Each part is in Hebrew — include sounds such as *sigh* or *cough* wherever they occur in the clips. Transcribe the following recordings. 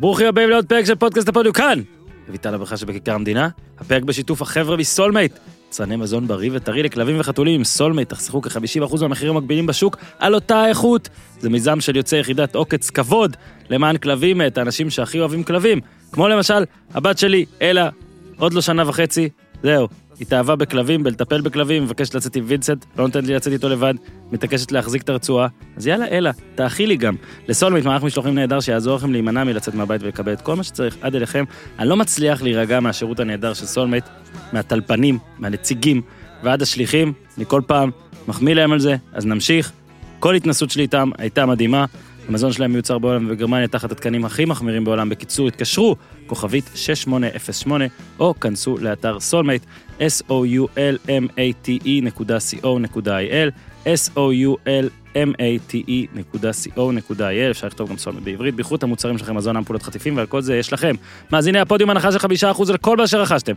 ברוכים הבאים לעוד פרק של פודקאסט הפודיום כאן. אביטל הברכה שבכיכר המדינה, הפרק בשיתוף החבר'ה מסולמייט. יצרני מזון בריא וטרי לכלבים וחתולים עם סולמייט, תחסכו כ-50% מהמחירים המקבילים בשוק על אותה האיכות. זה מיזם של יוצאי יחידת עוקץ כבוד למען כלבים מאת האנשים שהכי אוהבים כלבים. כמו למשל, הבת שלי, אלה, עוד לא שנה וחצי, זהו. התאהבה בכלבים, בלטפל בכלבים, מבקשת לצאת עם וינסנט, לא נותנת לי לצאת איתו לבד, מתעקשת להחזיק את הרצועה. אז יאללה, אלה, תאכי לי גם. לסולמית מערך משלוחים נהדר שיעזור לכם להימנע מלצאת מהבית ולקבל את כל מה שצריך עד אליכם. אני לא מצליח להירגע מהשירות הנהדר של סולמית, מהטלפנים, מהנציגים ועד השליחים, אני כל פעם מחמיא להם על זה, אז נמשיך. כל התנסות שלי איתם הייתה מדהימה. המזון שלהם מיוצר בעולם ובגרמניה תחת התקנים הכי מחמירים בעולם. בקיצור, התקשרו, כוכבית 6808, או כנסו לאתר סולמייט, s-o-u-l-m-a-t-e נקודה co.il, s-o-u-l-m-a-t-e.co.il, אפשר לכתוב גם סולמייט בעברית, בייחוד המוצרים שלכם, מזון אמפולות חטיפים, ועל כל זה יש לכם. מאזיני הפודיום הנחה של 5% על כל מה שרכשתם.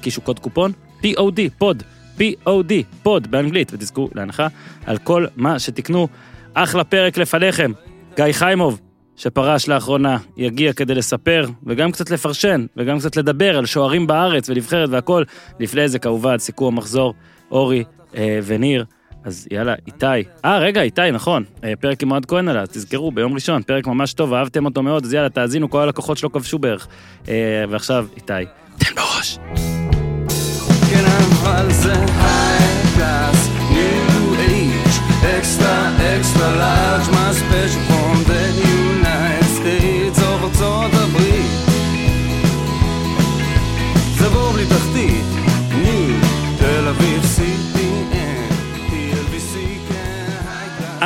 הקישו קוד קופון, POD, pod, POD, pod באנגלית, ותזכו להנחה על כל מה שתקנו. אחלה פרק לפניכם. גיא חיימוב, שפרש לאחרונה, יגיע כדי לספר, וגם קצת לפרשן, וגם קצת לדבר על שוערים בארץ ונבחרת והכל. לפני זה כמובן סיכום המחזור, אורי אה, וניר. אז יאללה, איתי. אה, רגע, איתי, נכון. אה, פרק עם אוהד כהן עליו, תזכרו, ביום ראשון, פרק ממש טוב, אהבתם אותו מאוד, אז יאללה, תאזינו, כל הלקוחות שלו כבשו בערך. אה, ועכשיו, איתי, תן בראש. כן, אבל זה new age, extra, extra large, my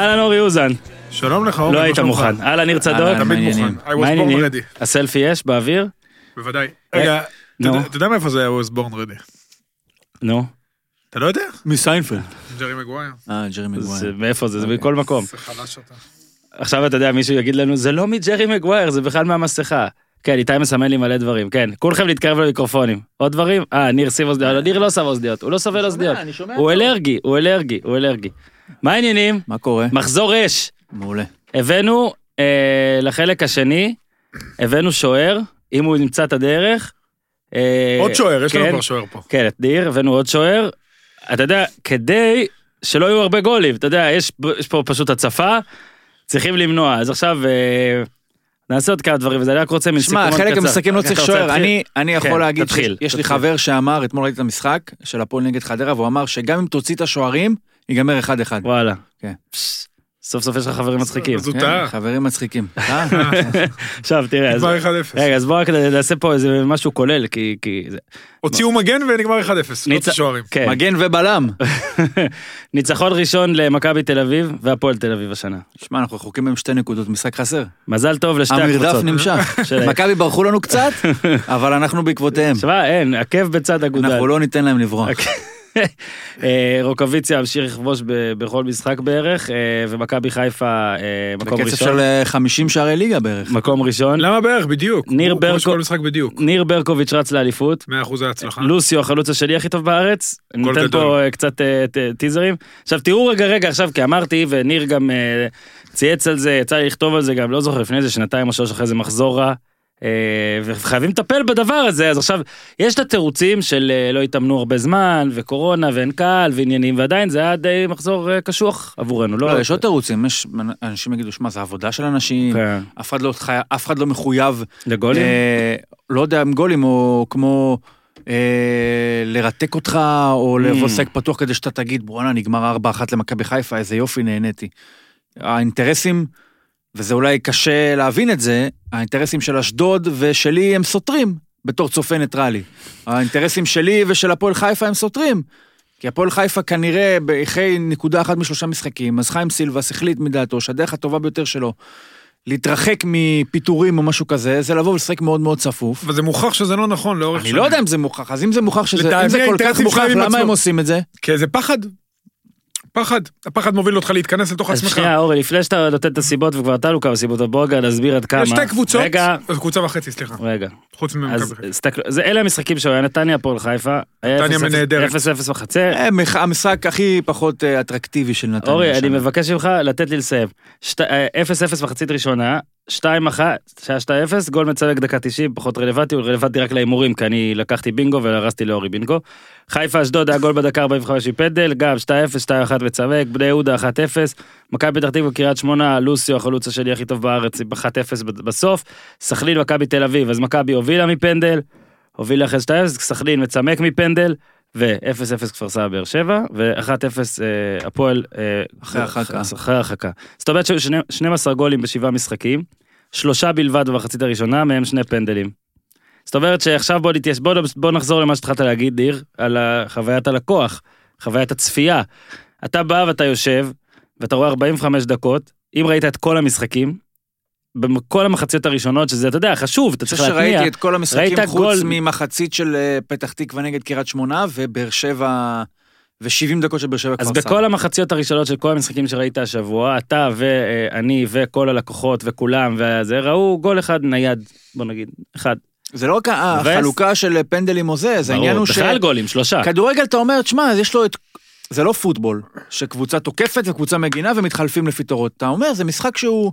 אהלן אורי אוזן, שלום לך, אורי. לא היית? מוכן. אהלן ניר צדוק, אהלן, תמיד מעניינים. מוכן. I מה was העניינים? born ready. הסלפי יש באוויר? בוודאי. רגע, אתה. יודע- מאיפה זה I was born ready? נו, אתה לא יודע? מסיינפלד. ג'רי מגווייר. אה, ג'רי זה- מגווייר. מאיפה זה? זה בכל מקום. זה חלש אתה. עכשיו אתה יודע, מישהו יגיד לנו, זה לא מג'רי מגווייר, זה בכלל מהמסכה. כן, איתי מסמן לי מלא דברים, כן. כולכם להתקרב למיקרופונים. עוד דברים? אה, ניר שים אוזניות. ניר לא שם אוזניות, הוא לא סובל אוזניות. הוא. אלרגי, הוא אלרגי, הוא אלרגי. מה העניינים? מה קורה? מחזור אש. מעולה. הבאנו אה, לחלק השני, הבאנו שוער, אם הוא נמצא את הדרך. אה, עוד שוער, יש לנו כן, כבר שוער פה. כן, את ניר, הבאנו עוד שוער. אתה יודע, כדי שלא יהיו הרבה גולים, אתה יודע, יש, יש פה פשוט הצפה, צריכים למנוע. אז עכשיו אה, נעשה עוד כמה דברים, וזה אני רק רוצה מין סיכום שמע, מאוד חלק קצר. המשחקים לא צריך שוער. אני- אני כן, יכול להגיד תתחיל, שיש לי תתחיל. חבר שאמר, אתמול ראיתי את המשחק של הפועל נגד חדרה, והוא אמר שגם אם תוציא את השוערים, ייגמר 1-1. וואלה. כן. פש, סוף סוף יש לך חברים מצחיקים. אז הוא כן, טעה. חברים מצחיקים. *laughs* אה? עכשיו תראה, אז- נגמר 1-0. רגע, אז בוא רק נעשה פה איזה משהו כולל, כי... הוציאו מגן ונגמר 1-0. לא ניצ- שוערים. כן. מגן ובלם. *laughs* ניצחון ראשון למכבי תל אביב והפועל תל אביב השנה. שמע, אנחנו רחוקים מהם שתי נקודות, משחק חסר. מזל טוב לשתי המרדף הקבוצות. נמשך. *laughs* שלהם. מכבי ברחו לנו קצת, אבל אנחנו בעקבותיהם. שמע, אין, עקב בצד אגודל. אנחנו לא ניתן להם לברוח. אה, רוקוויציה המשיך לכבוש בכל משחק בערך, אה, ומכבי חיפה אה, מקום בקצב ראשון. של אה, 50 שערי ליגה בערך. מקום ראשון. למה בערך? בדיוק. ניר הוא כובש ברקו- כל משחק בדיוק. ניר ברקוביץ' רץ לאליפות. 100% ההצלחה. לוסיו החלוץ השני הכי טוב בארץ. גדול. פה קצת טיזרים. עכשיו תראו רגע רגע עכשיו כי אמרתי וניר גם צייץ על זה יצא לי לכתוב על זה גם לא זוכר לפני איזה שנתיים או שלוש אחרי זה מחזור רע. אה, וחייבים לטפל בדבר הזה אז עכשיו יש את התירוצים של אה, לא התאמנו הרבה זמן וקורונה ואין קהל ועניינים ועדיין זה היה די מחזור אה, קשוח עבורנו לא לא, יש עוד תירוצים, יש אנשים יגידו, שמע, זה עבודה של אנשים, כן. אף אחד לא חי- אף אחד לא מחויב, לגולים אה, לא יודע אם גולים או כמו אה, לרתק אותך, או Mm. שק פתוח כדי שאתה תגיד, בואנה, נגמר 4-1 למכבי חיפה, איזה יופי, נהניתי. האינטרסים, וזה אולי קשה להבין את זה, האינטרסים של אשדוד ושלי הם סותרים, בתור צופה ניטרלי. האינטרסים שלי ושל הפועל חיפה הם סותרים. כי הפועל חיפה כנראה אחרי נקודה אחת משלושה משחקים, אז חיים סילבס החליט מדעתו שהדרך הטובה ביותר שלו להתרחק מפיטורים או משהו כזה, זה לבוא ולשחק מאוד מאוד צפוף. אבל זה מוכח שזה לא נכון לאורך אני לא יודע אם זה מוכח, אז אם זה מוכח שזה, אם זה כל כך מוכח, למה. הם עושים את זה? כי זה פחד. פחד. הפחד מוביל אותך להתכנס לתוך אז עצמך. שנייה אורי לפני שאתה נותן את הסיבות וכבר נתנו כמה סיבות בוא רגע נסביר עד כמה. יש שתי קבוצות. רגע אז קבוצה וחצי, סליחה. רגע. חוץ ממכבי אז חיפה. אלה המשחקים שהיו, נתניה הפועל חיפה, נתניה 0-0 נהדרת. 0-0 בחצר. אה, המשחק הכי פחות אה, אטרקטיבי של נתניה. אורי, אני. מבקש ממך לתת לי לסיים. שת- אה, 0-0 מחצית ראשונה, 2-1, שהיה 2-0, גול מצלק דקה 90, פחות רלוונטי, הוא רלוונטי רק להימורים, כי אני לקחתי בינגו והרסתי לאורי בינגו. חיפה אשדוד היה גול בדקה 45 מפנדל, גם 2-0, 2-1 מצלק, בני יהודה 1-0, מכבי פתח תקווה קריית שמונה, לוסיו החלוץ השני הכי טוב בארץ, עם 1-0 בסוף, סכנין מכבי תל אביב, אז מכבי הובילה מפנדל, הובילה אחרי 2-0, סכנין מצמק מפנדל, ו-0-0 כפר סבא באר שבע, ו-1-0 אה, הפועל אה, אחרי הרחקה. אחרי הרחקה. זאת אומרת שהיו שני- 12 גולים בשבעה משחקים, שלושה בלבד במחצית הראשונה, מהם שני פנדלים. זאת אומרת שעכשיו בוא נתייש... בוא, בוא נחזור למה שהתחלת להגיד, ניר, על חוויית הלקוח, חוויית הצפייה. אתה בא ואתה יושב, ואתה רואה 45 דקות, אם ראית את כל המשחקים, בכל המחציות הראשונות, שזה, אתה יודע, חשוב, אתה אני צריך חושב להתניע. שראיתי את כל המשחקים חוץ גול- ממחצית של אה, פתח תקווה נגד קריית שמונה ובאר שבע ו-70 דקות של באר שבע אז כפר סבא. בכל המחציות הראשונות של כל המשחקים שראית השבוע, אתה ואני וכל הלקוחות וכולם וזה, ראו גול אחד נייד, בוא נגיד, אחד. זה לא רק. החלוקה של פנדלים או זה, זה העניין הוא בכלל גולים, שלושה. שכדורגל אתה אומר, תשמע, יש לו את... זה לא פוטבול, שקבוצה תוקפת וקבוצה מגינה ומתחלפים לפי תורות. אתה אומר, זה משחק שהוא...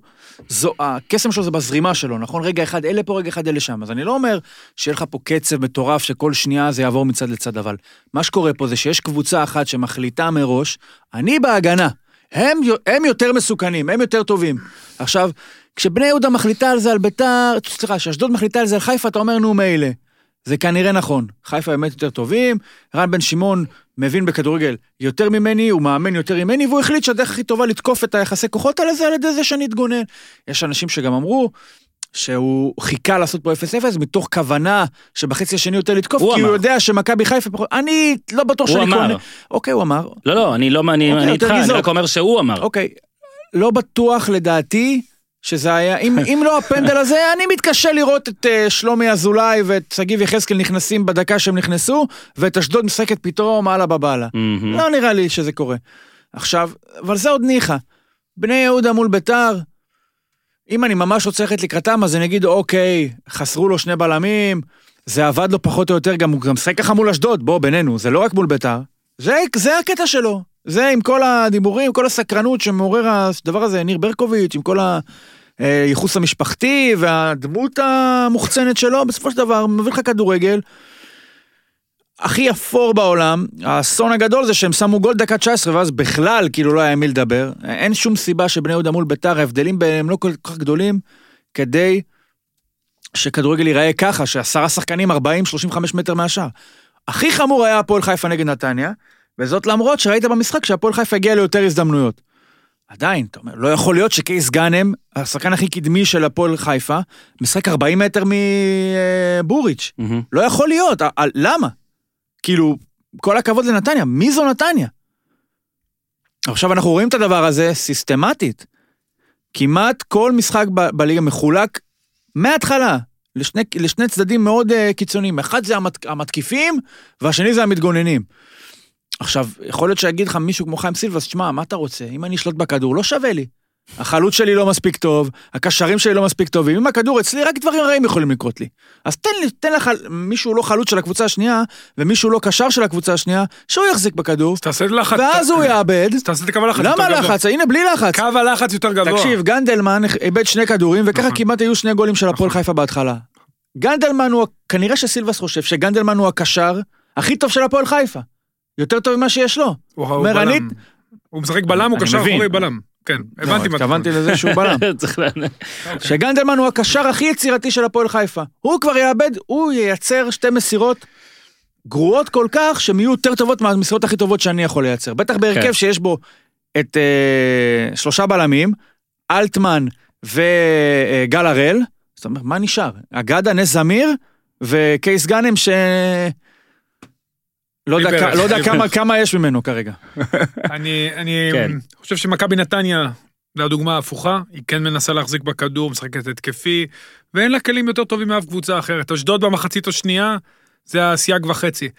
זו, הקסם שלו זה בזרימה שלו, נכון? רגע אחד אלה פה, רגע אחד אלה שם. אז אני לא אומר שיהיה לך פה קצב מטורף שכל שנייה זה יעבור מצד לצד, אבל מה שקורה פה זה שיש קבוצה אחת שמחליטה מראש, אני בהגנה. הם, הם יותר מסוכנים, הם יותר טובים. עכשיו, כשבני יהודה מחליטה על זה על ביתר, סליחה, כשאשדוד מחליטה על זה על חיפה, אתה אומר, נו מילא. זה כנראה נכון. חיפה באמת יותר טובים, רן בן שמעון מבין בכדורגל יותר ממני, הוא מאמן יותר ממני, והוא החליט שהדרך הכי טובה לתקוף את היחסי כוחות האלה זה על ידי זה שאני אתגונן. יש אנשים שגם אמרו שהוא חיכה לעשות פה 0-0 מתוך כוונה שבחצי השני יותר לתקוף, הוא כי הוא אמר. יודע שמכבי חיפה פחות... אני לא בטוח הוא שאני אמר. קונה... אוקיי, הוא אמר. לא, לא, אני לא, אני אוקיי, אני איתך, אני. רק אומר שהוא אמר. אוקיי, לא בטוח לדעתי שזה היה, אם, אם לא הפנדל הזה, אני מתקשה לראות את uh, שלומי אזולאי ואת שגיב יחזקאל נכנסים בדקה שהם נכנסו, ואת אשדוד משחקת פתאום הלאה בבאללה. מהמם. לא נראה לי שזה קורה. עכשיו, אבל זה עוד ניחא. בני יהודה מול ביתר, אם אני ממש רוצה ללכת לקראתם, אז אני אגיד, אוקיי, חסרו לו שני בלמים, זה עבד לו פחות או יותר, גם הוא גם משחק ככה מול אשדוד, בוא, בינינו, זה לא רק מול ביתר. זה, זה הקטע שלו. זה עם כל הדיבורים, כל הסקרנות שמעורר הדבר הזה, ניר ברקוביץ', עם כל הייחוס המשפחתי והדמות המוחצנת שלו, בסופו של דבר, מביא לך כדורגל. הכי אפור בעולם, האסון הגדול זה שהם שמו גול דקה 19 ואז בכלל כאילו לא היה מי לדבר. אין שום סיבה שבני יהודה מול ביתר, ההבדלים ביניהם לא כל כך גדולים, כדי שכדורגל ייראה ככה, שעשרה שחקנים 40-35 מטר מהשאר. הכי חמור היה הפועל חיפה נגד נתניה, וזאת למרות שראית במשחק שהפועל חיפה הגיע ליותר הזדמנויות. עדיין, אתה אומר, לא יכול להיות שקייס גאנם, השחקן הכי קדמי של הפועל חיפה, משחק 40 מטר מבוריץ'. מהמם. לא יכול להיות, ה- למה? כאילו, כל הכבוד לנתניה, מי זו נתניה? עכשיו אנחנו רואים את הדבר הזה סיסטמטית. כמעט כל משחק ב- בליגה מחולק מההתחלה לשני, לשני צדדים מאוד uh, קיצוניים. אחד זה המת, המתקיפים, והשני זה המתגוננים. עכשיו, יכול להיות שיגיד לך מישהו כמו חיים סילבס, שמע, מה אתה רוצה? אם אני אשלוט בכדור, לא שווה לי. החלוץ שלי לא מספיק טוב, הקשרים שלי לא מספיק טובים, אם הכדור אצלי, רק דברים רעים יכולים לקרות לי. אז תן לי, תן לך, מישהו לא חלוץ של הקבוצה השנייה, ומישהו לא קשר של הקבוצה השנייה, שהוא יחזיק בכדור, אז תעשה לחץ. ואז הוא יאבד. אז תעשה את הקו הלחץ למה יותר גבוה. לחץ? הנה, בלי לחץ. קו הלחץ יותר גבוה. תקשיב, גנדלמן איבד שני כדורים, וככה נכון. כמעט היו שני גולים של הפועל חיפה בהתחלה. גנדלמן הוא, כנראה שסילבס חושב שגנדלמן הוא הקשר הכי טוב של הפועל חיפה. יותר טוב ממה שיש לו. הוא בלם. אני- הוא משחק בלם, הוא קשר. אחורי בלם. כן, הבנתי מה אתה לא, התכוונתי. לזה שהוא בלם. *laughs* לה- שגנדלמן הוא הקשר הכי יצירתי של הפועל חיפה. הוא כבר יאבד, הוא ייצר שתי מסירות גרועות כל כך, שהן יהיו יותר טובות מהמסירות הכי טובות שאני יכול לייצר. בטח בהרכב כן. שיש בו את אה, שלושה בלמים, אלטמן וגל הראל, זאת אומרת, מה נשאר? אגדה, נס זמיר וקייס גאנם ש... לא יודע, לא כמה, כמה יש ממנו כרגע. אני אני כן. חושב שמכבי נתניה, זו הדוגמה ההפוכה, היא כן מנסה להחזיק בכדור, משחקת התקפי, ואין לה כלים יותר טובים מאף קבוצה אחרת. אשדוד במחצית השנייה, זה הסייג וחצי.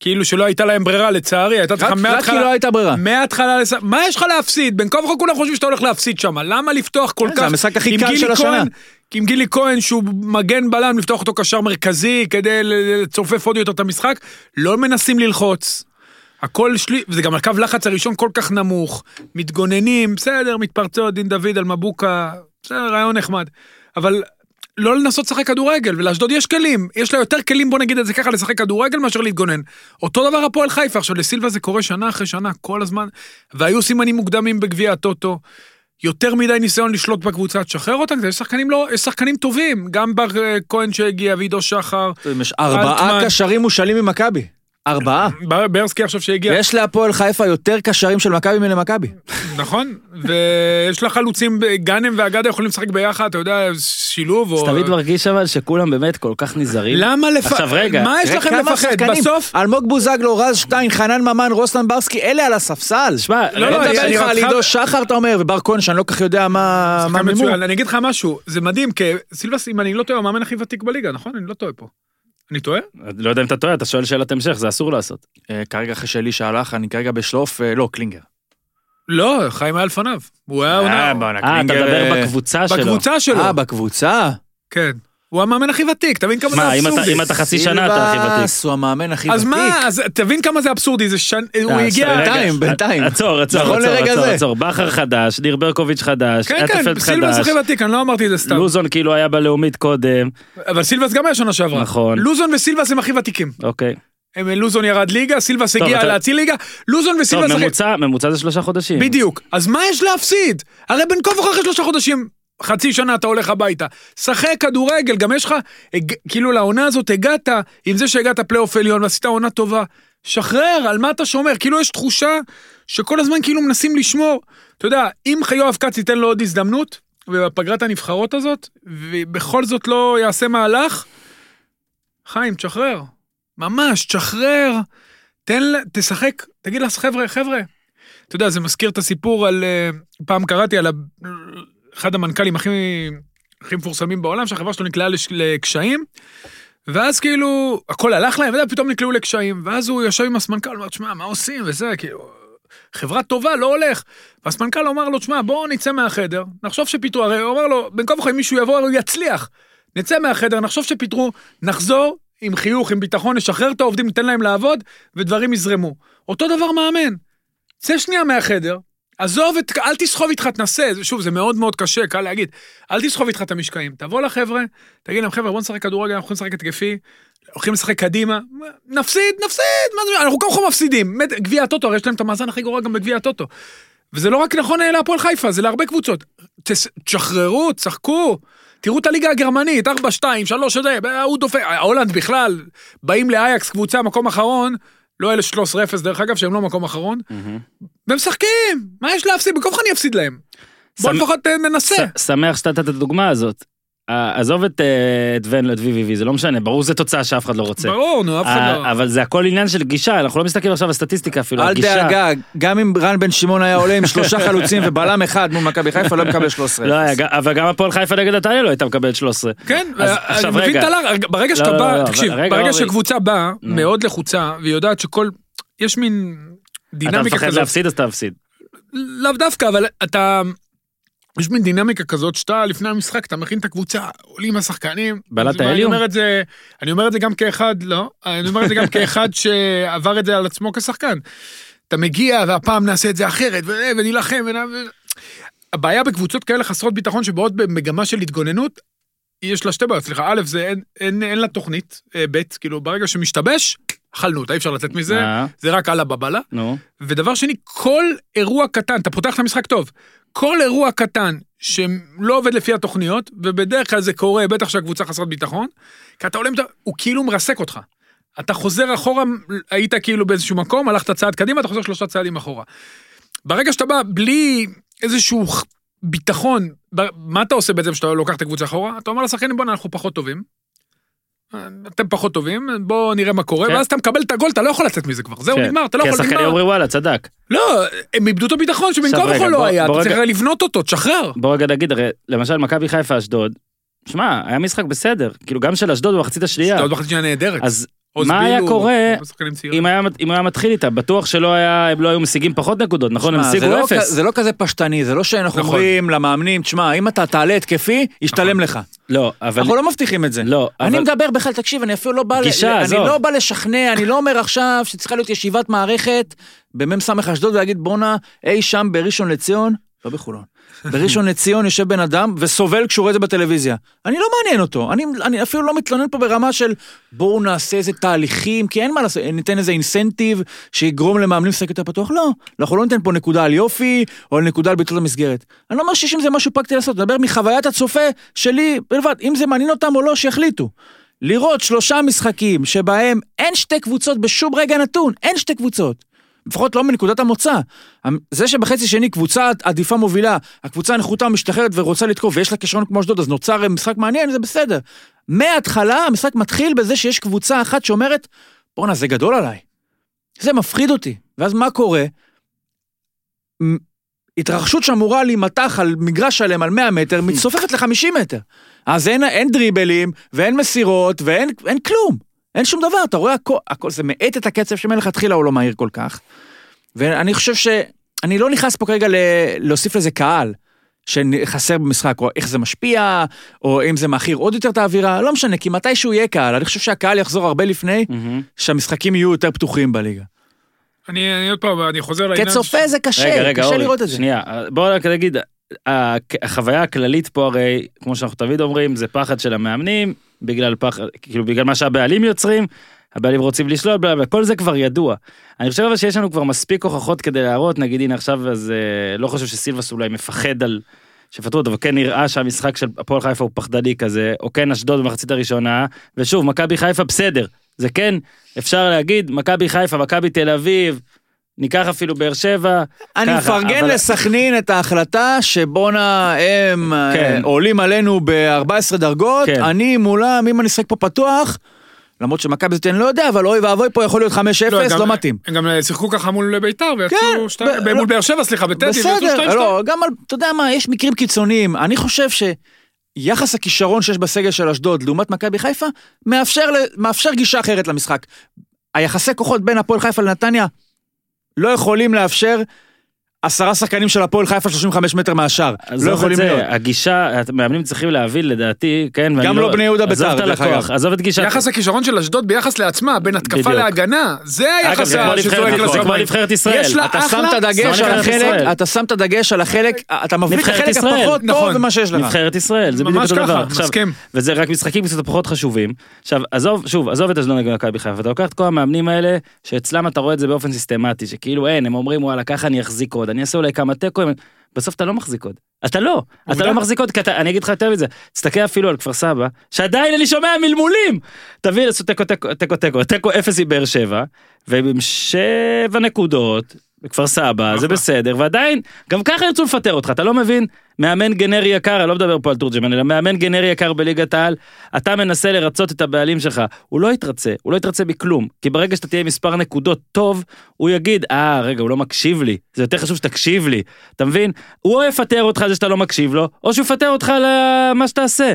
כאילו שלא הייתה להם ברירה, לצערי, הייתה צריכה רק רק כי מההתחלה... לא הייתה ברירה. מההתחלה לס... מה יש לך להפסיד? בין כה וכה כולם חושבים שאתה הולך להפסיד שם. למה לפתוח כל כן, כך... זה המשחק הכי קל של השנה. כהן- עם גילי כהן שהוא מגן בלם, לפתוח אותו קשר מרכזי כדי לצופף עוד יותר את המשחק. לא מנסים ללחוץ. הכל שלי, וזה גם הקו לחץ הראשון כל כך נמוך. מתגוננים, בסדר, מתפרצות, דין דוד על מבוקה, בסדר, רעיון נחמד. אבל לא לנסות לשחק כדורגל, ולאשדוד יש כלים, יש לה יותר כלים, בוא נגיד את זה ככה, לשחק כדורגל מאשר להתגונן. אותו דבר הפועל חיפה, עכשיו לסילבה זה קורה שנה אחרי שנה, כל הזמן, והיו סימנים מוקדמים בגביע הטוטו. יותר מדי ניסיון לשלוט בקבוצה, תשחרר אותם, יש שחקנים לא, יש שחקנים טובים, גם בר אה, כהן שהגיע, ועידו שחר, יש ארבעה. קשרים מושאלים ממכבי. ארבעה. בר- ברסקי עכשיו שהגיע, יש להפועל חיפה יותר קשרים של מכבי מלמכבי. נכון, ויש לה חלוצים, גאנם ואגדה יכולים לשחק ביחד, אתה יודע, שילוב, או... תמיד מרגיש אבל שכולם באמת כל כך נזהרים. למה לפחד? עכשיו, רגע, מה יש לכם לפחד? בסוף, אלמוג בוזגלו, רז שטיין, חנן ממן, רוסלן ברסקי, אלה על הספסל. שמע, לא, לא אני- מדבר איתך על עידו שחר, אתה אומר, ובר כהן, שאני לא כל כך יודע מה. אני אגיד לך משהו, זה מדהים, כי סילבס, אם אני לא טועה, הוא המאמן הכי ותיק בליגה, נכון? אני לא טועה פה. אני טועה? לא יודע אם אתה טועה, אתה שואל שאלת המשך, זה אסור לעשות. אה, כרגע אחרי שאלישע הלך, אני כרגע בשלוף, אה, לא, קלינגר. לא, חיים היה לפניו. הוא היה אה, עונה... אה, אתה מדבר אה, בקבוצה שלו. בקבוצה שלו. אה, בקבוצה? כן. הוא המאמן הכי ותיק, תבין כמה זה מה, אם אתה- אבסורדי. אם אתה חצי שנה אתה הכי ותיק. סילבס הוא המאמן הכי ותיק. אז מה, אז תבין כמה זה אבסורדי, זה. הוא אה, הגיע... רגע, בינתיים, בינתיים. עצור, עצור, נכון עצור, עצור, זה. עצור. בכר חדש, ניר ברקוביץ' חדש, כן, כן, אטפלד סילבס חדש, הכי ותיק, אני לא אמרתי את זה סתם. לוזון כאילו היה בלאומית קודם, אבל סילבס גם היה שנה שעברה. נכון. לוזון וסילבס הם הכי ותיקים. אוקיי. הם- לוזון ירד ליגה, סילבס טוב, הגיע אתה- להציל ליגה, לוזון טוב, וסילבס... הכי- ממוצע, ממוצע זה שלושה חודשים. בדיוק. אז מה יש להפסיד? הרי בין כה וכה אחרי שלושה חודשים, חצי שנה אתה הולך הביתה. שחק כדורגל, גם יש לך, כאילו לעונה הזאת הגעת, עם זה שהגעת פלייאוף עליון ועשית עונה טובה. שחרר, על מה אתה שומר? כאילו יש תחושה שכל הזמן כאילו מנסים לשמור. אתה יודע, אם יואב כץ ייתן לו עוד הזדמנות, ובפגרת הנבחרות הזאת, ובכל זאת לא יעשה מהלך, חיים, תשחרר. ממש, תשחרר. תן, תשחק, תגיד לך, חבר'ה, חבר'ה, אתה יודע, זה מזכיר את הסיפור על... אה, פעם קראתי על אחד המנכ"לים הכי, הכי מפורסמים בעולם, שהחברה שלו נקלעה לקשיים, ואז כאילו, הכל הלך להם, ואתה יודע, פתאום נקלעו לקשיים, ואז הוא יושב עם הסמנכ"ל, אומר, תשמע, מה עושים, וזה, כאילו, חברה טובה, לא הולך. והסמנכ"ל אומר לו, תשמע, בואו נצא מהחדר, נחשוב שפיטרו, הרי הוא אומר לו, בין כה וכה מישהו יבוא, הוא יצליח. נצא מהחדר, נחשוב שפיטרו, נחזור עם חיוך, עם ביטחון, נשחרר את העובדים, ניתן להם לעבוד, ודברים יזרמו. אותו דבר מאמן. צא שנייה מהחדר, עזוב את, אל תסחוב איתך, תנסה, שוב, זה מאוד מאוד קשה, קל להגיד, אל תסחוב איתך את המשקעים, תבוא לחבר'ה, תגיד להם, חבר'ה, בואו נשחק כדורגל, אנחנו לשחק התקפי, הולכים לשחק קדימה, נפסיד, נפסיד, מה זה, אנחנו כל כך מפסידים, באמת, גביע הטוטו, הרי יש להם את המאזן הכי גרוע גם בגביע הטוטו. וזה לא רק נכון להפועל חיפה, זה להרבה קבוצות. תשחררו, תשחקו. תראו את הליגה הגרמנית, 4, 2, 3, זה, הוא דופק, הולנד בכלל, באים לאייקס, קבוצה, מקום אחרון, לא אלה 13-0 דרך אגב, שהם לא מקום אחרון. ומשחקים, מה יש להפסיד? בכל אני אפסיד להם. בוא לפחות אה, ננסה. שמח שאתה נתת את הדוגמה הזאת. אה, עזוב את אה, את ון, את VVV, זה לא משנה, ברור שזו תוצאה שאף אחד לא רוצה. ברור, נו, אף אחד אה, לא... אבל זה הכל עניין של גישה, אנחנו לא מסתכלים עכשיו על סטטיסטיקה אפילו, על אל גישה. דאגה, גם אם רן בן שמעון היה עולה עם שלושה חלוצים ובלם אחד מול מכבי חיפה, לא מקבל 13. לא אבל גם הפועל חיפה נגד נתניה לא הייתה מקבלת 13. כן, אני עכשיו מבין רגע. את הלחץ, ברגע שאתה לא, לא, בא, לא, תקשיב, ברגע. שקבוצה באה. מאוד לחוצה, והיא יודעת שכל, יש מין אתה דינמיקה מפחד כזאת, להפסיד אז תפסיד. לאו דווקא, אבל אתה, יש מין דינמיקה כזאת שאתה לפני המשחק, אתה מכין את הקבוצה, עולים השחקנים. בלעת ואני אליום? אומר את זה, אני אומר את זה גם כאחד, לא, אני אומר את זה גם כאחד *laughs* שעבר את זה על עצמו כשחקן. אתה מגיע והפעם נעשה את זה אחרת, ונילחם, ונ-. הבעיה בקבוצות כאלה חסרות ביטחון שבאות במגמה של התגוננות, יש לה שתי בעיות, סליחה, א', זה אין, אין, אין לה תוכנית, אה, ב', כאילו ברגע שמשתבש, אכלנו אותה, אי אפשר לצאת מזה, אה, זה רק אללה בבאללה. ודבר שני, כל אירוע קטן, אתה פותח את המשחק טוב, כל אירוע קטן שלא עובד לפי התוכניות, ובדרך כלל זה קורה, בטח שהקבוצה חסרת ביטחון, כי אתה עולה, הוא כאילו מרסק אותך. אתה חוזר אחורה, היית כאילו באיזשהו מקום, הלכת צעד קדימה, אתה חוזר שלושה צעדים אחורה. ברגע שאתה בא בלי איזשהו ביטחון, מה אתה עושה בעצם כשאתה לוקח את הקבוצה אחורה? אתה אומר לשחקנים, בוא'נה, אנחנו פחות טובים. אתם פחות טובים, בואו נראה מה קורה, כן. ואז אתה מקבל את הגול, אתה לא יכול לצאת מזה כבר, זהו, כן. נגמר, אתה לא כי יכול, השחקנים נגמר. אומרים וואלה, צדק. לא, הם איבדו את הביטחון כה רגע, וכה בוא- לא היה, בוא אתה צריך רגע. לבנות אותו, תשחרר. בוא רגע נגיד, הרי למשל מכבי חיפה אשדוד, שמע, היה משחק בסדר, כאילו גם של אשדוד במחצית השנייה. אתה עוד בחצי שנה נהדרת. אז מה היה קורה צעירים. אם היה אם הוא היה מתחיל איתה, בטוח שלא היה, הם לא היו משיגים פחות נקודות, נכון? הם השיגו לא אפס. זה לא כזה פשטני, זה לא שאנחנו נכון. אומרים למאמנים, תשמע, אם אתה תעלה התקפי, ישתלם לך. לא, אבל... אנחנו לא מבטיחים את זה. לא, אני אבל... מדבר בכלל, תקשיב, אני אפילו לא בא, ל- גישה, אני עזוב. לא בא לשכנע, אני לא אומר עכשיו שצריכה להיות ישיבת מערכת במ"ס אשדוד ולהגיד בואנה, אי שם בראשון לציון, לא בחולון. בראשון לציון יושב בן אדם וסובל כשהוא רואה את זה בטלוויזיה. אני לא מעניין אותו, אני, אני אפילו לא מתלונן פה ברמה של בואו נעשה איזה תהליכים, כי אין מה לעשות, ניתן איזה אינסנטיב שיגרום למאמנים לשחק יותר פתוח, לא. אנחנו לא ניתן פה נקודה על יופי, או על נקודה על ביטול המסגרת. אני לא אומר שיש עם זה משהו פרקטי לעשות, אני מדבר מחוויית הצופה שלי בלבד, אם זה מעניין אותם או לא, שיחליטו. לראות שלושה משחקים שבהם אין שתי קבוצות בשום רגע נתון, אין שתי קבוצות. לפחות לא מנקודת המוצא. זה שבחצי שני קבוצה עדיפה מובילה, הקבוצה הנחותה משתחררת ורוצה לתקוף ויש לה כישרון כמו אשדוד, אז נוצר משחק מעניין, זה בסדר. מההתחלה המשחק מתחיל בזה שיש קבוצה אחת שאומרת, בואנה, זה גדול עליי. זה מפחיד אותי. ואז מה קורה? התרחשות שאמורה להימתח על מגרש שלם על 100 מטר, *laughs* מצטופפת ל-50 מטר. אז אין, אין דריבלים, ואין מסירות, ואין אין כלום. אין שום דבר, אתה רואה הכל, הכל זה מאט את הקצב שמלכתחילה הוא לא מהיר כל כך. ואני חושב ש... אני לא נכנס פה כרגע ל... להוסיף לזה קהל שחסר במשחק, או איך זה משפיע, או אם זה מאחיר עוד יותר את האווירה, לא משנה, כי מתישהו יהיה קהל, אני חושב שהקהל יחזור הרבה לפני מהמם. שהמשחקים יהיו יותר פתוחים בליגה. אני אני עוד פעם, אני חוזר לעניין... כצופה זה קשה, רגע, רגע, קשה אורי, לראות את זה. שנייה, בוא רק נגיד, החוויה הכללית פה הרי, כמו שאנחנו תמיד אומרים, זה פחד של המאמנים, בגלל פחד, כאילו בגלל מה שהבעלים יוצרים, הבעלים רוצים לשלוט, בלה בלה, כל זה כבר ידוע. אני חושב אבל שיש לנו כבר מספיק הוכחות כדי להראות, נגיד הנה עכשיו אז אה, לא חושב שסילבס אולי מפחד על... שפטרו אותו, וכן נראה שהמשחק של הפועל חיפה הוא פחדני כזה, או כן אשדוד במחצית הראשונה, ושוב, מכבי חיפה בסדר, זה כן, אפשר להגיד, מכבי חיפה, מכבי תל אביב, ניקח אפילו באר שבע, אני מפרגן אבל- לסכנין את ההחלטה שבואנה הם כן. אה, עולים עלינו ב-14 דרגות, כן. אני מולם, אם אני אשחק פה פתוח, למרות שמכבי זאת אני לא יודע, אבל אוי ואבוי פה יכול להיות 5-0, גם- לא מתאים. הם גם שיחקו ככה מול ביתר, כן, ויצאו שתיים, ב- מול לא- באר שבע, סליחה, בטדי, ויצאו שתיים בסדר, שתיים. לא, גם על, אתה יודע מה, יש מקרים קיצוניים. אני חושב שיחס הכישרון שיש בסגל של אשדוד לעומת מכבי חיפה, מאפשר, מאפשר גישה אחרת למשחק. היחסי כוחות בין הפועל חיפה לנתניה לא יכולים לאפשר עשרה שחקנים של הפועל חיפה 35 מטר מהשאר. לא יכולים זה, להיות. הגישה, המאמנים צריכים להבין לדעתי, כן, ואני גם לא בני יהודה בית"ר, דרך אגב. עזוב את גישת... יחס הכישרון של אשדוד ביחס לעצמה, בין התקפה בדיוק. להגנה, זה היחס זה שזועק זה כמו לשמיים. נבחרת ישראל. יש לה אתה אחלה... שם את הדגש זה על. החלק, אתה שם את הדגש על החלק, אתה מביא את החלק. הפחות טוב נכון. ממה שיש לך. נבחרת ישראל, זה בדיוק אותו דבר. וזה רק משחקים קצת פחות חשובים. עכשיו, עזוב, שוב, עזוב את אשדוד נגד מכבי חיפה, אתה לוקח את כל המאמנים האלה, שאצלם אתה רואה את זה באופן סיסטמטי, שכאילו אין, הם אומרים וואלה, ככה אני אחזיק עוד, אני אעשה אולי כמה תיקו, בסוף אתה לא מחזיק עוד. אתה לא, אתה. לא מחזיק עוד, כי אתה, אני אגיד לך יותר מזה, תסתכל אפילו על כפר סבא, שעדיין אני שומע מלמולים. תביא לעשות תיקו תיקו תיקו תיקו, תיקו אפס עם באר שבע, ועם שבע נקודות, בכפר סבא, זה. בסדר, ועדיין, גם ככה ירצו לפטר אותך, אתה לא מבין? מאמן גנרי יקר, אני לא מדבר פה על תורג'מן, אלא מאמן גנרי יקר בליגת העל, אתה מנסה לרצות את הבעלים שלך, הוא לא יתרצה, הוא לא יתרצה בכלום, כי ברגע שאתה תהיה עם מספר נקודות טוב, הוא יגיד, אה, רגע, הוא לא מקשיב לי, זה יותר חשוב שתקשיב לי, אתה מבין? הוא או יפטר אותך על זה שאתה לא מקשיב לו, או שהוא יפטר אותך על מה שתעשה.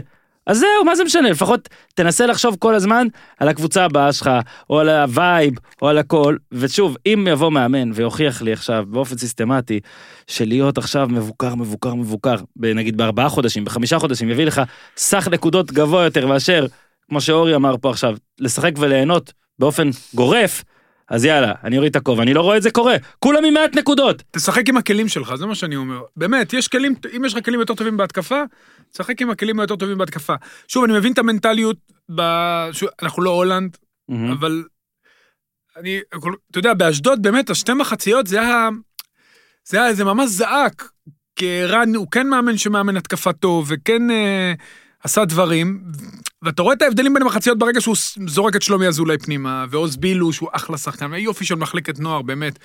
אז זהו, מה זה משנה? לפחות תנסה לחשוב כל הזמן על הקבוצה הבאה שלך, או על ה vibe, או על הכל. ושוב, אם יבוא מאמן ויוכיח לי עכשיו באופן סיסטמטי, שלהיות עכשיו מבוקר, מבוקר, מבוקר, נגיד בארבעה חודשים, בחמישה חודשים, יביא לך סך נקודות גבוה יותר מאשר, כמו שאורי אמר פה עכשיו, לשחק וליהנות באופן גורף, אז יאללה, אני אוריד את הכובע, אני לא רואה את זה קורה. כולם עם מעט נקודות. תשחק עם הכלים שלך, זה מה שאני אומר. באמת, יש כלים, אם יש לך כלים יותר טובים בהתקפה, תשחק עם הכלים היותר טובים בהתקפה. שוב, אני מבין את המנטליות, ב... שוב, אנחנו לא הולנד, מהמם. אבל אני, אתה יודע, באשדוד באמת, השתי מחציות זה היה, זה היה, זה ממש זעק. כי רן הוא כן מאמן שמאמן התקפה טוב, וכן אה, עשה דברים, ואתה רואה את ההבדלים בין המחציות ברגע שהוא זורק את שלומי אזולאי פנימה, ועוז בילו שהוא אחלה שחקן, יופי של מחלקת נוער, באמת.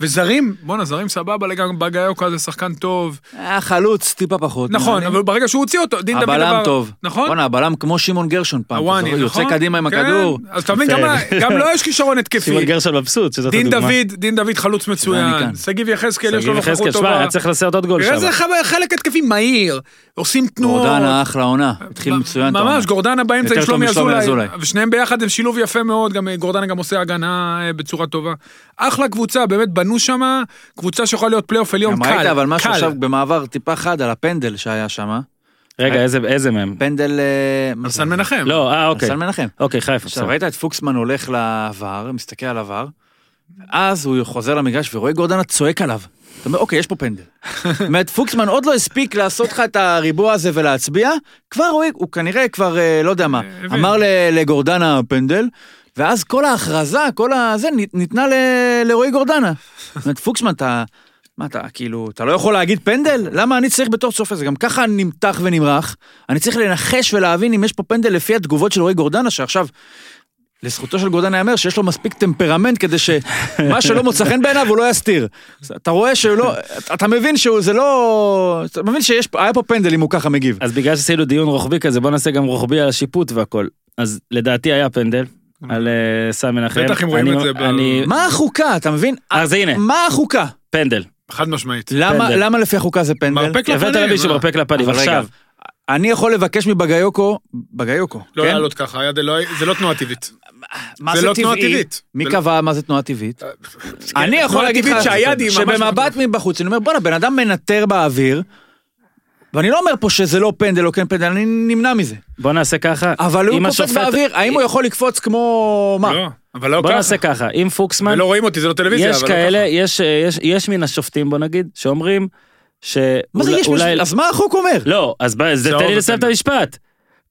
וזרים, בואנה, זרים סבבה, לגמרי, בגיוקה זה שחקן טוב. היה חלוץ טיפה פחות. נכון. אבל ברגע שהוא הוציא אותו, דין דוד הבלם עבר. טוב. נכון? בואנה, הבלם כמו שמעון גרשון פעם. הוואני? נכון? יוצא קדימה עם כן, הכדור. אז אתה מבין, גם לו יש כישרון התקפי. סימון גרשון מבסוט, שזאת דין הדוגמה. דוד, דין דוד חלוץ מצוין. כאן. שגיב יחזקאל יש לו שגיב יחזקאל, נוכחות שמע, טובה. היה צריך לעשות עוד גול שם. איזה ח- חלק התקפי מהיר, עושים תנועות. גורדנה אחלה עונה. התחיל מצוין. ממש, גורדנה באמצע עם שלומי אזולאי. ושניהם ביחד הם שילוב יפה מאוד, גם אה, גורדנה גם עושה הגנה אה, בצורה טובה. אחלה קבוצה, באמת בנו שם, קבוצה שיכולה להיות פלייאוף עליון גם קל. ראית אבל משהו. עכשיו במעבר טיפה חד על הפנדל שהיה שם. רגע, איזה- איזה מהם? פנדל... אה, מה על זה? סן מנחם. לא, אה, אוקיי. סן מנחם. אוקיי, חיפה. עכשיו. ראית את פוקסמן הולך לעבר, מסתכל על עבר, אז הוא חוזר למגרש ורואה גורדנה צועק עליו. אתה אומר, אוקיי, יש פה פנדל. זאת אומרת, פוקסמן עוד לא הספיק לעשות לך את הריבוע הזה ולהצביע, כבר רועי, הוא כנראה כבר, אה, לא יודע מה. אמר לגורדנה פנדל, ואז כל ההכרזה, כל הזה, נית- ניתנה לרועי גורדנה. זאת אומרת, *laughs* פוקסמן, אתה... מה אתה, כאילו, אתה לא יכול להגיד פנדל? למה אני צריך בתור צופה? זה גם ככה נמתח ונמרח. אני צריך לנחש ולהבין אם יש פה פנדל לפי התגובות של רועי גורדנה, שעכשיו, לזכותו של גורדנה ייאמר שיש לו מספיק טמפרמנט כדי שמה שלא מוצא חן בעיניו הוא לא יסתיר. אתה רואה שהוא לא, אתה מבין שהוא, זה לא, אתה מבין שיש, היה פה פנדל אם הוא ככה מגיב. אז בגלל שעשינו דיון רוחבי כזה, בוא נעשה גם רוחבי על השיפוט והכל. אז לדעתי היה פנדל על אה, סם מנחם. בטח אם רואים את זה ב-. מה החוקה, אתה מבין? אז הנה, מה החוקה? פנדל. חד משמעית. למה, לפי החוקה זה פנדל? מרפק הבאת לפנים. למישהו מה? מרפק לפנים. עכשיו, אני יכול לבקש מבגיוקו, בגיוקו, לא כן? לעלות ככה, זה לא תנועה טבעית. מה זה זה לא תנועה טבעי? טבעית. מי לא- קבע מה זה תנועה טבעית? אני תנועה יכול להגיד לך שבמבט מבחוץ, אני אומר בואנה בן אדם מנטר באוויר, ואני לא אומר פה שזה לא פנדל או כן פנדל, אני נמנע מזה. בוא נעשה ככה. אבל הוא אם קופץ השופט- באוויר, האם הוא יכול לקפוץ כמו מה? לא, אבל לא בוא ככה. נעשה ככה, אם פוקסמן, ולא רואים אותי, זה לא טלוויזיה, יש לא כאלה, ככה. יש, יש, יש מן השופטים בוא נגיד, שאומרים מה זה יש? שאולי, אז מה החוק אומר? לא, אז זה זה תן לי לסיים את. המשפט.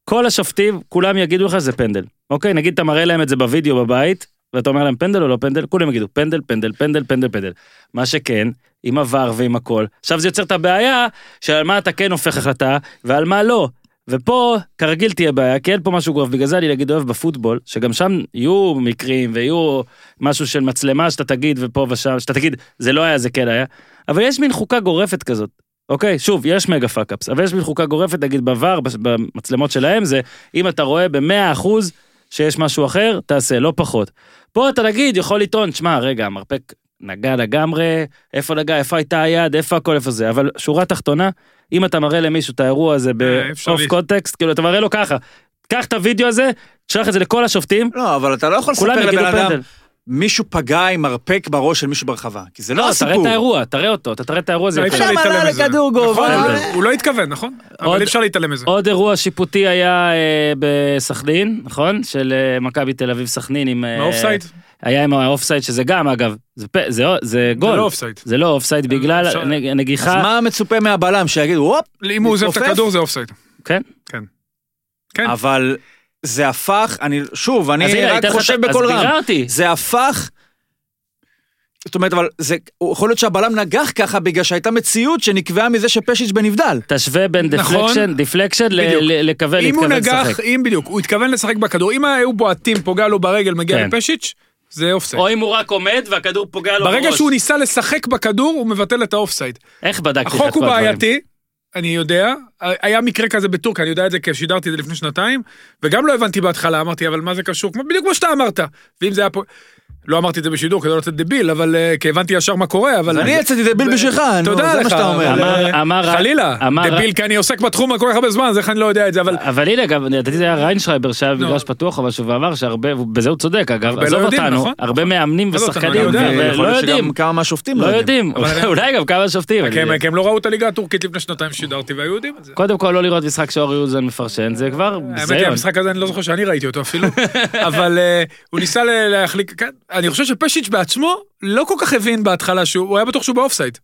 כל השופטים, כולם יגידו לך שזה פנדל. אוקיי, נגיד אתה מראה להם את זה בווידאו בבית, ואתה אומר להם פנדל או לא פנדל, כולם יגידו פנדל, פנדל, פנדל, פנדל, פנדל. מה שכן, עם עבר ועם הכל. עכשיו זה יוצר את הבעיה של מה אתה כן הופך החלטה, ועל מה לא. ופה, כרגיל תהיה בעיה, כי אין פה משהו גורף, בגלל זה אני נגיד אוהב בפוטבול, שגם שם יהיו מקרים ויהיו משהו של מצלמה שאתה תגיד ופה ושם, שאתה תגיד, זה לא היה, זה כן היה, אבל יש מין חוקה גורפת כזאת. אוקיי, שוב, יש mega fuck-ups, אבל יש מין חוקה גורפת, נגיד בVAR, במצלמות שלהם, זה אם אתה רואה במאה אחוז שיש משהו אחר, תעשה, לא פחות. פה אתה נגיד, יכול לטעון, שמע, רגע, המרפק נגע לגמרי, איפה נגע, איפה הייתה היד, איפה הכל, איפה זה, אבל שורה תחתונה, אם אתה מראה למישהו את האירוע הזה אה, באוף קונטקסט, כאילו, אתה מראה לו ככה, קח את הוידאו הזה, תשלח את זה לכל השופטים, לא, אבל אתה לא יכול לספר לבן אדם, פנדל. מישהו פגע עם מרפק בראש של מישהו ברחבה, כי זה לא לא, הסיפור. תראה את האירוע, תראה אותו, אתה תראה את האירוע הזה. אי יותר. אפשר להתעלם מזה. נכון, פנדל. הוא- לא התכוון, נכון? אבל אי אפשר להתעלם מזה. עוד אירוע שיפוטי היה אה, בסכנין, נכון? של אה, מכבי תל אביב סכנין עם... אה, מהאופסייד? היה עם האופסייד, שזה גם, אגב, זה, פ- זה, זה גול. זה לא אופסייד. זה לא אופסייד בגלל אפשר- נג- אז. מה מצופה מהבלם שיגיד, וופ, אם הוא עוזב את? הכדור זה אופסייד. כן. כן. אבל זה הפך, אני, שוב, אני רק חושב בקול אז רם, ביררתי. זה הפך, זאת אומרת, אבל זה, יכול להיות שהבלם נגח ככה בגלל שהייתה מציאות שנקבעה מזה שפשיץ' בנבדל. תשווה בין נכון. deflection, deflection בדיוק. לקווה, אם הוא להתכוון נגח, לשחק. אם בדיוק, הוא התכוון לשחק בכדור, אם היו בועטים, פוגע לו ברגל, מגיע כן. לפשיץ', זה אופסייד. או אם הוא רק עומד והכדור פוגע לו בראש. ברגע שהוא ניסה לשחק בכדור, הוא מבטל את האופסייד. איך בדקתי את החוק כל הוא הדברים? בעייתי, אני יודע, היה מקרה כזה בטורקיה, אני יודע את זה כי שידרתי את זה לפני שנתיים, וגם לא הבנתי בהתחלה, אמרתי, אבל מה זה קשור? בדיוק כמו שאתה אמרת. ואם זה היה פה... לא אמרתי את זה בשידור כדי לא לצאת דביל, אבל אה, כי הבנתי ישר מה קורה, אבל... אני יצאתי דביל בשבילך, נו, זה מה שאתה אומר. אבל, אמר- אה, אמר- חלילה, אמר- דביל כי אני עוסק בתחום כל כך הרבה זמן, אז איך אני לא יודע את זה, אבל... אבל הנה גם, לדעתי זה היה ריינשרייבר שהיה. במגרש פתוח או משהו, ואמר שהרבה, בזה הוא צודק אגב, לא עזוב יודעים, אותנו, נכון? הרבה מאמנים זה אותנו, ושחקנים, להיות יודעים, כמה מהשופטים לא יודעים, אבל- *laughs* אולי גם כמה שופטים. כי הם- לא ראו את הליגה הטורקית לפני שנתיים ששידרתי והיו יודעים את זה. קודם כל לא לראות משחק שאורי אוזן מפרשן, זה כבר האמת היא. המשחק הזה אני לא זוכר שאני ראיתי אותו אפילו, *laughs* אבל אה, הוא ניסה להחליק, כן, אני חושב שפשיץ' בעצמו לא כל כך הבין בהתחלה שהוא, הוא היה בטוח שהוא באופסייד.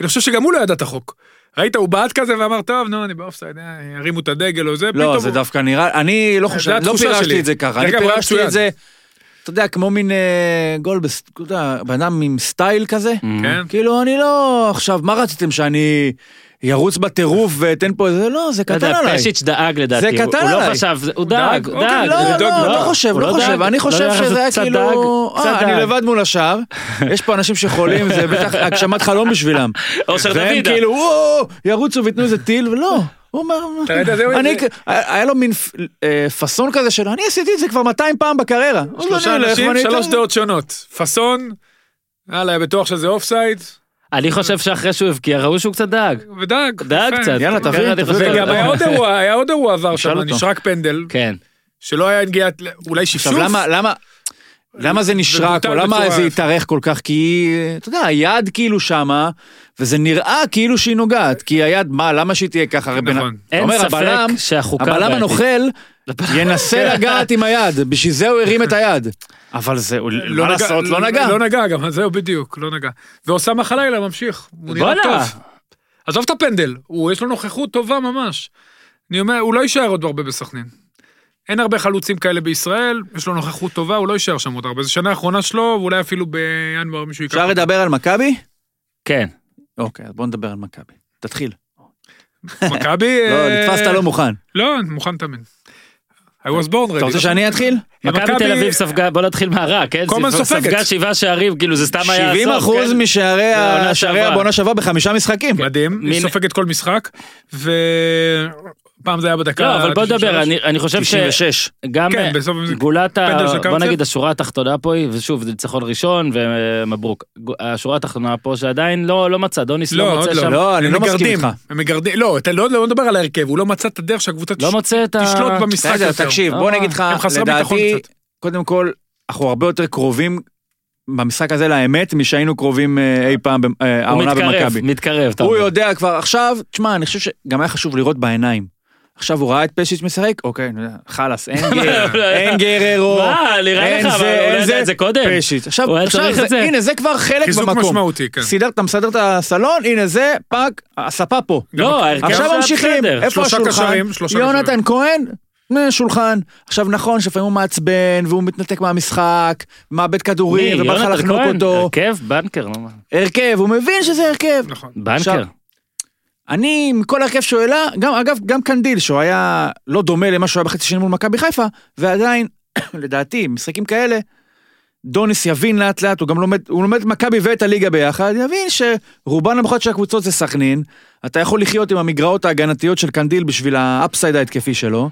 אני חושב שגם הוא לא ידע את החוק. ראית, הוא בעט כזה ואמר, טוב, נו, אני באופסייד, אה, ירימו את הדגל או זה, לא, זה הוא- דווקא נראה, אני לא חושב, זה לא פירשתי. את זה ככה, אני פירשתי. את זה, אתה יודע, כמו מין אה, גול, בן אדם עם סטייל כזה, כן. כאילו אני לא, עכשיו, מה רציתם, שאני ירוץ בטירוף ואתן פה איזה, לא, זה לא קטן יודע, עליי. פשיץ' דאג לדעתי, זה קטן הוא לא עליי. חשב, הוא דאג? דאג, אוקיי, דאג. לא, לבדוק, לא, לא. לא חושב, לא לא חושב, דאג. אני לא חושב יודע, שזה היה כאילו, דאג, קצת אה, אני דאג. לבד מול השער, יש פה אנשים שחולים, זה בטח הגשמת חלום בשבילם. *laughs* אושר והם דוידה. כאילו, וואו, ירוצו וייתנו איזה טיל, ולא. הוא אומר, אתה אני, זה- היה לו מין אה, פאסון כזה של, אני עשיתי את זה כבר 200 פעם בקריירה. שלושה אני אנשים, שלוש דעות שונות. פאסון, יאללה, היה בטוח שזה אופסייד, אני חושב שאחרי שהוא הבקיע, ראו שהוא קצת דאג. ודאג. דאג. קצת. יאללה, תביא. וגם היה עוד *laughs* אירוע, היה עוד אירוע עבר שם. נשרק פנדל, כן. שלא היה נגיעת, אולי שפשוף. עכשיו למה, למה, למה זה נשרק, או למה זה התארך כל כך? כי, אתה יודע, היד כאילו שמה, וזה נראה כאילו שהיא נוגעת, כי היד, מה, למה שהיא תהיה ככה? הרי בן- נכון. אין ספק שהחוקה הבלם. הנוכל, ינסה *laughs* לגעת עם היד, בשביל זה הוא הרים את היד. אבל זה, הוא- מה נגע- לעשות, לא נגע. לא נגע גם, זהו בדיוק, לא נגע. ואוסאמה חלילה ממשיך, הוא נראה. טוב. עזוב את הפנדל, יש לו נוכחות טובה ממש. אני אומר, הוא לא יישאר עוד הרבה בסכנין. אין הרבה חלוצים כאלה בישראל, יש לו נוכחות טובה, הוא לא יישאר שם עוד הרבה. זו שנה האחרונה שלו, ואולי אפילו בינואר מישהו ייקח. אפשר. לדבר על מכבי? כן. אוקיי, אז בוא נדבר על מכבי. תתחיל. מכבי... לא, אה, נתפסת לא מוכן. לא, מוכן תמיד. I was born ready. אתה רוצה שאני אתחיל? מכבי תל אביב ספגה, בוא נתחיל מהרע, כן? כל הזמן סופגת. ספגה שבעה שערים, כאילו זה סתם היה 70 אחוז כן? משערי בעונה ה- שערי שעברה. הבונה שעברה בחמישה משחקים. מדהים, היא סופגת כל משחק, ופעם זה היה בדקה... לא, אבל בוא 93. נדבר, אני- אני חושב 96. שגם כן, אה, בסוף גולת ה... בוא. נגיד השורה התחתונה פה היא, ושוב, זה ניצחון ראשון ומברוק. השורה התחתונה פה שעדיין לא לא מצא, דוניס לא, לא מוצא לא. שם, לא, אני לא מסכים איתך. הם מגרדים, לא, אתה לא לא מדבר על ההרכב, הוא לא מצא את הדרך שהקבוצה לא תש- מוצא את ה... תשלוט במשחק בסדר, יותר. תקשיב, לא, בוא נגיד לך, הם חסרי ביטחון לדעתי, קצת. קודם כל, אנחנו הרבה יותר קרובים במשחק הזה לאמת משהיינו קרובים אה, אי פעם אה, הוא העונה מתקרב, במכבי. מתקרב, אתה הוא. יודע כבר, עכשיו, תשמע, אני חושב שגם היה חשוב לראות בעיניים. עכשיו הוא ראה את פשיץ' משחק, אוקיי, חלאס, אין *laughs* גר- אין גררו, מה, נראה אין לך, אבל זה, הוא לא זה. את זה קודם. פשיץ'. עכשיו, הוא היה עכשיו צריך זה- את זה. הנה, זה כבר חלק חיזוק במקום. משמעותי, כן. סידר, אתה מסדר את הסלון, הנה זה, פאק, הספה פה. לא, ההרכב עכשיו ממשיכים. איפה שלושה השולחן? יונתן כהן, אה, שולחן. עכשיו נכון שלפעמים הוא מעצבן והוא מתנתק מהמשחק, מאבד? כדורים ובא לך לחנוק? אותו. הרכב? בנקר. הרכב, הוא מבין שזה הרכב. נכון. בנקר. אני, מכל הרכב שהוא העלה, גם, אגב, גם קנדיל, שהוא היה לא דומה למה שהוא היה בחצי שני מול מכבי חיפה, ועדיין, *coughs* לדעתי, משחקים כאלה, דוניס יבין לאט לאט, הוא גם לומד, הוא לומד את מכבי ואת הליגה ביחד, יבין שרובן המוחלט של הקבוצות זה סכנין, אתה יכול לחיות עם המגרעות ההגנתיות של קנדיל בשביל ה upside ההתקפי שלו.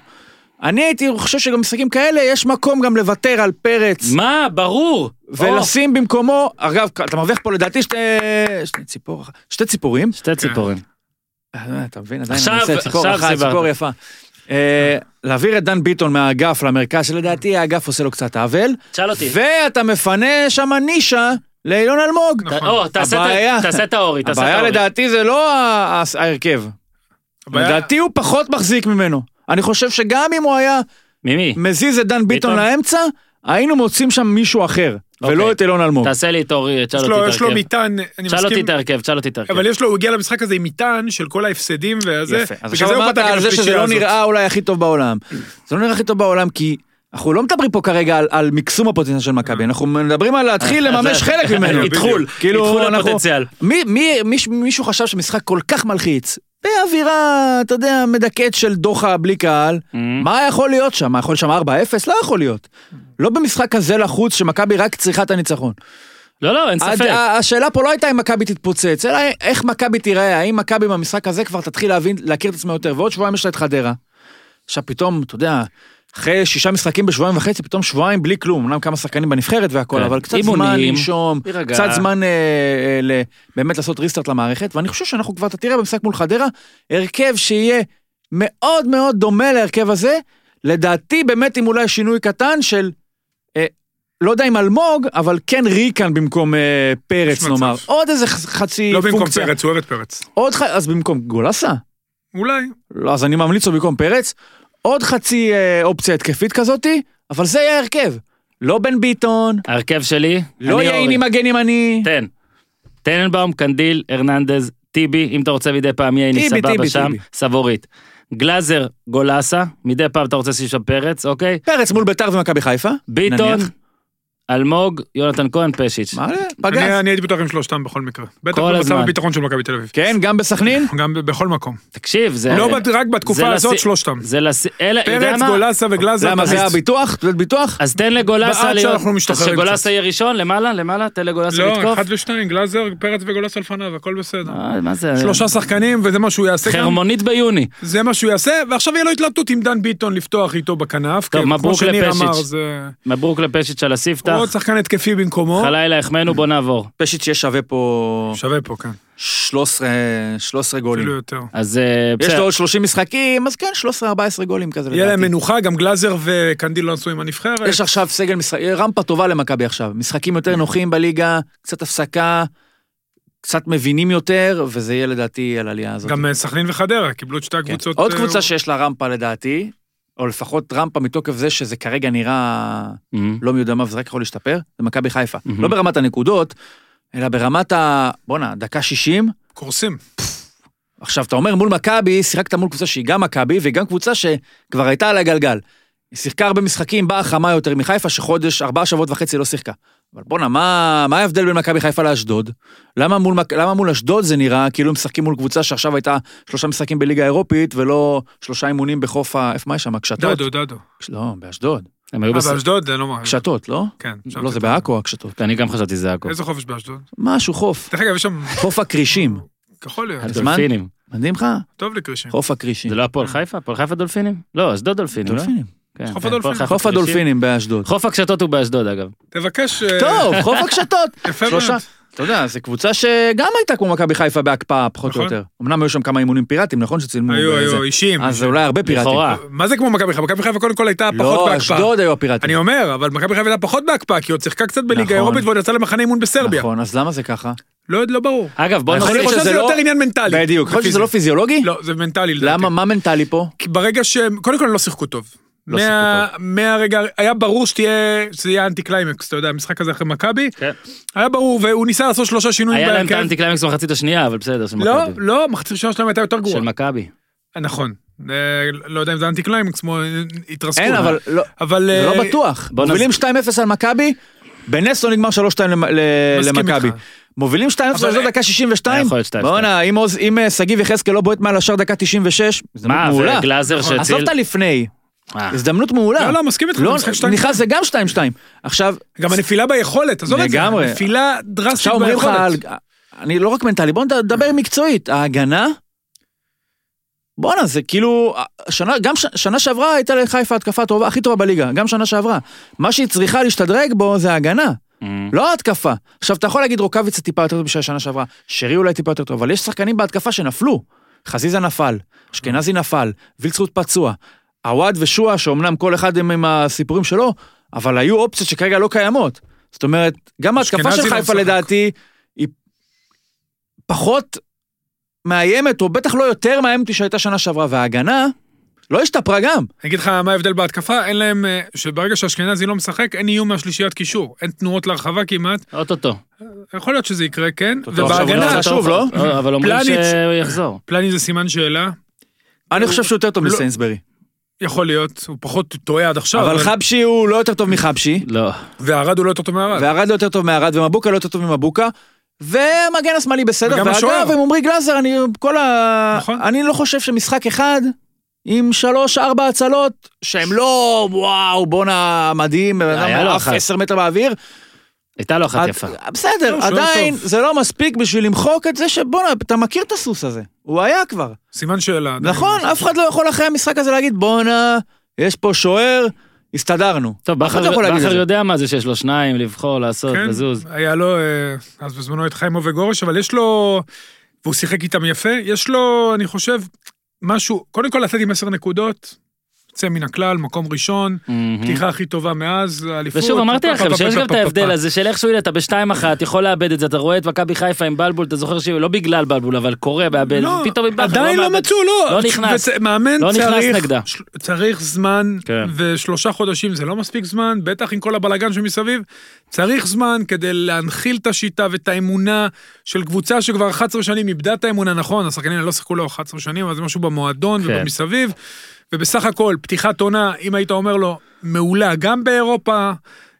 אני הייתי חושב שגם במשחקים כאלה יש מקום גם לוותר על פרץ, מה, ברור. ולשים במקומו, אגב, אתה מרוויח פה לדעתי שתי, שתי, ציפור, שתי ציפורים, או, שתי ציפורים. אה, אתה מבין, עדיין עכשיו- אני עושה ציפור אחת. ציפור יפה. אה, להעביר את דן ביטון מהאגף למרכז, שלדעתי האגף עושה לו קצת עוול, תשאל אותי. ואתה מפנה שם נישה לאילון אלמוג. נכון. תעשה את תעשה האורי, הבעיה. לדעתי זה לא ההרכב, לדעתי הוא פחות מחזיק ממנו. אני חושב שגם אם הוא היה ממי? מזיז את דן ביטון? לאמצע, היינו מוצאים שם מישהו אחר, ולא אוקיי. את אילון אלמוג. תעשה לי את אורי, תשאל יש אותי לו- את יש לו ההרכב. מטען, אני תשאל אותי מסכים, את ההרכב, תשאל אותי את ההרכב. אבל יש לו, הוא הגיע למשחק הזה עם מטען של כל ההפסדים וזה, יפה. אז עכשיו אמרת על זה שזה לא. נראה אולי הכי טוב בעולם. זה לא נראה הכי טוב בעולם כי אנחנו לא מדברים פה כרגע על, על מקסום הפוטנציאל של מכבי, אנחנו מדברים על להתחיל לממש חלק ממנו. איתחול, כאילו, איתחול הפוטנציאל. מי, מי, מיש, מישהו חשב שמשחק כל כך מלחיץ, באווירה, אתה יודע, מדכאת של דוחה בלי קהל, מה יכול להיות שם? מה יכול להיות שם 4-0? לא יכול להיות. לא במשחק כזה לחוץ שמכבי רק צריכה את הניצחון. לא, לא, אין ספק. השאלה פה לא הייתה אם מכבי תתפוצץ, אלא איך מכבי תיראה, האם מכבי במשחק הזה כבר תתחיל להבין, להכיר את עצמה יותר, ועוד שבועיים יש לה את חדרה. עכשיו פתאום, אתה יודע, אחרי שישה משחקים בשבועיים וחצי, פתאום שבועיים בלי כלום, אמנם כמה שחקנים בנבחרת והכל, כן. אבל קצת אימונים, זמן לנשום. קצת זמן אה, אה, ל- באמת לעשות ריסטארט למערכת, ואני חושב שאנחנו כבר, אתה תראה במשחק מול חדרה, הרכב שיהיה מאוד מאוד דומה להרכב הזה, לדעתי באמת עם אולי שינוי קטן של, אה, לא יודע אם אלמוג, אבל כן ריקן במקום אה, פרץ מצב. נאמר, עוד איזה חצי לא במקום פונקציה, פרץ, הוא אוהב את פרץ. עוד ח... אז במקום גולסה, אולי. לא, אז אני ממליץ לו במקום פרץ, עוד חצי אה, אופציה התקפית כזאתי, אבל זה יהיה ההרכב. לא בן ביטון, ההרכב שלי, לא יעיני אורי. מגן ימני. תן. טננבאום, קנדיל, הרננדז, טיבי, אם אתה רוצה מדי פעם טיבי, סבבה שם, טיבי. סבורית. גלאזר, גולסה, מדי פעם אתה רוצה לשים שם פרץ, אוקיי? פרץ מול ביתר ומכבי חיפה. ביטון, נניח. אלמוג, יונתן כהן, פשיץ'. מה, אני פגז. אני הייתי בטוח עם שלושתם בכל מקרה. בטח במצב. הביטחון של מכבי תל אביב. כן, גם בסכנין? גם בכל מקום. תקשיב, זה... לא בת- רק בתקופה זה הזאת לסי- שלושתם. זה לס... אלה, יודע פרץ? גולסה וגלאזר. למה, זה. הביטוח? תעודת ביטוח? אז תן לגולסה להיות... שאנחנו אז שגולסה. יהיה ראשון, למעלה, למעלה, תן לגולסה לא, לתקוף. אחד ושתיים, גלאזר, פרץ וגולסה לפניו, הכל בסדר. אה, מה זה? שלושה שחקנים, וזה מה שהוא יעשה. חרמונית ביוני. זה מה שהוא יעשה, ועכשיו יהיה לו התלבטות עם דן ביטון לפתוח איתו בכנף. טוב, מברוק לפשיץ'. זה... מברוק לפשיץ' על הספתח. עוד שחקן התקפי במקומו. חלילה החמאנו, בוא נעבור. פשיץ' יהיה שווה פה שווה פה, כן. 13 13 גולים. אפילו יותר. אז אה, יש בסדר. לו עוד 30 משחקים, אז כן, 13-14 גולים כזה יהיה להם לדעתי. מנוחה, גם גלאזר וקנדיל לא עשו עם הנבחרת. יש עכשיו סגל משחק, רמפה טובה למכבי עכשיו. משחקים יותר נוחים בליגה, קצת הפסקה, קצת מבינים יותר, וזה יהיה לדעתי על העלייה הזאת. גם אה, סכנין וחדרה, קיבלו את שתי כן. הקבוצות. עוד אה, קבוצה שיש לה רמפה לדעתי, או לפחות רמפה מתוקף זה שזה כרגע נראה מהמם. לא מי יודע מה וזה רק יכול להשתפר, זה מכבי חיפה. מהמם. לא ברמת הנקודות, אלא ברמת ה... בואנה, דקה 60, קורסים. עכשיו, אתה אומר מול מכבי, שיחקת מול קבוצה שהיא גם מכבי, וגם קבוצה שכבר הייתה על הגלגל. היא שיחקה הרבה משחקים, באה חמה יותר מחיפה, שחודש, ארבעה שבועות וחצי לא שיחקה. אבל בואנה, מה, מה ההבדל בין מכבי חיפה לאשדוד? למה מול, למה מול אשדוד זה נראה כאילו הם משחקים מול קבוצה שעכשיו הייתה שלושה משחקים בליגה האירופית, ולא שלושה אימונים בחוף ה... איפה, מה יש שם? קשתות? דדו, דדו. לא, באשדוד. הם היו אה. באשדוד זה לא מה... קשתות, לא? כן. לא, זה. בעכו הקשתות. אני גם חשבתי זה הכל. איזה חופש באשדוד? משהו, חוף. דרך אגב, יש שם... חוף הכרישים. יכול להיות. הדולפינים. מדהים לך? טוב לקרישים. חוף הכרישים. זה לא הפועל חיפה? הפועל חיפה דולפינים? לא, אשדוד דולפינים. לא? דולפינים. כן, חוף כן, הדולפינים. חוף באשדוד. חוף הקשתות הוא באשדוד אגב. תבקש... אה, טוב, חוף הקשתות. *laughs* יפה. מאוד. אתה יודע, זו קבוצה שגם הייתה כמו מכבי חיפה בהקפאה, פחות או נכון. יותר. אמנם היו שם כמה אימונים פיראטיים, נכון שצילמו? היו. היו, אישיים. אז זה אולי הרבה פיראטיים. לכאורה. מה זה כמו מכבי חיפה? מכבי חיפה קודם כל הייתה פחות לא, בהקפאה. אשדוד היו הפיראטיים. אני אומר, אבל מכבי חיפה הייתה פחות בהקפאה, כי היא עוד שיחקה קצת בליגה נכון. האירופית ועוד יצאה למחנה אימון בסרביה. נכון, אז למה זה ככה? לא לא ברור. אגב, בוא יכול אני נוסיף להיות חושב שזה שזה לא- יותר עניין מנטלי. בדיוק, יכול להיות שזה לא פיזיולוגי? לא, זה מנטלי לדעתי. למה, מה מנטלי פה? כי ברגע שהם, קודם כל הם לא שיחקו טוב. לא מה- מהרגע, היה ברור שתהיה, שזה יהיה אנטי קליימקס, אתה יודע, המשחק הזה אחרי מכבי, כן. היה ברור, והוא ניסה לעשות שלושה שינויים היה להם את בהרכב. האנטי קליימקס במחצית השנייה, אבל בסדר, של לא, מכבי. לא, מחצית ראשונה שלהם הייתה יותר גרועה. של מכבי. נכון. אה, לא יודע אם זה אנטי קליימקס, כמו אה, התרסקות. אין, אבל לא- אבל... זה אה, לא בטוח. בוא מובילים 2-0 על מכבי, בנס לא נגמר 3-2 למ- ל- מסכים למכבי. מובילים 2-0 אבל- לאשדוד דקה 62? יכול להיות 2-2. בואנה, אם אה, שגיב יחזקאל לא בועט מעל השער דקה 96, הזדמנות מה, מעולה. וגלאזר נכון. עזוב שהציל... את הלפני, אה, הזדמנות מעולה. לא, לא, מסכים איתך, לא, זה משחק 2-2. נכנס זה גם 2-2. עכשיו, גם הנפילה ביכולת, עזוב את זה. לגמרי. נפילה דרסטית עכשיו אומרים לך, ביכולת. אני לא רק מנטלי, בוא נדבר מקצועית, ההגנה, בואנה, זה כאילו, שנה, גם ש, שנה שעברה הייתה לחיפה התקפה טובה, הכי טובה בליגה, גם שנה שעברה. מה שהיא צריכה להשתדרג בו זה ההגנה, אמ, לא ההתקפה. עכשיו, אתה יכול להגיד רוקאביצה טיפה יותר טוב בשביל השנה שעברה, שרי אולי טיפה יותר טוב, אבל יש שחקנים בהתקפה שנפלו. חזיזה נפל, אשכנזי נפל, וילצרוט פצוע, עווד ושועה, שאומנם כל אחד הם עם הסיפורים שלו, אבל היו אופציות שכרגע לא קיימות. זאת אומרת, גם ההתקפה של לא חיפה. לדעתי, היא פחות מאיימת, או בטח לא יותר מאיימת שהייתה שנה שעברה, וההגנה לא השתפרה גם. אני אגיד לך מה ההבדל בהתקפה, אין להם, אה, שברגע שאשכנזי לא משחק, אין איום מהשלישיית קישור. אין תנועות להרחבה כמעט. אוטוטו. יכול להיות שזה יקרה, כן. ובהגנה, נפצע שוב, לא? אה, אבל אומרים פלניץ'. שהוא יחזור. פלני זה סימן שאלה. אני חושב שהוא יותר טוב לא- מסיינסברי. יכול להיות, הוא פחות טועה עד עכשיו. אבל חבשי הוא לא יותר טוב מחבשי, לא. וערד הוא לא יותר טוב מהרד. וערד לא יותר טוב מערד, ומבוקה לא יותר טוב ממבוקה. והמגן השמאלי בסדר, וגם ואגב, השוער. עם עמרי גלאזר, אני כל ה... נכון. אני לא חושב שמשחק אחד עם שלוש, ארבע הצלות, שהם לא, וואו, בואנה, מדהים, בן היה אדם לו עף אחת. עשר מטר באוויר. הייתה לו אחת יפה. בסדר, לא, עדיין. זה לא מספיק בשביל למחוק את זה שבואנה, אתה מכיר את הסוס הזה. הוא היה כבר. סימן שאלה. נכון, אף אחד לא יכול אחרי המשחק הזה להגיד, בואנה, יש פה שוער, הסתדרנו. טוב, בכר לא. יודע מה זה שיש לו שניים, לבחור, לעשות, כן, לזוז. היה לו, אה, אז בזמנו את חיימו וגורש, אבל יש לו, והוא שיחק איתם יפה, יש לו, אני חושב, משהו, קודם כל לצאת עם עשר נקודות, יוצא מן הכלל, מקום ראשון. פתיחה הכי טובה מאז, האליפות. ושוב, אמרתי לכם שיש גם את ההבדל. הזה של איכשהו, אתה בשתיים אחת, יכול לאבד את זה, אתה רואה את מכבי חיפה עם בלבול, אתה זוכר שלא בגלל בלבול, אבל קורה, מאבד, לא, פתאום עם בכר עדיין לא מאבד. מצאו, לא. לא נכנס. מאמן לא צריך, זמן, כן. ושלושה חודשים זה לא מספיק זמן, בטח עם כל הבלגן שמסביב. צריך זמן כדי להנחיל את השיטה ואת האמונה של קבוצה שכבר 11 שנים איבדה את האמונה, נכון, השחקנים לא שיחקו לו 11 שנים, אבל זה משהו במועדון כן. ובמסביב. ובסך הכל, פתיחת עונה, אם היית אומר לו, מעולה, גם באירופה,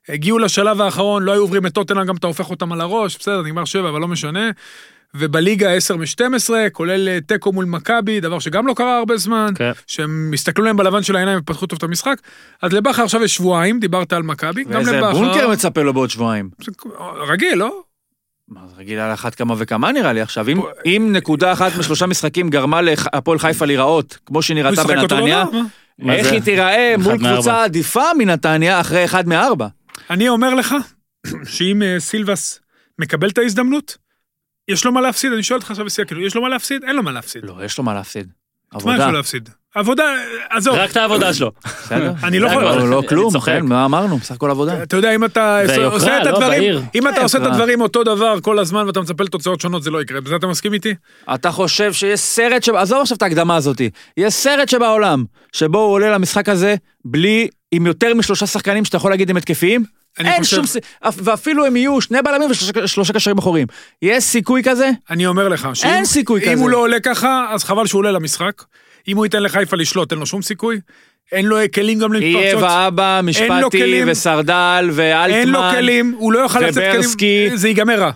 הגיעו לשלב האחרון, לא היו עוברים את טוטנאם, גם אתה הופך אותם על הראש, בסדר, נגמר שבע, אבל לא משנה. ובליגה 10 מ-12, כולל אה, תיקו מול מכבי, דבר שגם לא קרה הרבה זמן, כן. שהם הסתכלו להם בלבן של העיניים ופתחו טוב את המשחק. אז לבכר עכשיו יש שבועיים, דיברת על מכבי, גם ואיזה לבכר. בונקר מצפה לו בעוד שבועיים. רגיל, לא? מה, זה רגיל על אחת כמה וכמה נראה לי עכשיו. אם, אם נקודה אחת משלושה משחקים גרמה להפועל חיפה להיראות כמו שהיא הוא נראתה ישחק אותו בנתניה, איך? היא תיראה מול. קבוצה עדיפה מנתניה אחרי אחד מארבע? אני אומר לך, *clears throat* שאם אה, סילבס מקבל את ההזדמנות, יש לו מה להפסיד, אני שואל אותך עכשיו בשיא, כאילו, יש לו מה להפסיד? אין לו מה להפסיד. לא, יש לו מה להפסיד. מה יש עבודה. לו להפסיד? עבודה, עזוב. רק את העבודה שלו. בסדר? *laughs* אני לא יכול-. לא, לא כלום, צוחק. כן, מה אמרנו? בסך הכל עבודה. אתה יודע, אם אתה עושה את לא, הדברים. אם אתה כן, עושה את מה? הדברים אותו דבר כל הזמן ואתה מצפה לתוצאות שונות, זה לא יקרה. בזה אתה מסכים איתי? אתה חושב שיש סרט, שבא- עזוב עכשיו את ההקדמה הזאתי, יש סרט שבעולם, שבו הוא עולה למשחק הזה בלי, עם יותר משלושה שחקנים שאתה יכול להגיד הם התקפיים? אני אין חושב- שום ואפילו הם יהיו שני בלמים ושלושה קשרים אחוריים. יש סיכוי כזה? אני אומר לך, שאם אין סיכוי אם כזה. הוא לא עולה ככה, אז חבל שהוא עולה למשחק. אם הוא ייתן לחיפה לשלוט, אין לו שום סיכוי. אין לו כלים גם יהיה להתפרצות. ואבא, לו משפטי. וסרדל ואלטמן. אין לו כלים, הוא לא יוכל לצאת. כלים, זה ייגמר רע.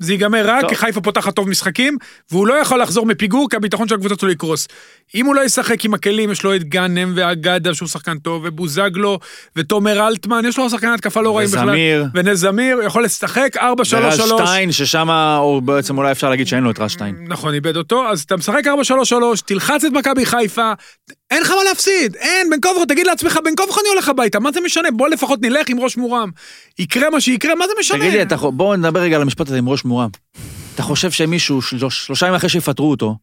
זה ייגמר רע. כי חיפה פותחת טוב משחקים, והוא לא יכול לחזור מפיגור, כי הביטחון של הקבוצה שלו יקרוס. אם הוא לא ישחק עם הכלים, יש לו את גאנם ואגדה, שהוא שחקן טוב, ובוזגלו, ותומר אלטמן, יש לו שחקני התקפה לא רעים בכלל. וזמיר. ונס זמיר, הוא יכול לשחק 4-3-3. ורז שטיין, ששם, או בעצם אולי אפשר להגיד שאין לו את רז שטיין. נכון, איבד אותו, אז אתה משחק 4-3-3, תלחץ את מכבי חיפה, אין לך מה להפסיד, אין, כה וכה, תגיד לעצמך, כה וכה אני הולך הביתה, מה זה משנה? בוא לפחות נלך עם ראש מורם. יקרה מה שיקרה, מה זה משנה? תגיד לי, אתה בואו נדבר רגע על המשפט הזה עם ראש מורם. אתה חושב שמישהו, שלוש- שלושה ימים אחרי שיפטרו אותו,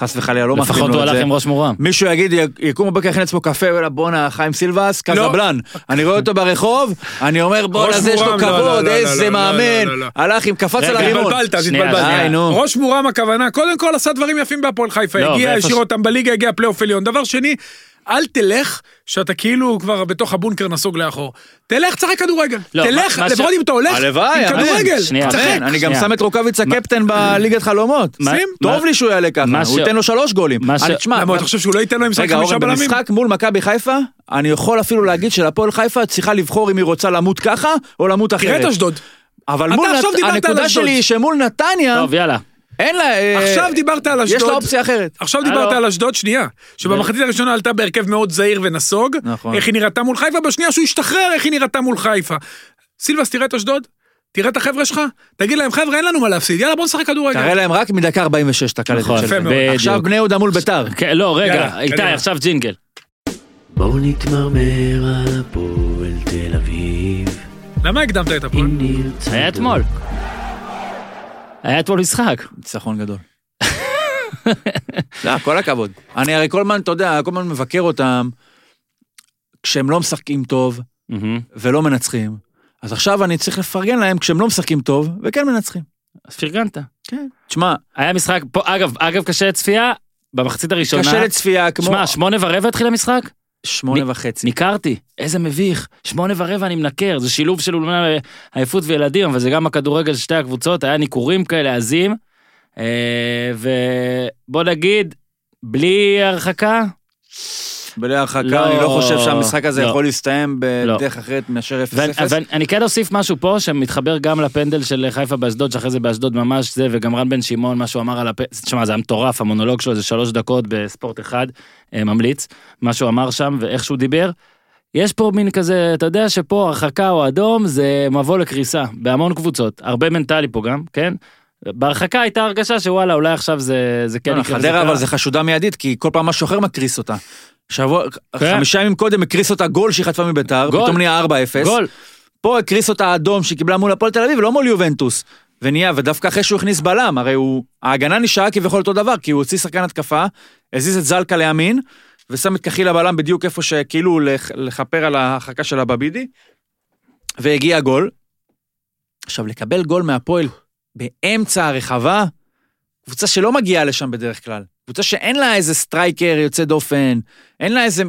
חס וחלילה, לא לפחות לו הוא את הלך זה, עם ראש מורם. מישהו יגיד, יקום בבוקר יכין לעצמו קפה, וואלה בואנה, חיים סילבס, לא. קזבלן. אני רואה אותו ברחוב, אני אומר בואנה, זה יש לו לא, לא, כבוד, לא, לא, איזה לא, מאמן, לא, לא, לא. הלך עם קפץ על הרימון. התבלבלת, אז התבלבלת. ראש מורם הכוונה, קודם כל עשה דברים יפים בהפועל חיפה, לא, הגיע, השאיר אותם בליגה, הגיע פלייאוף עליון. דבר שני, אל תלך שאתה כאילו כבר בתוך הבונקר נסוג לאחור. תלך, תשחק כדורגל. לא, תלך, מה- מה ש- לפחות אם אתה הולך הלוואי, עם אמן. כדורגל. שנייה, תשחק. אמן, אני גם. שם את רוקאביצה קפטן בליגת חלומות. מה- שים. טוב מה- לי שהוא יעלה ככה, מה הוא ש- ייתן לו שלוש גולים. מה ש- אני- תשמע, למה, אתה חושב שהוא לא ייתן לו עם רגע, חמישה בלמים? במשחק מול מכבי חיפה, אני יכול אפילו להגיד שלפועל חיפה צריכה לבחור אם היא רוצה למות ככה, או למות תראה את אחרת. אשדוד. אבל מול הנקודה. שלי היא שמול נתניה, טוב, יאללה. אין לה... אה, עכשיו דיברת על יש אשדוד. לה אופציה אחרת. עכשיו דיברת. על אשדוד, שנייה. שבמחצית הראשונה עלתה בהרכב מאוד זהיר ונסוג. נכון. איך היא נראתה מול חיפה, בשנייה שהוא השתחרר, איך היא נראתה מול חיפה. סילבס, תראה את אשדוד, תראה את החבר'ה שלך, תגיד להם, חבר'ה, אין לנו מה להפסיד, יאללה, בוא נשחק כדורגל. תראה להם רק מדקה 46 את נכון, שלהם. עכשיו. בני יהודה מול ביתר. כן, לא, רגע, איתי. עכשיו ג'ינגל. בואו נתמרמר על הפועל תל אביב, למה הקדמת את הפועל? היה אתמול. היה אתמול משחק. ניצחון גדול. *laughs* לא, כל הכבוד. אני הרי כל הזמן, אתה יודע, כל הזמן מבקר אותם כשהם לא משחקים טוב. ולא מנצחים. אז עכשיו אני צריך לפרגן להם כשהם לא משחקים טוב וכן מנצחים. אז פרגנת. כן. תשמע, היה משחק, פה, אגב, אגב, קשה לצפייה, במחצית הראשונה. קשה לצפייה כמו... שמע, שמונה ורבע התחיל המשחק? שמונה וחצי. ניכרתי, איזה מביך. שמונה ורבע אני מנקר, זה שילוב של אולמנה עייפות וילדים, אבל זה גם הכדורגל של שתי הקבוצות, היה ניכורים כאלה עזים. אה, ובוא נגיד, בלי הרחקה, בלי הרחקה, לא, אני לא חושב שהמשחק הזה לא. יכול להסתיים לא. בדרך אחרת מאשר 0-0. ואני- ואני כן אוסיף משהו פה שמתחבר גם לפנדל של חיפה באשדוד, שאחרי זה באשדוד ממש זה, וגם רן בן שמעון, מה שהוא אמר על הפנדל, תשמע, זה היה מטורף, המונולוג שלו זה שלוש דקות בספורט אחד, אה, ממליץ, מה שהוא אמר שם ואיך שהוא דיבר. יש פה מין כזה, אתה יודע שפה הרחקה או אדום זה מבוא לקריסה, בהמון קבוצות, הרבה מנטלי פה גם, כן? בהרחקה הייתה הרגשה שוואלה, אולי עכשיו זה, זה כן כן, יקרה. חדרה. אבל זה חשודה מיידית, כי כל פעם משהו אחר מקריס אותה. שבוע, כן. חמישה ימים קודם הקריס אותה גול שהיא חטפה מביתר. פתאום נהיה 4-0. גול. פה הקריס אותה אדום שהיא קיבלה מול הפועל תל אביב, לא מול יובנטוס. ונהיה, ודווקא אחרי שהוא הכניס בלם, הרי הוא, ההגנה נשארה כביכול אותו דבר, כי הוא הוציא שחקן התקפה, הזיז את זלקה לימין, ושם את קחילה בלם בדיוק איפה שכאילו לח- לכפר על ההרחקה של הבבידי, והגיע גול. עכשיו, לקבל גול מהפועל באמצע הרחבה, קבוצה שלא מגיעה לשם בדרך כלל. קבוצה שאין לה איזה סטרייקר יוצא דופן, אין לה איזה...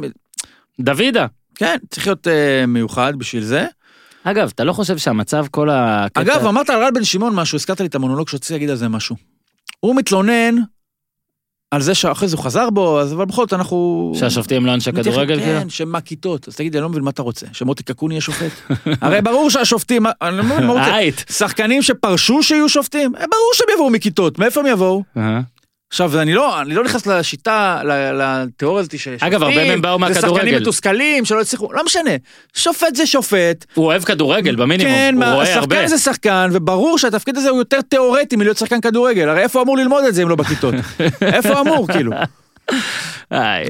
דוידה. כן, צריך להיות אה, מיוחד בשביל זה. אגב, אתה לא חושב שהמצב כל הקטע... אגב, אמרת על רן בן שמעון משהו, הזכרת לי את המונולוג שרציתי להגיד על זה משהו. הוא מתלונן על זה שאחרי זה הוא חזר בו, אז אבל בכל זאת אנחנו... שהשופטים לא אנשי כדורגל? כאילו? כן, שהם מהכיתות. אז תגיד אני לא מבין מה אתה רוצה, שמוטי קקון יהיה שופט? *laughs* הרי ברור שהשופטים, אני לא מבין מה הוא רוצה. *laughs* שחקנים שפרשו שיהיו שופטים, אה, ברור שהם יבואו מכיתות, מאיפה הם יבואו? עכשיו, אני לא, אני לא נכנס לשיטה, לתיאוריה הזאת ששופטים, אגב, הרבה מהם באו זה מהכדורגל. שחקנים מתוסכלים שלא הצליחו, לא משנה. שופט זה שופט, הוא אוהב כדורגל במינימום, כן, הוא רואה הרבה. שחקן זה שחקן, וברור שהתפקיד הזה הוא יותר תיאורטי מלהיות שחקן כדורגל, הרי איפה אמור ללמוד את זה אם לא בכיתות? *laughs* איפה אמור, כאילו?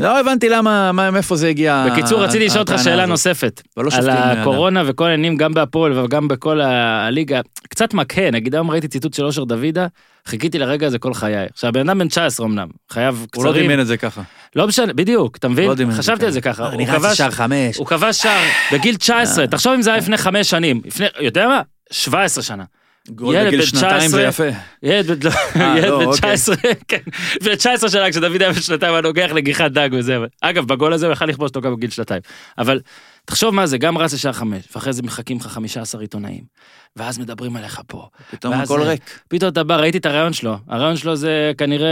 לא הבנתי למה, מה- מאיפה זה הגיע. בקיצור, רציתי לשאול אותך שאלה. נוספת. לא על הקורונה וכל העניינים, גם בהפועל וגם בכל הליגה. קצת מקהה, נגיד היום ראיתי ציטוט של אושר דוידה, חיכיתי לרגע הזה כל חיי. עכשיו, בן אדם בן 19 אמנם, חייו הוא לא קצרים. דמיין את זה ככה. לא משנה, בדיוק, אתה מבין? לא חשבתי. על זה ככה. אה, אני רץ לשער חמש. הוא כבש שער בגיל 19, תחשוב אם זה היה לפני חמש שנים, לפני, יודע מה? 17 שנה. גול בגיל שנתיים זה 19. יפה. ילד בן אה, ילד לא, בן אוקיי. 19, כן, בן 19 שנה כשדוד היה בן שנתיים היה נוגח נגיחת דג וזה. אגב, בגול הזה הוא יכל לכבוש אותו גם בגיל שנתיים. אבל תחשוב מה זה, גם רץ לשער חמש, ואחרי זה מחכים לך 15 עיתונאים, ואז מדברים עליך פה. פתאום הכל זה- ריק. פתאום אתה בא, ראיתי את הרעיון שלו. הרעיון שלו זה כנראה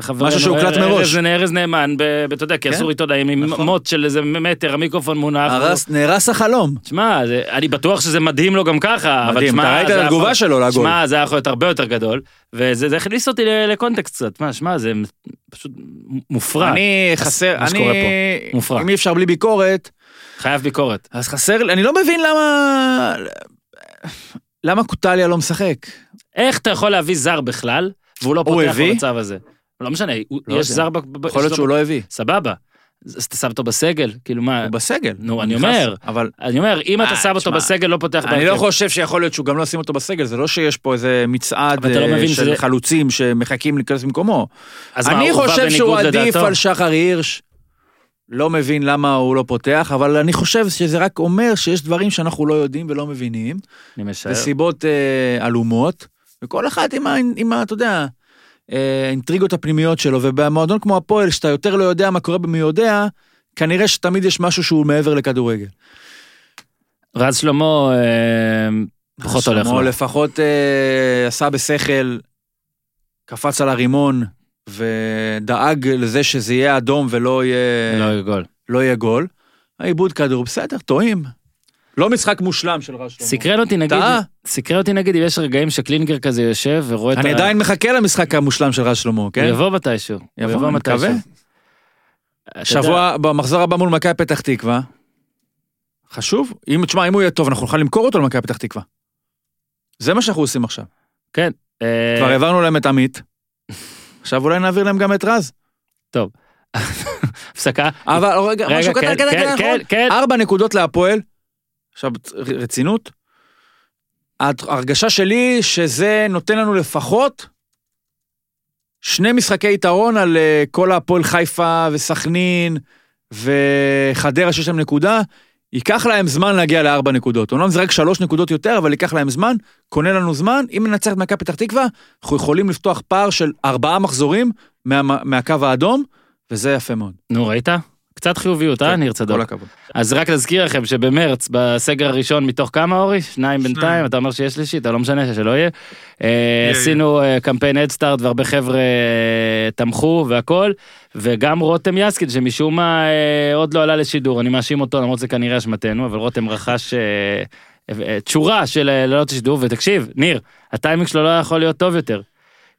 חברנו. משהו שהוקלט מראש. ארז- ארז נאמן, אתה יודע, כי כן, אסור עיתונאים עם נכון. מוט של איזה מטר, המיקרופון מונח. הרס- נהרס החלום. שמע, זה- אני בטוח שזה מדהים לו גם ככה, אבל מדהים, שמע, אתה ראית זה את התגובה יכול- שלו לגול. שמע, זה היה יכול להיות הרבה יותר גדול, וזה זה הכניס אותי לקונטקסט קצת. מה, שמע, זה פשוט מופרע. אני חסר, אני. מופרע. אם אי אפשר בלי ביקורת, חייב ביקורת. אז חסר, אני לא מבין למה, למה קוטליה לא משחק. איך אתה יכול להביא זר בכלל, והוא לא פותח הביא? במצב הזה? לא משנה, הוא- לא יש יודע. זר... ב- יכול להיות שהוא לא הביא. סבבה. אז אתה שם אותו בסגל, כאילו מה... הוא בסגל. נו, אני אומר. אבל אני אומר, אם אתה אה, שם אותו בסגל, לא פותח אני לא בהרכב. חושב שיכול להיות שהוא גם לא ישים אותו בסגל, זה לא שיש פה איזה מצעד לא אה, של חלוצים שמחכים להיכנס במקומו. אני חושב שהוא עדיף? על שחר הירש. לא מבין למה הוא לא פותח, אבל אני חושב שזה רק אומר שיש דברים שאנחנו לא יודעים ולא מבינים, אני משער. וסיבות אה, עלומות, וכל אחד עם, ה, עם ה, אתה יודע, אה, האינטריגות הפנימיות שלו, ובמועדון כמו הפועל, שאתה יותר לא יודע מה קורה במי יודע, כנראה שתמיד יש משהו שהוא מעבר לכדורגל. רז שלמה אה, פחות הולך לו. לפחות אה, עשה בשכל, קפץ על הרימון, ודאג לזה שזה יהיה אדום ולא יהיה, לא יהיה גול. לא יהיה גול. העיבוד כדור, בסדר, טועים. לא משחק מושלם של רז שלמה. סקרן אותי נגיד, טעה. סקרן אותי נגיד אם יש רגעים שקלינגר כזה יושב ורואה את אני ה... עדיין מחכה למשחק המושלם של רז שלמה, כן? יבוא מתישהו. יבוא, אני מתישהו. שבוע, במחזור הבא מול מכבי פתח תקווה. חשוב. אם, תשמע, אם הוא יהיה טוב, אנחנו נוכל למכור אותו למכבי פתח תקווה. זה מה שאנחנו עושים עכשיו. אה, כבר העברנו להם את עמית. *laughs* עכשיו אולי נעביר להם גם את רז. *laughs* הפסקה. אבל רגע, רגע, משהו קטן, כן, קטן, כן, קטן, כן, אחרון. כן. ארבע נקודות להפועל. עכשיו, רצינות. ההרגשה שלי שזה נותן לנו לפחות שני משחקי יתרון על אה, כל הפועל חיפה וסכנין וחדרה שיש להם נקודה. ייקח להם זמן להגיע לארבע נקודות. אומנם זה רק שלוש נקודות יותר, אבל ייקח להם זמן, קונה לנו זמן. אם ננצח את מכבי פתח תקווה, אנחנו יכולים לפתוח פער של ארבעה מחזורים מה, מהקו האדום, וזה יפה מאוד. נו, ראית? קצת חיוביות, אה, ניר צדוק. כל הכבוד. אז רק להזכיר לכם שבמרץ, בסגר הראשון, מתוך כמה, אורי? שניים בינתיים, אתה אומר שיש שלישי, אתה לא משנה, שלא יהיה. אה, עשינו אה, קמפיין הדסטארט והרבה חבר'ה אה, תמכו והכל, וגם רותם יסקין, שמשום מה עוד לא עלה לשידור, אני מאשים אותו, למרות זה כנראה אשמתנו, אבל רותם רכש... תשורה של לעלות לשידור, ותקשיב, ניר, הטיימינג שלו לא יכול להיות טוב יותר.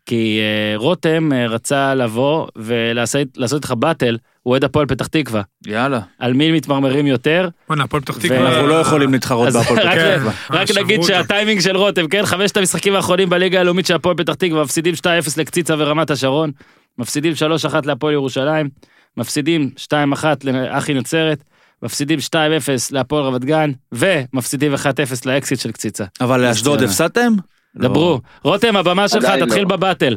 כי אה, רותם אה, רצה לבוא ולעשות לעשות איתך באטל, הוא אוהד הפועל פתח תקווה. יאללה. על מי מתמרמרים יותר, בואנה, הפועל פתח תקווה... אנחנו לא יכולים להתחרות בהפועל *laughs* רק, פתח. תקווה. רק שברו נגיד. שהטיימינג של רותם, כן? חמשת המשחקים האחרונים בליגה הלאומית של הפועל פתח תקווה, מפסידים 2-0 לקציצה ורמת השרון, מפסידים 3-1 להפועל ירושלים, מפסידים 2-1 לאחי נצרת, מפסידים 2-0 להפועל רמת גן, ומפסידים 1-0 לאקסיט של קציצה. אבל לאשדוד. הפסדתם? לא. דברו, רותם, הבמה שלך, תתחיל לא. בבטל.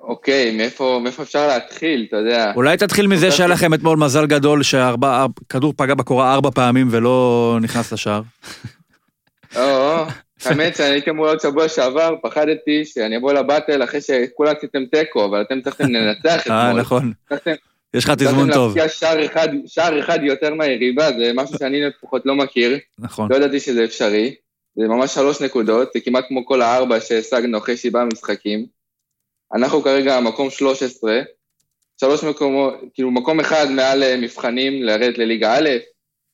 אוקיי, מאיפה, מאיפה אפשר להתחיל, אתה יודע? אולי תתחיל מזה שהיה לכם אתמול מזל גדול שהכדור פגע בקורה ארבע פעמים ולא נכנס לשער. או, האמת שאני הייתי אמור להיות שבוע שעבר, פחדתי שאני אבוא לבטל אחרי שכולם עשיתם תיקו, אבל אתם צריכים לנצח אה, אתמול. נכון. צריכים יש לך תזמון טוב. שער אחד, שער אחד יותר מהיריבה, זה משהו שאני לפחות לא מכיר, נכון. לא ידעתי שזה אפשרי. זה ממש שלוש נקודות, זה כמעט כמו כל הארבע שהשגנו אחרי שבעה משחקים. אנחנו כרגע מקום 13, שלוש מקומות, כאילו מקום אחד מעל אה, מבחנים לרדת לליגה א',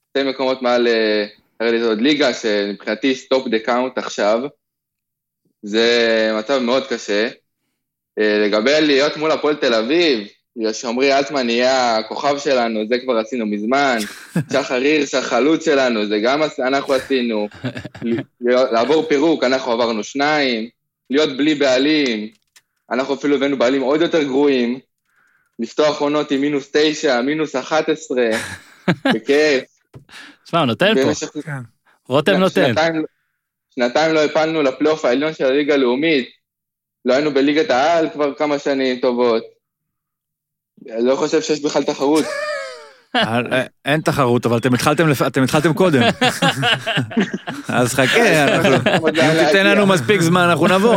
שתי מקומות מעל אה, לרדת לעוד ליגה, שמבחינתי stop the count עכשיו. זה מצב מאוד קשה. אה, לגבי להיות מול הפועל תל אביב, בגלל שעמרי אלטמן יהיה הכוכב שלנו, זה כבר עשינו מזמן. *laughs* שחר הירש החלוץ שלנו, זה גם אנחנו עשינו. לעבור פירוק, אנחנו עברנו שניים. להיות בלי בעלים, אנחנו אפילו הבאנו בעלים עוד יותר גרועים. לפתוח עונות עם מינוס תשע, מינוס אחת עשרה, *laughs* בכיף. תשמע, הוא נותן פה, כן. רותם נותן. שנתיים, שנתיים לא הפלנו לפלייאוף העליון של הליגה הלאומית. לא היינו בליגת העל כבר כמה שנים טובות. לא חושב שיש בכלל תחרות. אה, אין תחרות, אבל אתם התחלתם לפ- אתם התחלתם קודם. אז חכה, אנחנו- אם תיתן לנו מספיק זמן, אנחנו נבוא.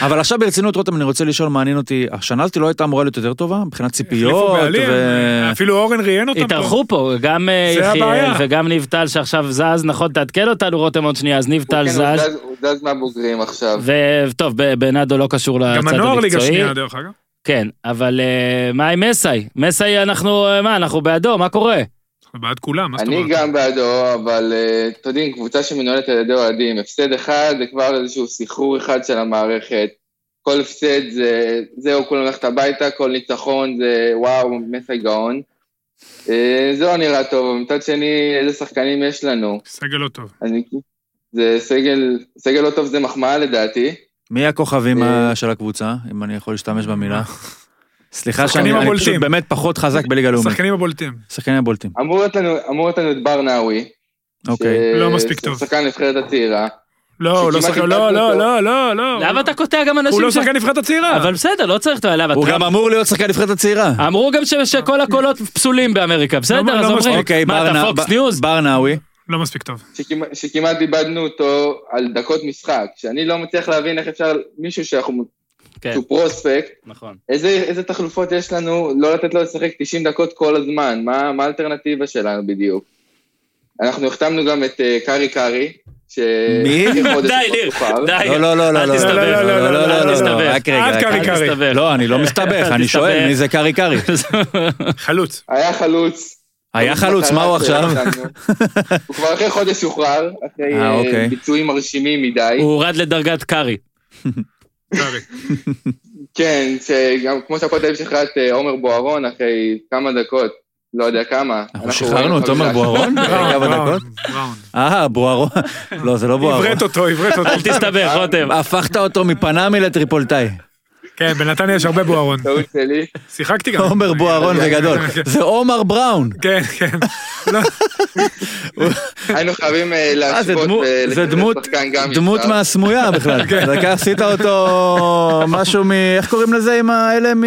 אבל עכשיו ברצינות, רותם, אני רוצה לשאול, מעניין אותי, השנה הזאת לא הייתה אמורה להיות יותר טובה מבחינת ציפיות, ו... אפילו אורן ראיין אותם פה. התארחו פה, גם אה, יחיאל. וגם ניב טל שעכשיו זז, נכון, תעדכן אותנו רותם עוד שנייה, אז ניב טל כן, זז, הוא זז מהבוגרים עכשיו. וטוב, בנאדו לא קשור לצד גם המקצועי. הנוער ליגה שנייה, דרך אגב. כן, אבל אה, מה עם מסאי? מסאי אנחנו, אה, מה, אנחנו בעדו, מה קורה? אנחנו בעד כולם, מה זאת אני אומרת? גם בעדו, אבל אה, אתם יודעים, קבוצה שמנוהלת על ידי אוהדים, הפסד אחד זה כבר איזשהו סחרור אחד של המערכת. כל הפסד זה, זהו, כולם ללכת הביתה, כל ניצחון זה וואו, מסי גאון. זה לא נראה טוב, אבל מצד שני, איזה שחקנים יש לנו. סגל לא טוב. אני, זה סגל, סגל לא טוב זה מחמאה לדעתי. מי הכוכבים אה, של הקבוצה, אם אני יכול להשתמש במילה? סליחה שאני שחקנים. פשוט באמת פחות חזק בליגה לאומית. השחקנים הבולטים. שחקנים הבולטים. אמור להיות לנו, את בר נאווי. אוקיי. לא מספיק טוב. שחקן נבחרת הצעירה. לא, הוא לא שחקן, לא, לא. לא, לא, לא. למה אתה קוטע גם הוא אנשים לא ש... שחקן נבחרת הצעירה. אבל בסדר, לא צריך? הוא גם אמור להיות שחקן נבחרת הצעירה. אמרו גם שכל הקולות פסולים באמריקה, בסדר, לא אז מספיק. אומרים, אוקיי, מה, אתה פוקס ניוז? בר נאווי. לא מספיק טוב. שכמעט, שכמעט איבדנו אותו על דקות משחק, שאני לא מצליח להבין איך אפשר, מישהו שאנחנו, כן, שהוא פרוספקט, נכון. איזה, איזה תחלופות יש לנו לא לתת לו לשחק 90 דקות כל הזמן, מה, מה האלטרנטיבה שלנו בדיוק? אנחנו החתמנו גם את uh, קארי קארי, ש... מי? *laughs* די, ניר. די. לא, לא, לא, לא, לא, תסתבך. לא, לא, לא, לא, לא, אל לא, תסתבך. רק רגע, עד רק קארי רגע. קארי. לא, אני לא מסתבך, אני שואל. מי זה קארי קארי. *laughs* חלוץ. היה חלוץ. היה חלוץ, מה הוא עכשיו? *laughs* הוא כבר אחרי חודש שוחרר, אחרי אה, אה, אוקיי. ביצועים מרשימים מדי. הוא הורד לדרגת קארי. *laughs* כן, שגם כמו שהפועל תל אביב שחררה את אה, עומר בוארון אחרי כמה דקות, לא יודע כמה. אנחנו שחררנו את תומר בוארון? *laughs* כמה דקות? אה, בוארון. לא, זה לא בוארון. עברת אותו, עברת אותו. אל תסתבך, רותם. הפכת אותו מפנמי לטריפולטאי. כן, בנתניה יש הרבה בוארון. טעות שלי. שיחקתי גם. עומר בוארון זה גדול. זה עומר בראון. כן, כן. לא, היינו חייבים אה, אה, להשוות ולקבל זה דמות-. מהסמויה בכלל. דקה עשית אותו משהו מ... איך קוראים לזה עם האלה מ...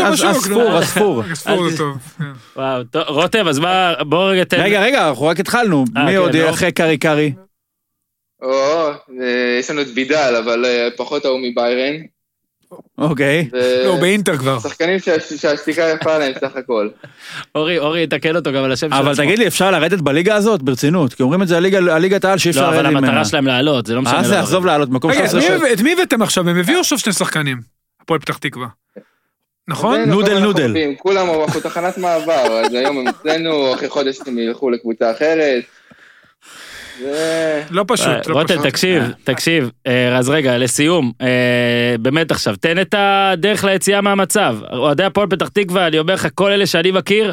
הספור, נו. הספור. *laughs* ספור זה טוב. כן. וואו, רותם, אז מה, בוא רגע תן... רגע, רגע, אנחנו רק התחלנו. אה, מי כן, עוד יהיה לא. אחרי קארי קארי? או, אה, יש לנו את וידל, אבל אה, פחות ההוא מביירן. אוקיי. לא, הוא באינטר כבר. שחקנים שה- שהשתיקה יפה להם סך הכל. אורי, אורי, יתקן אותו גם על השם של אבל. תגיד לי, אפשר לרדת בליגה הזאת? ברצינות. כי אומרים את זה על ליגת העל שאי אפשר לא, אבל לרדת ממנה. המטרה שלהם לעלות, זה לא משנה. מה זה, לא. עזוב לעלות מקום רגע, את 13 מי- את מי הבאתם עכשיו? הם הביאו עכשיו שני שחקנים. הפועל פתח תקווה. נכון? זה, נודל, נודל. כולם אנחנו תחנת מעבר, אז היום הם אצלנו, אחרי חודש הם ילכו לקבוצה אחרת. לא פשוט, לא רותם, פשוט. תקשיב, תקשיב, אה, אז רגע, לסיום, אה, באמת עכשיו, תן את הדרך ליציאה מהמצב. אוהדי הפועל פתח תקווה, אני אומר לך, כל אלה שאני מכיר,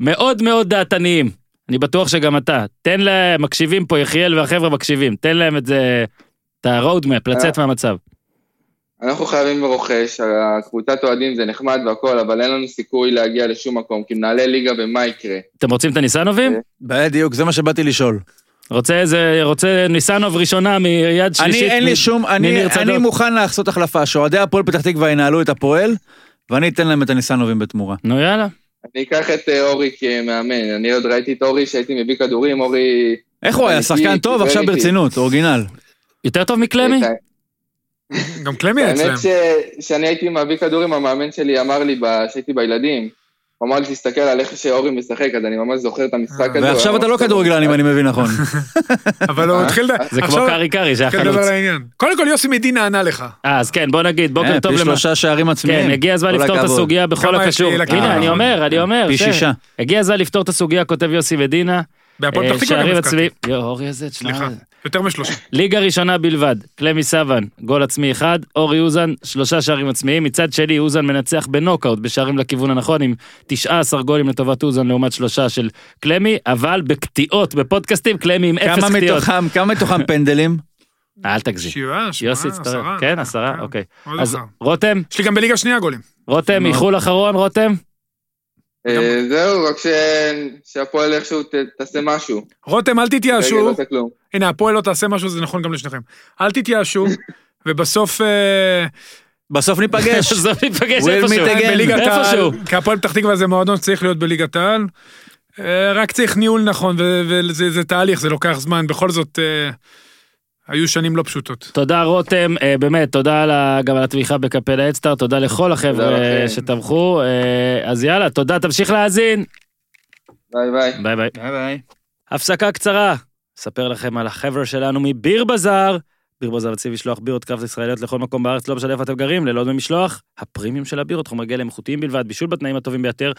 מאוד מאוד דעתניים. אני בטוח שגם אתה. תן להם, מקשיבים פה, יחיאל והחבר'ה מקשיבים, תן להם את זה, את ה-roadmap, לצאת מהמצב. אנחנו חייבים רוכש, הקבוצת אוהדים זה נחמד והכל, אבל אין לנו סיכוי להגיע לשום מקום, כי מנהלי ליגה ומה יקרה? אתם רוצים את הניסנובים? בדיוק, זה מה שבאתי לשאול. רוצה איזה, רוצה ניסנוב ראשונה מיד שלישית? אני, אין לי מ- שום, אני. אני מוכן לעשות החלפה, שאוהדי הפועל פתח תקווה ינהלו את הפועל, ואני אתן להם את הניסנובים בתמורה. נו יאללה. אני אקח את אה, אורי כמאמן, אני עוד ראיתי את אורי שהייתי מביא כדורים, אורי... איך הוא היה? שחקן טוב, עכשיו איתי. ברצינות, אורגינל. יותר טוב מקלמי? את ה- גם קלמי היה אצלם. האמת שאני הייתי מביא כדורים, המאמן שלי אמר לי כשהייתי בילדים, הוא אמר לי תסתכל על איך שאורי משחק, אז אני ממש זוכר את המשחק הזה. ועכשיו אתה לא כדורגלן, אם אני מבין נכון. *laughs* אבל הוא אה? התחיל... זה כמו קארי קארי שהיה כן, חלוץ. דבר לעניין. קודם כל יוסי מדינה ענה לך. אה, אז כן, בוא נגיד, בוקר אה, טוב פי למה... שלושה שערים עצמיים. כן, הגיע הזמן לפתור את. הסוגיה בכל הקשור. הנה, אני אומר, אני אומר. פי ש- שישה. הגיע הזמן לפתור את הסוגיה, כותב יוסי מדינה. בהפועל אה, פתח תקווה גם שערים הפקעתי. עצמיים. יואו, אורי איזה, תשמע. סליחה. יותר משלושה. ליגה ראשונה בלבד, קלמי סבן, גול עצמי אחד, אורי אוזן, שלושה שערים עצמיים, מצד שני אוזן מנצח בנוקאוט בשערים לכיוון הנכון עם 19 גולים לטובת אוזן לעומת שלושה של קלמי, אבל בקטיעות, בפודקאסטים, קלמי עם אפס כמה קטיעות. מתוכם, כמה מתוכם *laughs* פנדלים? אל תגזים. שבעה, שמונה, הצטרף, עשרה. כן, עשרה, אוקיי. עוד אז. רותם, יש לי גם בליגה שנייה גולים. רותם. איחול אחרון, רותם. אה, זהו, רק ש- שהפועל איכשהו ת- תעשה משהו. רותם, אל תתייאשו. לא. הנה, הפועל לא תעשה משהו, זה נכון גם לשניכם. אל תתייאשו, *laughs* ובסוף... אה, בסוף ניפגש. *laughs* בסוף ניפגש איפשהו. איפשהו. העל, כי הפועל פתח תקווה זה מועדון שצריך להיות בליגת העל. אה, רק צריך ניהול נכון, וזה זה תהליך, זה לוקח זמן, בכל זאת, היו שנים לא פשוטות. תודה רותם, אה, באמת, תודה על ה- גם על התמיכה בקפל האדסטאר, תודה לכל החבר'ה אה. שתמכו, אה, אז יאללה, תודה, תמשיך להאזין. ביי ביי. ביי ביי. ביי ביי. הפסקה קצרה, אספר לכם על החבר'ה שלנו מביר בזאר. ביר בזאר מציע לשלוח בירות קראפט ישראליות לכל מקום בארץ, לא משנה איפה אתם גרים, ללא דמי משלוח. הפרימיום של הבירות, חומר גלם איכותיים בלבד, בישול בתנאים הטובים ביותר.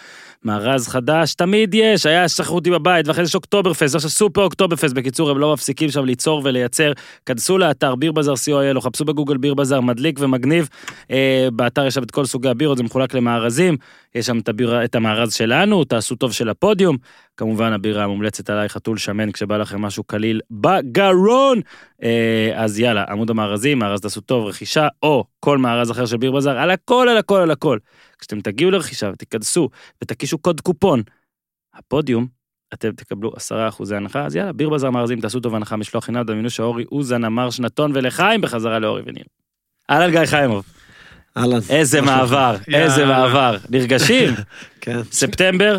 מארז חדש, תמיד יש, היה שחרותי בבית, ואחרי זה יש אוקטוברפסט, עכשיו סופר אוקטוברפסט. בקיצור, הם לא מפסיקים שם ליצור ולייצר. כנסו לאתר ביר בזאר co.il, או חפשו בגוגל ביר בזאר, מדליק ומגניב. אה, באתר יש שם את כל סוגי הבירות, זה מחולק למארזים. יש שם את, הביר, את המארז שלנו, תעשו טוב של הפודיום. כמובן הבירה המומלצת עליי חתול שמן כשבא לכם משהו קליל בגרון. אה, אז יאללה, עמוד המארזים, מארז תעשו טוב, רכישה, או כל מארז אחר של ביר בזאר, על הכל, על הכל, על הכל. כשאתם תגיעו לרכישה ותיכנסו ותקישו קוד קופון, הפודיום, אתם תקבלו 10% הנחה, אז יאללה, ביר בזאר מארזים, תעשו טוב הנחה, משלוח חינם, דמיינו שאורי אוזן אמר שנתון ולחיים בחזרה לאורי וניר. אהלן גיא חיימוב, אהלן. איזה? מעבר, איזה. מעבר, נרגשים? *laughs* כן. ספטמבר.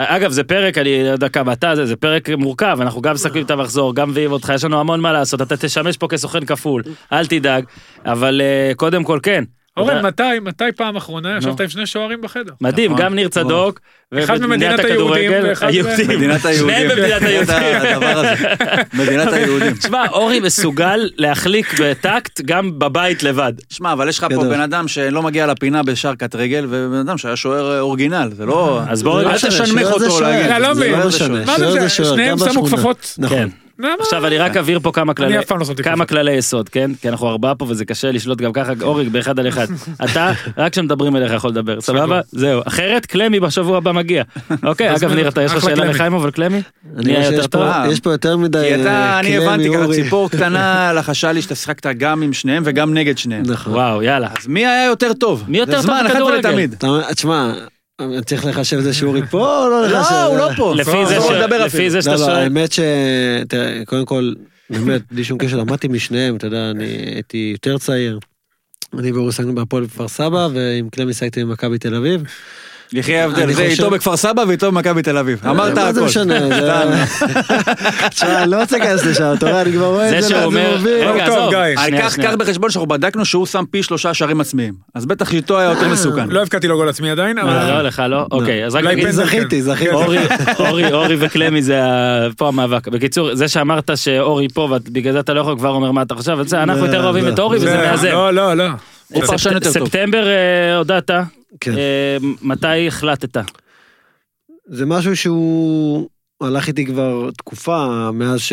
אגב, זה פרק, אני לא יודע כמה אתה, זה, זה פרק מורכב, אנחנו גם מסתכלים את המחזור, גם מביאים אותך, יש לנו המון מה לעשות, אתה תשמש פה כסוכן כפול, אל תדאג, אבל אה, קודם כל כן. אורן, מתי, מתי פעם אחרונה ישבת עם שני שוערים בחדר? מדהים, נכון. גם ניר צדוק, אחד ובמדינת ממדינת היהודים הכדורגל, ואחד היהודים. מדינת היהודים. שניהם במדינת את היהודים. מדינת. תשמע, אורי מסוגל להחליק בטקט גם בבית לבד. שמע, אבל יש לך פה. בן אדם שלא מגיע לפינה בשער קט רגל, ובן אדם שהיה שוער אה, אורגינל, זה לא... אז בואו לא אל תשנמך אותו. להגיד. לא זה מבין. לא מה משנה. מה שוער זה, שוער, שניהם גם שמו. כפפות? נכון. כן. למה? עכשיו אני רק אבהיר פה כמה כללי, לא כמה. כללי יסוד, כן? כי אנחנו ארבעה פה וזה קשה לשלוט גם ככה, אורי, באחד על אחד. *laughs* אתה, רק כשמדברים אליך יכול לדבר, סבבה? זהו. אחרת, קלמי בשבוע הבא מגיע. אוקיי, *laughs* אגב, ניר, אתה יש לך שאלה קלמי. לחיימוב על קלמי? אני נהיה רואה יותר שיש טוב? פה- יש פה יותר מדי כי אתה, אני קלמי, הבנתי ככה אורי. ציפור קטנה *laughs* לחשה לי שאתה שיחקת גם עם שניהם וגם נגד שניהם. נכון. וואו, יאללה. אז מי היה יותר טוב? מי יותר זה טוב זמן, אחת בכדורגל? ולתמיד. תשמע, צריך לחשב את זה שאורי פה או לא לחשב? לא, הוא לא פה. לפי זה לא שאתה לא, לא, שואל... האמת ש... תראה, קודם כל, באמת, בלי שום קשר, למדתי משניהם, אתה יודע, אני הייתי יותר צעיר. אני ואורי שחקנו בהפועל בכפר סבא, ועם קלמי שחקתי במכבי תל אביב. יחי ההבדל, זה איתו בכפר סבא ואיתו במכבי תל אביב. אמרת מה זה הכל. משנה? *laughs* זה- *laughs* תשמע, אני לא רוצה להיכנס לשם, אתה רואה, אני כבר רואה זה את זה. רגע, טוב, עזוב. קח בחשבון שאנחנו בדקנו שהוא שם פי שלושה שערים עצמיים. אז בטח שאיתו היה יותר מסוכן. לא הבקעתי לו גול עצמי עדיין, מה, אבל... לא, לך לא? אוקיי, אז רק אולי נגיד... פנדל. זכיתי, זכיתי. אורי, *laughs* אורי, אורי וקלמי זה פה המאבק. בקיצור, זה שאמרת שאורי פה ובגלל זה אתה לא יכול כבר אומר מה אתה חושב, אז אנחנו לא, יותר אוהבים לא. את אורי וזה זה- מאזן. לא, לא, לא. הוא פרשן יותר טוב. ספטמבר אה, הודעת, כן. אה, מתי החלטת? זה משהו שהוא הלך איתי כבר תקופה, מאז ש...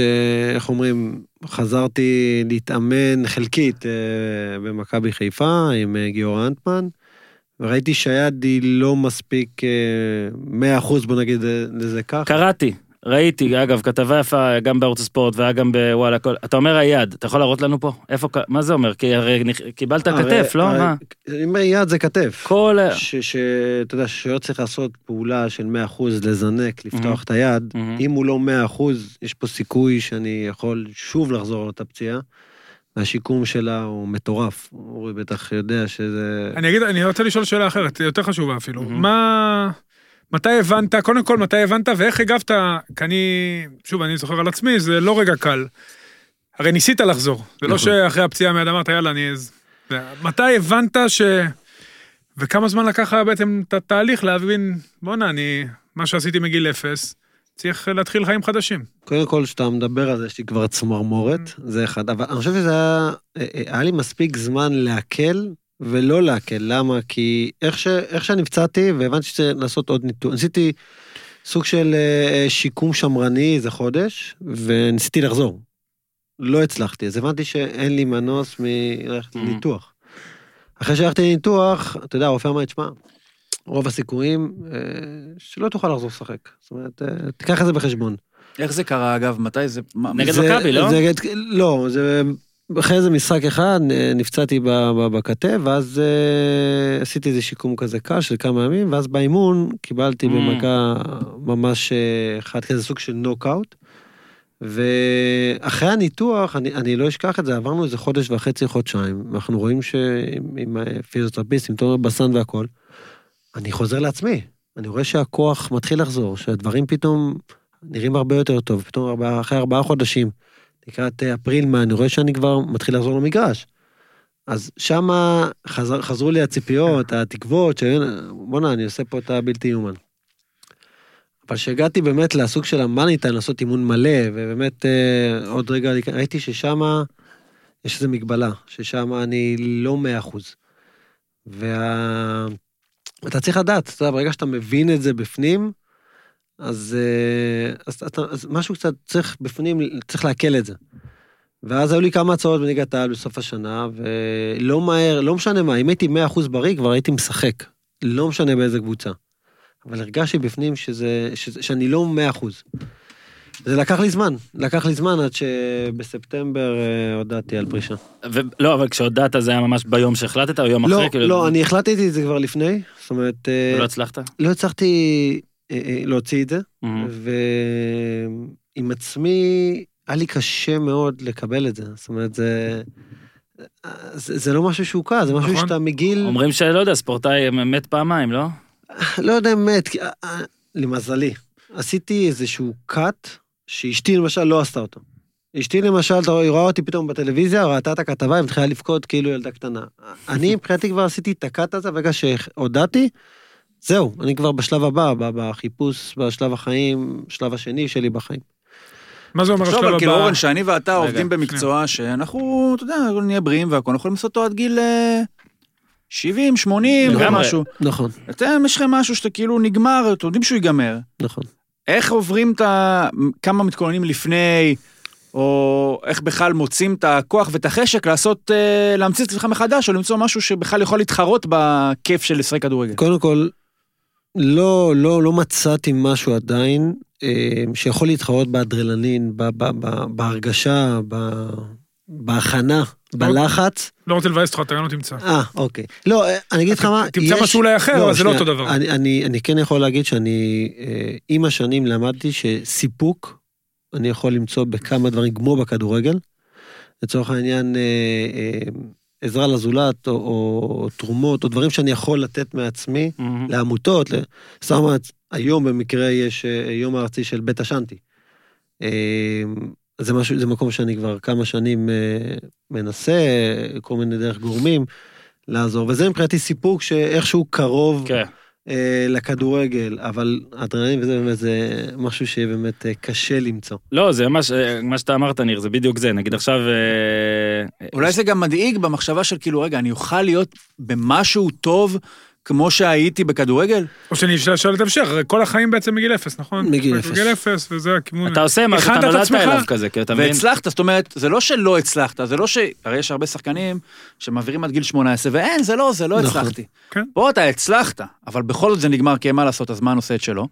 איך אומרים, חזרתי להתאמן חלקית אה, במכבי חיפה עם אה, גיורא אנטמן, וראיתי שהיד היא לא מספיק אה, 100% בוא נגיד לזה כך. קראתי, ראיתי, אגב, כתבה יפה גם בערוץ הספורט והיה גם בוואלה, כל- אתה אומר היד, אתה יכול להראות לנו פה? איפה, מה זה אומר? כי הרי קיבלת הרי- כתף, לא? הרי- מה? אני אומר יד זה כתף. כל... ה- שאתה יודע, שוער צריך לעשות פעולה של 100% לזנק, לפתוח מהמם. את היד. מהמם. אם הוא לא 100%, יש פה סיכוי שאני יכול שוב לחזור על אותה פציעה. והשיקום שלה הוא מטורף. אורי בטח יודע שזה... אני אגיד, אני רוצה לשאול שאלה אחרת, יותר חשובה אפילו. מהמם. מה... מתי הבנת, קודם כל, מתי הבנת ואיך הגבת, כי אני, שוב, אני זוכר על עצמי, זה לא רגע קל. הרי ניסית לחזור, זה לא נכון. שאחרי הפציעה מיד אמרת, יאללה, אני... אז-" זה- מתי הבנת ש... וכמה זמן לקח בעצם את התהליך להבין, בואנה, אני, מה שעשיתי מגיל אפס, צריך להתחיל חיים חדשים. קודם כל, כשאתה מדבר על זה, יש לי כבר צמרמורת, זה אחד. אבל אני חושב שזה היה... היה לי מספיק זמן להקל ולא להקל. למה? כי איך, ש... איך שנפצעתי, והבנתי שצריך לעשות עוד ניתוח, ניסיתי סוג של אה, שיקום שמרני איזה חודש, וניסיתי לחזור. לא הצלחתי, אז הבנתי שאין לי מנוס מללכת Mhm. לניתוח. אחרי שהלכתי לניתוח, אתה יודע, הרופא אמר לי, תשמע, רוב הסיכויים אה, שלא תוכל לחזור לשחק. זאת אומרת, אה, תיקח את זה בחשבון. איך זה קרה אגב? מתי זה? נגד זה- מכבי, לא? זה, לא, זה... אחרי איזה משחק אחד אה, נפצעתי ב- ב- בכתף, ואז אה, עשיתי איזה שיקום כזה קל של כמה ימים, ואז באימון קיבלתי Mm. במכה ממש אה, אחד כזה סוג של נוקאוט. ואחרי הניתוח, אני, אני לא אשכח את זה, עברנו איזה חודש וחצי, חודשיים, ואנחנו רואים שעם הפיזיותרפיסט, עם תומר בסן והכל, אני חוזר לעצמי. אני רואה שהכוח מתחיל לחזור, שהדברים פתאום נראים הרבה יותר טוב, פתאום אחרי ארבעה חודשים, לקראת אה, אפריל, מה, אני רואה שאני כבר מתחיל לחזור למגרש. אז שמה חזר, חזרו לי הציפיות, התקוות, שבואנה, אני עושה פה את הבלתי יאומן. אבל כשהגעתי באמת לסוג של המאני טיים, לעשות אימון מלא, ובאמת אה, עוד רגע ראיתי ששם יש איזו מגבלה, ששם אני לא מאה אחוז. וה... אתה צריך לדעת, אתה יודע, ברגע שאתה מבין את זה בפנים, אז, אה, אז, אתה, אז משהו קצת צריך בפנים, צריך לעכל את זה. ואז היו לי כמה הצעות בליגת העל בסוף השנה, ולא מהר, לא משנה מה, אם הייתי 100% בריא, כבר הייתי משחק. לא משנה באיזה קבוצה. אבל הרגשתי בפנים שזה, שזה, שאני לא 100%. זה לקח לי זמן, לקח לי זמן עד שבספטמבר אה, הודעתי על פרישה. לא, אבל כשהודעת זה היה ממש ביום שהחלטת או יום לא, אחרי? כאילו- לא, אני החלטתי את זה כבר לפני, זאת אומרת, אה, ולא הצלחת? לא הצלחתי להוציא את זה, מהמם. ועם עצמי היה לי קשה מאוד לקבל את זה. זאת אומרת, זה, זה, זה לא משהו שהוא קל, זה משהו נכון. שאתה מגיל, אומרים שלא יודע, ספורטאי מת פעמיים, לא? לא יודע אה, אה, למזלי, עשיתי איזשהו קאט שאשתי למשל לא עשתה אותו. אשתי למשל, אתה רואה, היא רואה אותי פתאום בטלוויזיה, ראתה את הכתבה, היא מתחילה לבכות כאילו ילדה קטנה. אני מבחינתי כבר עשיתי את הקאט הזה, ברגע שהודעתי, זהו, אני כבר בשלב הבא, בחיפוש, בשלב החיים, שלב השני שלי בחיים. מה זה אומר השלב כאילו הבא? אורן, שאני ואתה רגע, עובדים במקצוע שאנחנו, אתה יודע, נהיה בריאים והכול, יכולים לעשות אותו עד גיל אה, 70, 80 לגמרי. ומשהו. נכון, אתם, יש לכם משהו שאתה כאילו נגמר, אתם יודעים שהוא ייגמר. נכון. איך עוברים את ה... כמה מתכוננים לפני, או איך בכלל מוצאים את הכוח ואת החשק לעשות, אה, להמציא את עצמך מחדש, או למצוא משהו שבכלל יכול להתחרות בכיף של לשחק כדורגל. קודם כל, לא, לא, לא מצאתי משהו עדיין אה, שיכול להתחרות באדרלנין, ב, ב, ב, בהרגשה, ב, בהכנה, בלחץ. לא רוצה לבאס אותך, אתה גם לא תמצא. אה, אוקיי. לא, אה, אני אגיד לך מה, תמצא משהו אולי אחר, אבל זה לא. אותו דבר. אני, כן יכול להגיד שאני, אה, עם השנים למדתי שסיפוק, אני יכול למצוא בכמה דברים, כמו בכדורגל. לצורך העניין, עזרה לזולת, או, או תרומות, או דברים שאני יכול לתת מעצמי מהמם. לעמותות. אומרת, היום במקרה יש אה, יום הארצי של בית השאנטי. אה, זה משהו, זה מקום שאני כבר כמה שנים אה, מנסה, כל מיני דרך גורמים, לעזור, וזה מבחינתי סיפוק שאיכשהו קרוב כן. אה, לכדורגל, אבל אדרנלין וזה באמת זה משהו שיהיה באמת אה, קשה למצוא. לא, זה ממש, אה, מה שאתה אמרת, ניר, זה בדיוק זה. נגיד עכשיו... אה, אולי זה גם מדאיג במחשבה של כאילו, רגע, אני אוכל להיות במשהו טוב כמו שהייתי בכדורגל? או שאני אשאל שאלת המשך, הרי כל החיים בעצם מגיל אפס, נכון? מגיל אפס. מגיל אפס, וזה הכיוון. אתה עושה משהו, הכנת אתה את נולדת? אליו כזה, כי אתה מבין? והצלחת, זאת אומרת, זה לא שלא הצלחת, זה לא ש... הרי יש הרבה שחקנים שמעבירים עד גיל 18, ואין, זה לא, זה לא נכון. הצלחתי. כן. פה אתה הצלחת, אבל בכל זאת זה נגמר, כי מה לעשות, הזמן עושה את שלו.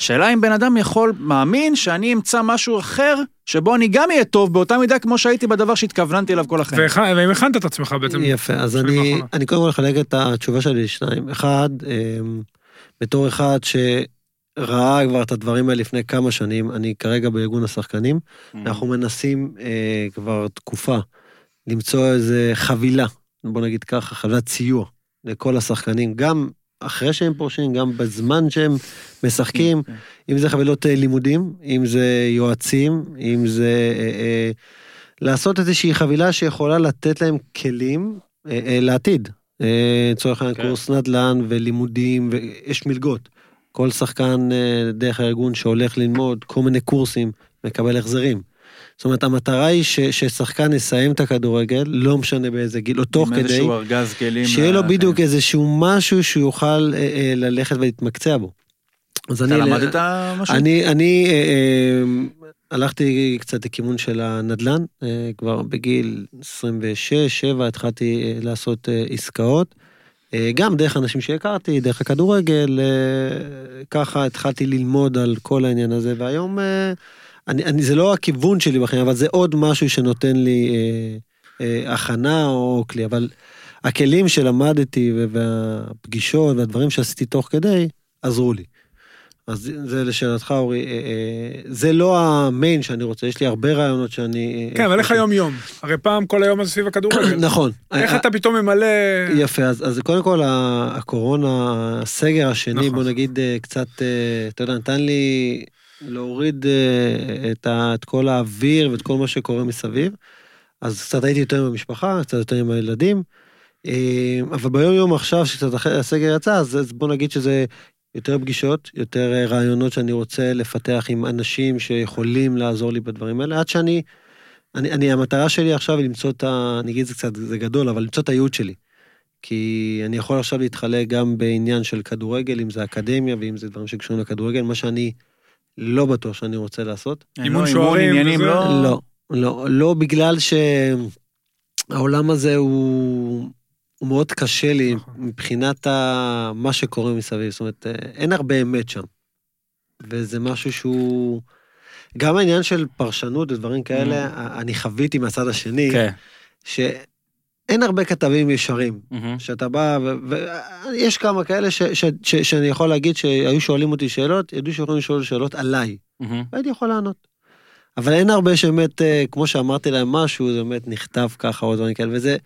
השאלה אם בן אדם יכול, מאמין שאני אמצא משהו אחר, שבו אני גם אהיה טוב באותה מידה כמו שהייתי בדבר שהתכוונתי אליו כל החיים. ואם הכנת את עצמך בעצם. יפה, אז אני. אני קודם כל אחלק את התשובה שלי לשניים. אחד, אמ, בתור אחד שראה כבר את הדברים האלה לפני כמה שנים, אני כרגע בארגון השחקנים, אנחנו מנסים אה, כבר תקופה למצוא איזה חבילה, בוא נגיד ככה, חבילת סיוע לכל השחקנים, גם אחרי שהם פורשים, גם בזמן שהם משחקים, כן. אם זה חבילות אה, לימודים, אם זה יועצים, אם זה אה, אה, לעשות איזושהי חבילה שיכולה לתת להם כלים אה, אה, לעתיד. אה, לצורך העניין כן. קורס נדל"ן ולימודים, ויש מלגות. כל שחקן אה, דרך הארגון שהולך ללמוד כל מיני קורסים, מקבל החזרים. זאת אומרת, המטרה היא ש, ששחקן יסיים את הכדורגל, לא משנה באיזה גיל, או תוך כדי, איזשהו ארגז כלים. שיהיה לו בדיוק איזשהו משהו שהוא יוכל אה, אה, ללכת ולהתמקצע בו. אז אתה אני, למדת משהו? אני, אני אה, אה, הלכתי קצת לכיוון של הנדל"ן, אה, כבר בגיל 26-7 התחלתי אה, לעשות אה, עסקאות. אה, גם דרך אנשים שהכרתי, דרך הכדורגל, אה, ככה התחלתי ללמוד על כל העניין הזה, והיום אה, אני, אני, זה לא הכיוון שלי בחיים, אבל זה עוד משהו שנותן לי אה, אה, הכנה או כלי, אבל הכלים שלמדתי והפגישות והדברים שעשיתי תוך כדי, עזרו לי. אז זה- לשאלתך, אורי, אה, אה, זה לא המיין שאני רוצה, יש לי הרבה רעיונות שאני... כן, אבל איך היום-יום? הרי פעם כל היום הזה סביב הכדורגל. *coughs* נכון. איך אה, אתה פתאום ממלא... יפה, אז, אז קודם כל הקורונה, הסגר השני, נכון. בוא נגיד אה, קצת, אה, אתה יודע, נתן לי להוריד אה, את, ה, את כל האוויר ואת כל מה שקורה מסביב. אז קצת הייתי יותר עם המשפחה, קצת יותר עם הילדים. אה, אבל ביום יום עכשיו, שקצת אחרי הסגר יצא, אז, אז בוא נגיד שזה יותר פגישות, יותר אה, רעיונות שאני רוצה לפתח עם אנשים שיכולים לעזור לי בדברים האלה, עד שאני, אני, אני, המטרה שלי עכשיו היא למצוא את ה... אני אגיד את זה קצת, זה גדול, אבל למצוא את הייעוד שלי. כי אני יכול עכשיו להתחלק גם בעניין של כדורגל, אם זה אקדמיה ואם זה דברים שקשורים לכדורגל, מה שאני לא בטוח שאני רוצה לעשות. אימון לא, שוערים עניינים, וזה? לא... לא, לא, לא בגלל שהעולם הזה הוא, הוא מאוד קשה לי נכון. מבחינת ה... מה שקורה מסביב, זאת אומרת, אה, אין הרבה אמת שם. וזה משהו שהוא... גם העניין של פרשנות ודברים כאלה, אני חוויתי מהצד השני, כן. שאין הרבה כתבים ישרים. מהמם. שאתה בא, ויש כמה כאלה ש, ש, ש, שאני יכול להגיד שהיו שואלים אותי שאלות, ידעו שיכולים לשאול שאלות עליי, מהמם. והייתי יכול לענות. אבל אין הרבה שבאמת, אה, כמו שאמרתי להם משהו, זה באמת נכתב ככה או דברים כאלה, וזה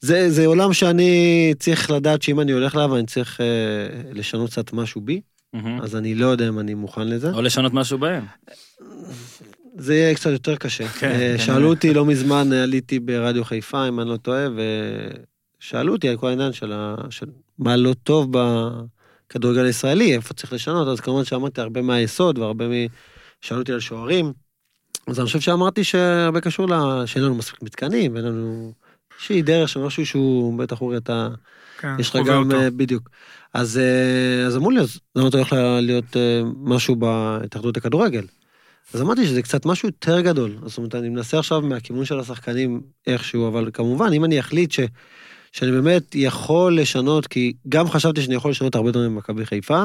זה, זה עולם שאני צריך לדעת שאם אני הולך אליו, אני צריך אה, לשנות קצת משהו בי, מהמם. אז אני לא יודע אם אני מוכן לזה. או לשנות משהו בהם. זה יהיה קצת יותר קשה. כן, אה, כנראה. שאלו אותי לא מזמן, עליתי ברדיו חיפה, אם אני לא טועה, ושאלו אותי על כל העניין של, ה... של מה לא טוב בכדורגל הישראלי, איפה צריך לשנות, אז כמובן שאמרתי הרבה מהיסוד והרבה מ... שאלו אותי על שוערים. אז אני חושב שאמרתי שהרבה קשור ל... שאין לנו מספיק מתקנים, ואין לנו איזושהי דרך של משהו שהוא, בטח אורי, אתה... כן, יש לך גם, אותו. אה, בדיוק. אז, אה, אז אמרו לי, אז למה אתה הולך להיות אה, משהו בהתאחדות הכדורגל? אז אמרתי שזה קצת משהו יותר גדול. זאת אומרת, אני מנסה עכשיו מהכיוון של השחקנים איכשהו, אבל כמובן, אם אני אחליט ש, שאני באמת יכול לשנות, כי גם חשבתי שאני יכול לשנות הרבה דברים במכבי חיפה,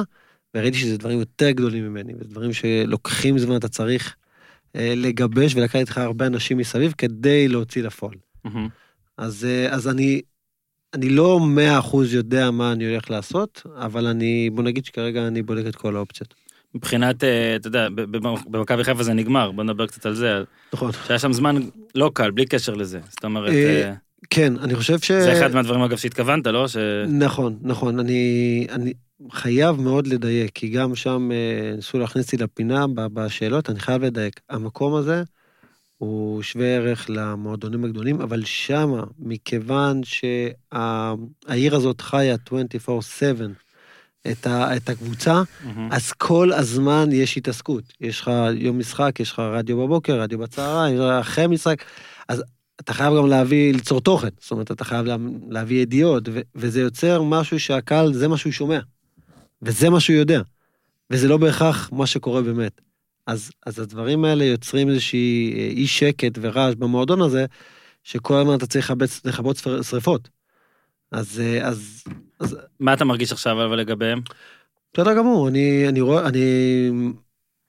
וראיתי שזה דברים יותר גדולים ממני, ודברים שלוקחים זמן, אתה צריך אה, לגבש ולקחת איתך הרבה אנשים מסביב כדי להוציא לפועל. מהמם. אז, אה, אז אני, אני לא מאה אחוז יודע מה אני הולך לעשות, אבל אני, בוא נגיד שכרגע אני בודק את כל האופציות. מבחינת, אה, אתה יודע, במכבי חיפה זה נגמר, בוא נדבר קצת על זה, נכון. שהיה שם זמן לא קל, בלי קשר לזה. זאת אומרת, אה, אה, כן, אני חושב ש... זה אחד מהדברים, אגב, שהתכוונת, לא? ש... נכון, נכון, אני, אני חייב מאוד לדייק, כי גם שם ניסו להכניס אותי לפינה בשאלות, אני חייב לדייק. המקום הזה הוא שווה ערך למועדונים הגדולים, אבל שמה, מכיוון שהעיר הזאת חיה 24/7 את, ה, את הקבוצה, מהמם. אז כל הזמן יש התעסקות. יש לך יום משחק, יש לך רדיו בבוקר, רדיו בצהריים, אחרי משחק, אז אתה חייב גם להביא, ליצור תוכן. זאת אומרת, אתה חייב לה, להביא ידיעות, ו, וזה יוצר משהו שהקהל, זה מה שהוא שומע. וזה מה שהוא יודע. וזה לא בהכרח מה שקורה באמת. אז, אז הדברים האלה יוצרים איזושהי אה, אי שקט ורעש במועדון הזה, שכל הזמן אתה צריך לכבות- לכבות שרפ- שרפות. אז, אה, אז, אז מה אתה מרגיש עכשיו אבל לגביהם? בסדר גמור, אני, אני רואה, אני,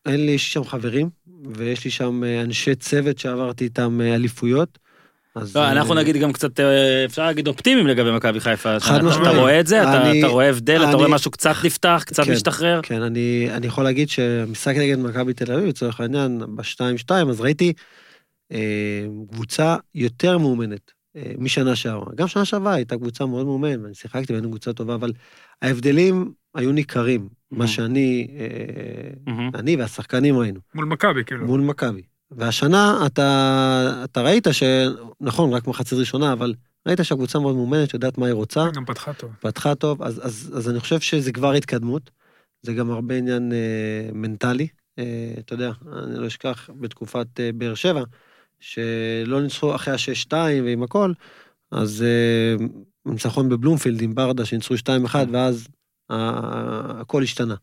אין לי, שם חברים, ויש לי שם אה, אנשי צוות שעברתי איתם אה, אליפויות. אז, לא, אנחנו נגיד גם קצת, אפשר להגיד אופטימיים לגבי מכבי חיפה. חד אתה- משמעית. אתה רואה את זה? אתה- אני- אתה רואה הבדל? אתה אני- רואה משהו קצת נפתח, קצת כן. משתחרר? כן, אני, אני יכול להגיד שהמשחק נגד מכבי תל אביב, לצורך העניין, ב-2-2, אז ראיתי אה, קבוצה יותר מאומנת משנה שעברה. גם שנה שעברה הייתה קבוצה מאוד מאומנת, ואני שיחקתי והיינו קבוצה טובה, אבל ההבדלים היו ניכרים, מה. שאני, אה. אני והשחקנים ראינו. מול מכבי, כאילו. מול מכבי. והשנה אתה, אתה ראית ש... נכון, רק מחצית ראשונה, אבל ראית שהקבוצה מאוד מאומנת, יודעת מה היא רוצה, גם פתחה טוב. פתחה טוב, אז, אז, אז אני חושב שזה כבר התקדמות. זה גם הרבה עניין אה, מנטלי. אה, אתה יודע, אני לא אשכח בתקופת אה, באר שבע, שלא ניצחו אחרי ה-6-2 ועם הכל, אז אה, ניצחון בבלומפילד עם ברדה שניצחו 2-1, ואז ה- הכל השתנה.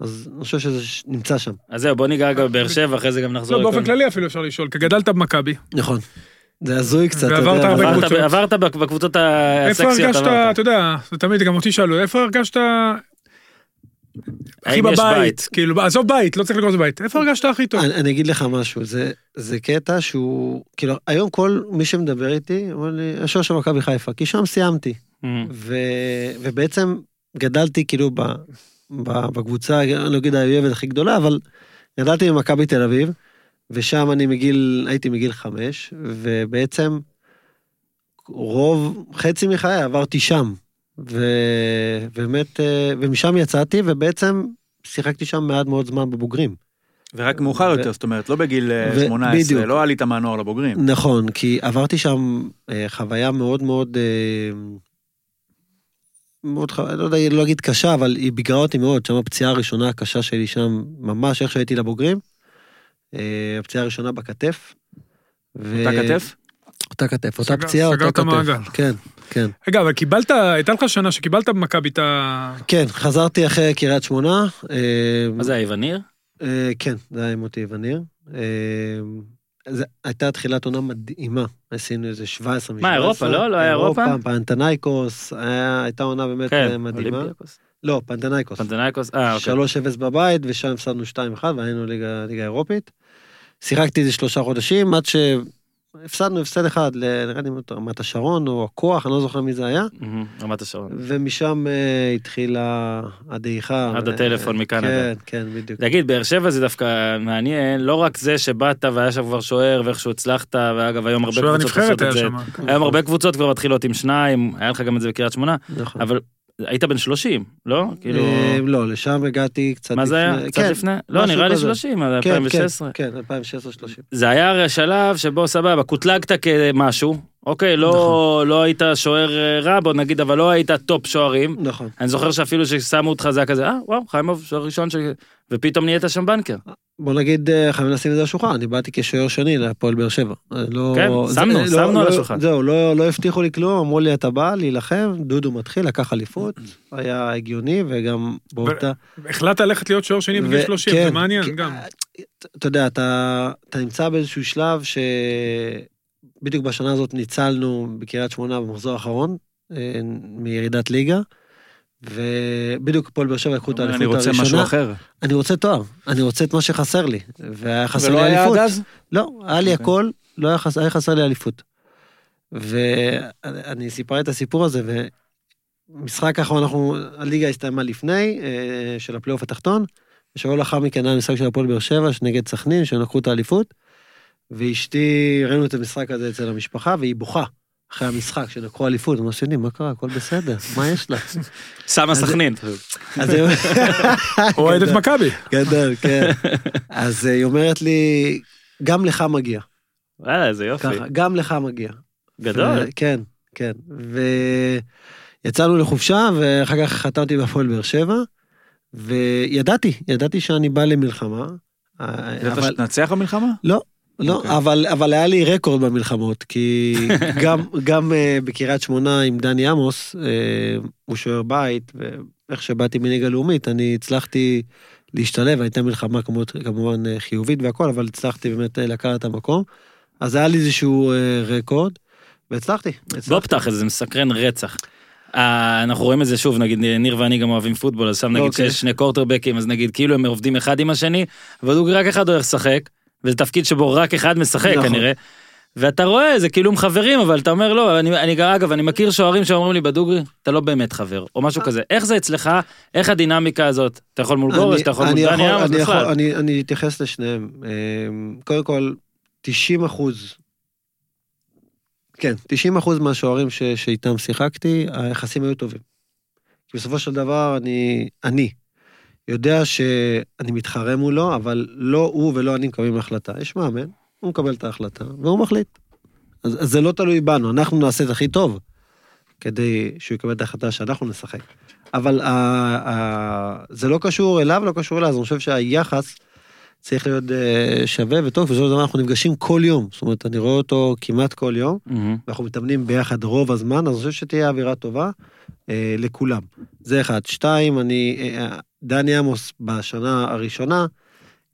אז אני חושב שזה נמצא שם. אז זהו, בוא ניגע גם בבאר שבע, אחרי זה גם נחזור לא, באופן כללי אפילו אפשר לשאול, כי גדלת במכבי. נכון. זה הזוי קצת, ועברת הרבה קבוצות. עברת בק- בקבוצות איפה הסקסיות, הרגשת, עברת. אתה יודע, זה תמיד, גם אותי שאלו, איפה הרגשת הכי בבית? בית? כאילו, עזוב בית, לא צריך לקרוא לזה בית. איפה הרגשת הכי טוב? אני, אני אגיד לך משהו, זה, זה קטע שהוא, כאילו, היום כל מי שמדבר איתי, אומר לי, השוער של מכבי חיפה, כי שם סיימתי. מהמם. ו, ובעצם גדלתי כאילו ב, ב- בקבוצה, אני לא אגיד האויבת הכי גדולה, אבל גדלתי במכבי תל אביב, ושם אני מגיל, הייתי מגיל חמש, ובעצם רוב, חצי מחיי עברתי שם. ובאמת, אה, ומשם יצאתי, ובעצם שיחקתי שם מעט מאוד זמן בבוגרים. ורק מאוחר ו- יותר, זאת אומרת, לא בגיל אה, ו- 18, בדיוק. לא עלית מהנוער לבוגרים. נכון, כי עברתי שם אה, חוויה מאוד מאוד, אה, מאוד, ח- לא יודע, לא אגיד קשה, אבל היא ביגרה אותי מאוד, שם הפציעה הראשונה הקשה שלי שם, ממש איך שהייתי לבוגרים. אה, הפציעה הראשונה בכתף. ו- אותה כתף? אותה כתף, אותה פציעה, אותה סגרת כתף. מעגל. כן, כן. רגע, אבל קיבלת, הייתה לך שנה שקיבלת במכבי את ה... כן, חזרתי אחרי קריית שמונה. אה, מה זה, היווניר? אה, כן, זה היה עם מוטי וניר. אה, זה הייתה תחילת עונה מדהימה, עשינו איזה 17 מ-17. מה, אירופה, לא? לא היה אירופה? פנתנייקוס, היה- הייתה עונה באמת כן, מדהימה. לא, פנתנייקוס. פנתנייקוס, אה, אוקיי. 3-0 בבית, ושם הפסדנו 2-1, והיינו ליגה ליגה אירופית. שיחקתי איזה שלושה חודשים, עד שהפסדנו הפסד אחד, נראה לי רמת השרון, או הכוח, אני לא זוכר מי זה היה. מהמם, רמת השרון. ומשם אה, התחילה הדעיכה. עד ו- הטלפון מקנדה. כן, כן, בדיוק. תגיד, באר שבע זה דווקא מעניין, לא רק זה שבאת והיה שם כבר שוער ואיכשהו הצלחת, ואגב היום הרבה שוער קבוצות הנבחרת עושות היה את זה. שם. היום הרבה קבוצות כבר מתחילות עם שניים, היה לך גם את זה בקריית שמונה, נכון. אבל היית בן 30, לא? כאילו, אה, לא, לשם הגעתי קצת מה זה היה? לפני- קצת כן, לפני? לא, נראה לי כזה. 30, עד כן, 2016. כן, כן, 2016-30. זה היה הרי השלב שבו סבבה, קוטלגת כמשהו, אוקיי, לא לא היית שוער אה, רע, בוא נגיד, אבל לא היית טופ שוערים. נכון. אני זוכר שאפילו ששמו אותך זה היה כזה, אה, וואו, חיימוב, שוער ראשון, ש- ופתאום נהיית שם בנקר. בוא נגיד, אה, חייבים לשים את זה על השולחן, אני באתי כשוער שני להפועל באר שבע. אה, לא- כן, זה- שמנו, לא- שמנו על לא- השולחן. זהו, לא לא הבטיחו לי כלום, אמרו לי אתה בא להילחם, דודו מתחיל, לקח אליפות, היה הגיוני, וגם באותה... החלטת ללכת להיות שוער שני בגיל ו- 30, כן, זה מעניין כן, גם. אתה יודע, אתה, אתה נמצא באיזשהו שלב שבדיוק בשנה הזאת ניצלנו בקריית שמונה במחזור האחרון, אה, מירידת ליגה, ובדיוק הפועל באר שבע לקחו את אני האליפות רוצה הראשונה. משהו אחר. אני רוצה תואר, אני רוצה את מה שחסר לי, והיה חסר ולא לי היה אליפות. עד אז? לא, היה לי אוקיי. הכל, לא היה חסר, היה חסר לי אליפות. ואני סיפרתי את הסיפור הזה, ומשחק האחרון, אנחנו, הליגה הסתיימה לפני, אה, של הפלייאוף התחתון, ושבוע לאחר מכן היה משחק של הפועל באר שבע, נגד סכנין, שהם לקחו את האליפות, ואשתי, ראינו את המשחק הזה אצל המשפחה, והיא בוכה. אחרי המשחק, שלקחו אליפות, אמרתי, שני, מה קרה? הכל בסדר, מה יש לה? *laughs* שמה סכנין. אז היא- *laughs* אוהדת מכבי. גדול, *laughs* כן. אז אה, היא אומרת לי, גם לך מגיע. וואלה, איזה יופי. ככה, גם לך מגיע. גדול. כן, כן. ויצאנו לחופשה, ואחר כך חתמתי בהפועל באר שבע, וידעתי, ידעתי שאני בא למלחמה. אה, ידעת שתנצח במלחמה? לא, אוקיי. אבל, אבל היה לי רקורד במלחמות, כי *laughs* גם, גם uh, בקריית שמונה עם דני עמוס, uh, הוא שוער בית, ואיך שבאתי מליגה לאומית, אני הצלחתי להשתלב, הייתה מלחמה כמובן, כמובן אה, חיובית והכל, אבל הצלחתי באמת לקחת את המקום. אז היה לי איזשהו uh, רקורד, והצלחתי. בוא הצלחתי. פתח את זה, מסקרן רצח. אנחנו רואים את זה שוב, נגיד ניר ואני גם אוהבים פוטבול, אז שם נגיד אוקיי. שיש שני קורטרבקים, אז נגיד כאילו הם עובדים אחד עם השני, אבל הוא רק אחד הולך לשחק, וזה תפקיד שבו רק אחד משחק נכון. כנראה. ואתה רואה, זה כאילו הם חברים, אבל אתה אומר לא, אני, אני אגב, אני מכיר שוערים שאומרים לי בדוגרי, אתה לא באמת חבר, או משהו כזה. איך זה אצלך? איך הדינמיקה הזאת? אתה יכול מול גורש, אני- אתה יכול מול אני דני יכול- עמוס אני בכלל. אני- אני אתייחס לשניהם. אמ, קודם כל, 90 אחוז, כן, 90 אחוז מהשוערים ש- שאיתם שיחקתי, היחסים היו טובים. כי בסופו של דבר, אני, אני יודע שאני מתחרה מולו, אבל לא הוא ולא אני מקבלים החלטה. יש מאמן, הוא מקבל את ההחלטה, והוא מחליט. אז, אז זה לא תלוי בנו, אנחנו נעשה את הכי טוב, כדי שהוא יקבל את ההחלטה שאנחנו נשחק. אבל ה, ה, זה לא קשור אליו, לא קשור אליו, אז אני חושב שהיחס צריך להיות אה, שווה וטוב, ובסופו של דבר אנחנו נפגשים כל יום. זאת אומרת, אני רואה אותו כמעט כל יום, מהמם. ואנחנו מתאמנים ביחד רוב הזמן, אז אני חושב שתהיה אווירה טובה אה, לכולם. זה אחד. שתיים, אני, אה, דני עמוס בשנה הראשונה,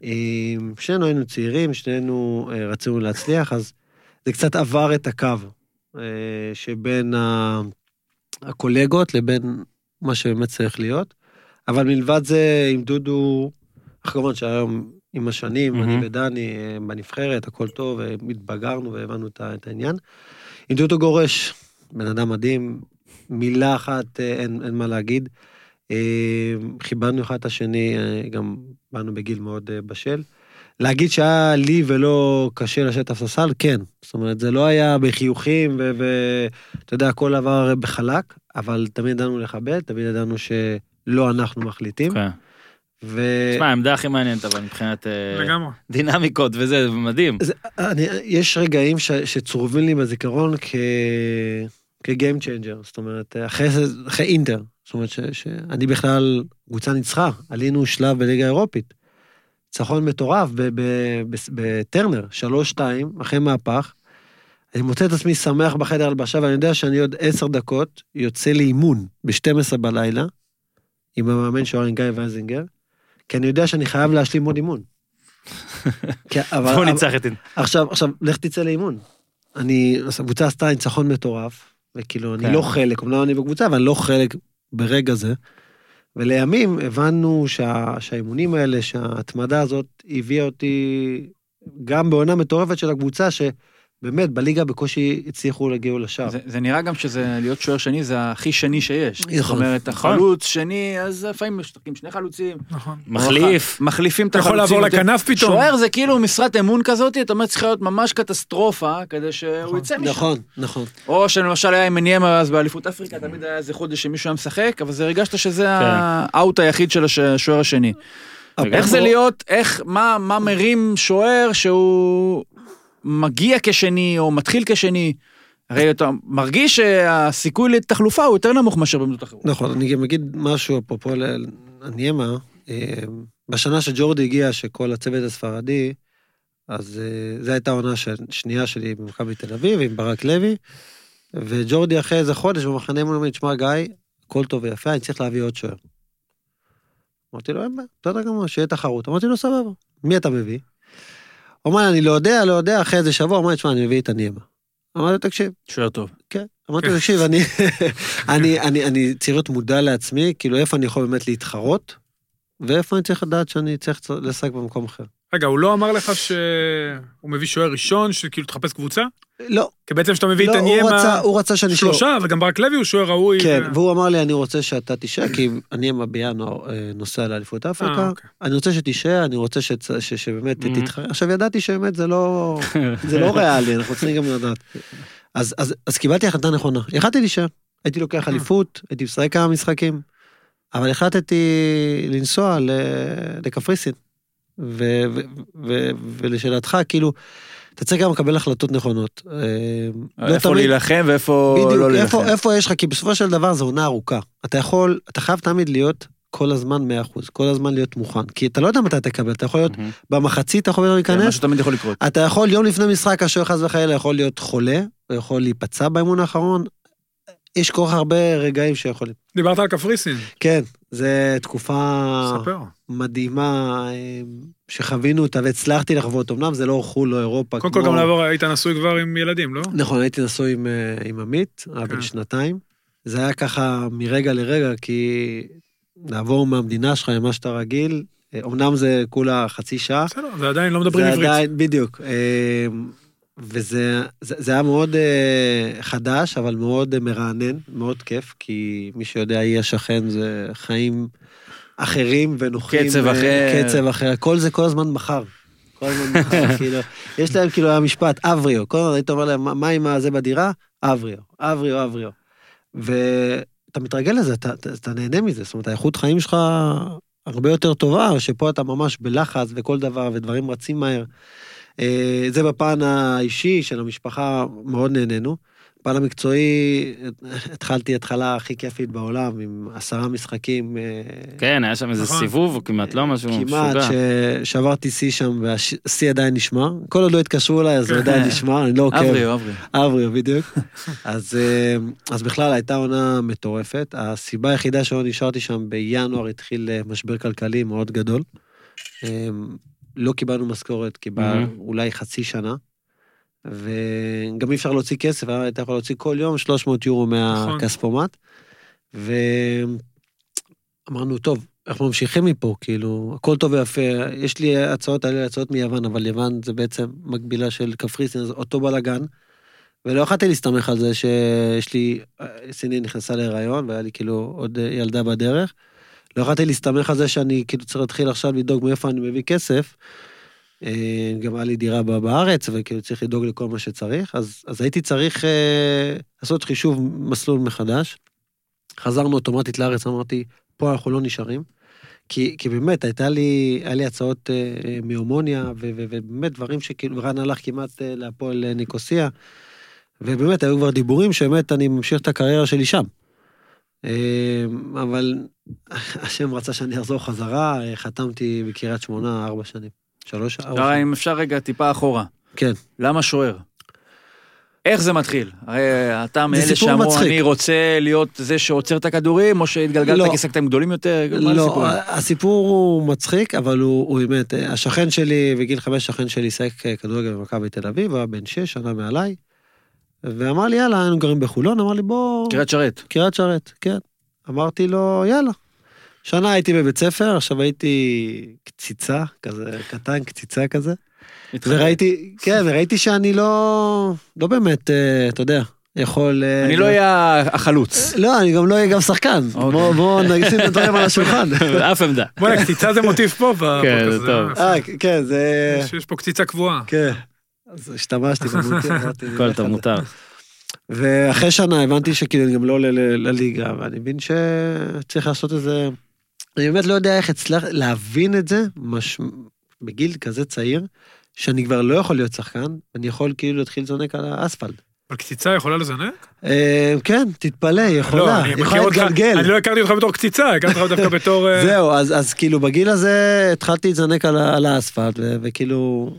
אה, שנינו היינו צעירים, שנינו אה, רצינו להצליח, אז זה קצת עבר את הקו אה, שבין הקולגות לבין מה שבאמת צריך להיות. אבל מלבד זה, עם דודו, כמובן שהיום עם השנים, מהמם. אני ודני בנבחרת, הכל טוב, התבגרנו והבנו את העניין. עם דודו גורש, בן אדם מדהים, מילה אחת אין, אין מה להגיד. אה, כיבדנו אחד את השני, אה, גם באנו בגיל מאוד אה, בשל. להגיד שהיה לי ולא קשה לשבת על ספסל, כן. זאת אומרת, זה לא היה בחיוכים ואתה יודע, הכל עבר בחלק, אבל תמיד ידענו לכבד, תמיד ידענו שלא אנחנו מחליטים. כן. ו... תשמע, העמדה הכי מעניינת, אבל מבחינת אה, לגמרי. דינמיקות וזה, זה מדהים. זה, אני, יש רגעים ש, שצרובים לי בזיכרון כ... כ-game changer, זאת אומרת, אחרי, זה- אחרי אינטר, זאת אומרת שאני בכלל, קבוצה ניצחה, עלינו שלב בליגה האירופית. ניצחון מטורף בטרנר, 3-2, אחרי מהפך. אני מוצא את עצמי שמח בחדר הלבשה, ואני יודע שאני עוד עשר דקות יוצא לאימון ב-12 בלילה, עם המאמן שלו, גיא וייזינגר, כי אני יודע שאני חייב להשלים עוד אימון. *laughs* כי- אבל- אבל- ניצח את... עכשיו, עכשיו, לך תצא לאימון. אני, הקבוצה עשתה ניצחון מטורף, וכאילו, כן. אני לא חלק, אמנם אני בקבוצה, אבל אני לא חלק ברגע זה. ולימים הבנו שה, שהאימונים האלה, שההתמדה הזאת הביאה אותי גם בעונה מטורפת של הקבוצה, שבאמת בליגה בקושי הצליחו להגיע לשער. זה, זה נראה גם שזה להיות שוער שני זה הכי שני שיש. זאת נכון. אומרת, נכון. החלוץ שני, אז לפעמים משחקים שני חלוצים. נכון. מחליף. מחליפים את אתה יכול החלוצים. לעבור לכנף פתאום. שוער זה כאילו משרת אמון כזאת, אתה אומר, צריך להיות ממש קטסטרופה כדי שהוא יצא משם. נכון, נכון. או שלמשל היה עם מניימה אז באליפות אפריקה, תמיד היה איזה חודש שמישהו היה משחק, אבל זה הרגשת שזה האאוט היחיד של הש- השוער השני. איך זה להיות, איך, מה מרים שוער שהוא מגיע כשני או מתחיל כשני? הרי אתה מרגיש שהסיכוי לתחלופה הוא יותר נמוך מאשר במדינות אחרות. נכון, אני גם אגיד משהו אפרופו לניימה. בשנה שג'ורדי הגיע, שכל הצוות הספרדי, אז אה, זו הייתה העונה של- שנייה שלי במכבי תל אביב עם ברק לוי, וג'ורדי אחרי איזה חודש במחנה אימון אומר לי, תשמע גיא, הכל טוב ויפה, אני צריך להביא עוד שוער. אמרתי לו, אין בעיה, בסדר גמור, שיהיה תחרות. אמרתי לו, סבבה, מי אתה מביא? הוא אמר לי, אני לא יודע, לא יודע, אחרי איזה שבוע, אמר לי, תשמע, אני מביא את הניימה. אמרתי לו, תקשיב, שוער טוב. כן. אמרתי לו, תקשיב, אני, *laughs* אני, אני, אני צריך להיות מודע לעצמי, כאילו איפה אני יכול באמת להתחרות, ואיפה אני צריך לדעת שאני צריך לשחק במקום אחר. רגע, הוא לא אמר לך שהוא מביא שוער ראשון, שכאילו תחפש קבוצה? לא, כי בעצם כשאתה מביא לא, את הניימה הוא רצה שאני... שלושה, וגם ברק לוי הוא שוער ראוי. כן, ו- והוא אמר לי, אני רוצה שאתה תישאר, כי אני עם בינואר אה, נוסע לאליפות אה, אפריקה, אוקיי. אני רוצה שתישאר, אני רוצה שצ- ש- שבאמת Mhm. תתחרה. עכשיו, ידעתי שבאמת זה לא זה לא ריאלי, אנחנו צריכים גם לדעת. אז- אז אז קיבלתי החלטה נכונה, יכלתי להישאר, הייתי לוקח אליפות, הייתי משחק כמה משחקים, אבל החלטתי לנסוע לקפריסין. ו- ו- ו- ולשאלתך, כאילו, אתה צריך גם לקבל החלטות נכונות. אה, לא איפה תמיד- להילחם ואיפה בדיוק, לא להילחם. איפה יש לך, כי בסופו של דבר זו עונה ארוכה. אתה יכול, אתה חייב תמיד להיות כל הזמן 100%, כל הזמן להיות מוכן. כי אתה לא יודע מתי תקבל, אתה יכול להיות מהמם. במחצית, אתה יכול כן, להיכנס, משהו תמיד יכול לקרות. אתה יכול יום לפני משחק, השוער חס וחלילה יכול להיות חולה, הוא יכול להיפצע באימון האחרון. יש כל כך הרבה רגעים שיכולים. דיברת על קפריסין, כן, זו תקופה ספר. מדהימה אה, שחווינו אותה והצלחתי לחוות. אמנם זה לא חו"ל, לא אירופה. קודם כל כמו- גם לעבור, היית נשוי כבר עם ילדים, לא? נכון, הייתי נשוי עם, אה, עם עמית, היה כן. בן שנתיים. זה היה ככה מרגע לרגע, כי לעבור מהמדינה שלך למה שאתה רגיל, אה, אמנם זה כולה חצי שעה. בסדר, זה עדיין לא מדברים זה עברית. עדיין, בדיוק. וזה זה, זה היה מאוד אה, חדש, אבל מאוד אה, מרענן, מאוד כיף, כי מי שיודע, אי השכן זה חיים אחרים ונוחים. קצב אה, אחר. קצב אחר, כל זה כל הזמן מחר. כל הזמן מחר, *laughs* כאילו, יש להם כאילו המשפט, אבריו, כל הזמן היית אומר להם, "מה- מה עם הזה בדירה? אבריו, אבריו, אבריו. ואתה מתרגל לזה, אתה, אתה, אתה נהנה מזה, זאת אומרת, האיכות חיים שלך הרבה יותר טובה, שפה אתה ממש בלחץ וכל דבר, ודברים רצים מהר. אה, זה בפן האישי של המשפחה, מאוד נהנינו. בפן המקצועי, התחלתי התחלה הכי כיפית בעולם, עם עשרה משחקים. אה, כן, היה שם איזה נכון. סיבוב, או כמעט לא משהו כמעט, משוגע. ששברתי שיא שם, והשיא עדיין נשמר. כל עוד לא התקשרו אליי, אז הוא עדיין נשמר, אני לא עוקב. אבריו, אבריו. אבריו, בדיוק. *laughs* אז, אה, אז בכלל הייתה עונה מטורפת. הסיבה היחידה שלא נשארתי שם, בינואר התחיל משבר כלכלי מאוד גדול. אה, לא קיבלנו משכורת, קיבל מהמם. אולי חצי שנה. וגם אי אפשר להוציא כסף, אה, היית יכול להוציא כל יום 300 יורו מהכספומט. ואמרנו, טוב, אנחנו ממשיכים מפה, כאילו, הכל טוב ויפה, יש לי הצעות האלה, הצעות מיוון, אבל יוון זה בעצם מקבילה של קפריסין, אז אותו בלאגן. ולא יכולתי להסתמך על זה שיש לי, סיני נכנסה להיריון, והיה לי כאילו עוד ילדה בדרך. לא יכולתי להסתמך על זה שאני כאילו צריך להתחיל עכשיו לדאוג מאיפה אני מביא כסף. אה, גם היה לי דירה בארץ, וכאילו צריך לדאוג לכל מה שצריך, אז, אז הייתי צריך אה, לעשות חישוב מסלול מחדש. חזרנו אוטומטית לארץ, אמרתי, פה אנחנו לא נשארים. כי, כי באמת, הייתה לי, היה לי הצעות אה, אה, מהומוניה, ובאמת דברים שכאילו, רן הלך כמעט אה, להפועל ניקוסיה, ובאמת היו כבר דיבורים שבאמת אני ממשיך את הקריירה שלי שם. אה, אבל *laughs* השם רצה שאני אחזור חזרה, אה, חתמתי בקריית שמונה ארבע שנים. שלוש, ארבע שרה, שנים. אם אפשר רגע טיפה אחורה. כן. למה שוער? איך זה מתחיל? הרי אתה מאלה שאמרו, מצחיק. אני רוצה להיות זה שעוצר את הכדורים, או שהתגלגלת לא. שחקתם גדולים יותר? לא, הסיפור? הוא מצחיק, אבל הוא, הוא באמת, אה, השכן שלי, בגיל חמש שכן שלי שיחק אה, כדורגל במכבי תל אביב, היה בן שש, שנה מעליי, ואמר לי, יאללה, היינו גרים בחולון, אמר לי, בוא... קריית שרת. קריית שרת, כן. אמרתי לו, יאללה. שנה הייתי בבית ספר, עכשיו הייתי קציצה, כזה קטן, קציצה כזה. וראיתי, כן, וראיתי שאני לא, לא באמת, אה, אתה יודע, יכול... אה, אני לא אהיה החלוץ. לא, אני גם לא אהיה גם שחקן. אוקיי. בוא, בוא נשים את הדברים על השולחן. *laughs* אף עמדה. בוא'נה, קציצה זה מוטיב פה בפודקאסט כן, זה טוב. אה, אה, כן, זה... יש- יש פה קציצה קבועה. כן. אז השתמשתי במוטיב, אמרתי, *laughs* הכל טוב. מותר. ואחרי שנה הבנתי שכאילו אני גם לא עולה לליגה, ואני מבין שצריך לעשות איזה... אני באמת לא יודע איך הצלח להבין את זה מש... בגיל כזה צעיר, שאני כבר לא יכול להיות שחקן, אני יכול כאילו להתחיל לזונק על האספלט. אבל קציצה יכולה לזנק? אה, כן, תתפלא, היא לא, יכולה, אני היא יכולה להתגלגל. אני לא הכרתי אותך בתור קציצה, הכרתי אותך דווקא בתור... אה, *laughs* זהו, אז, אז כאילו בגיל הזה התחלתי לזנק על, האספלט, וכאילו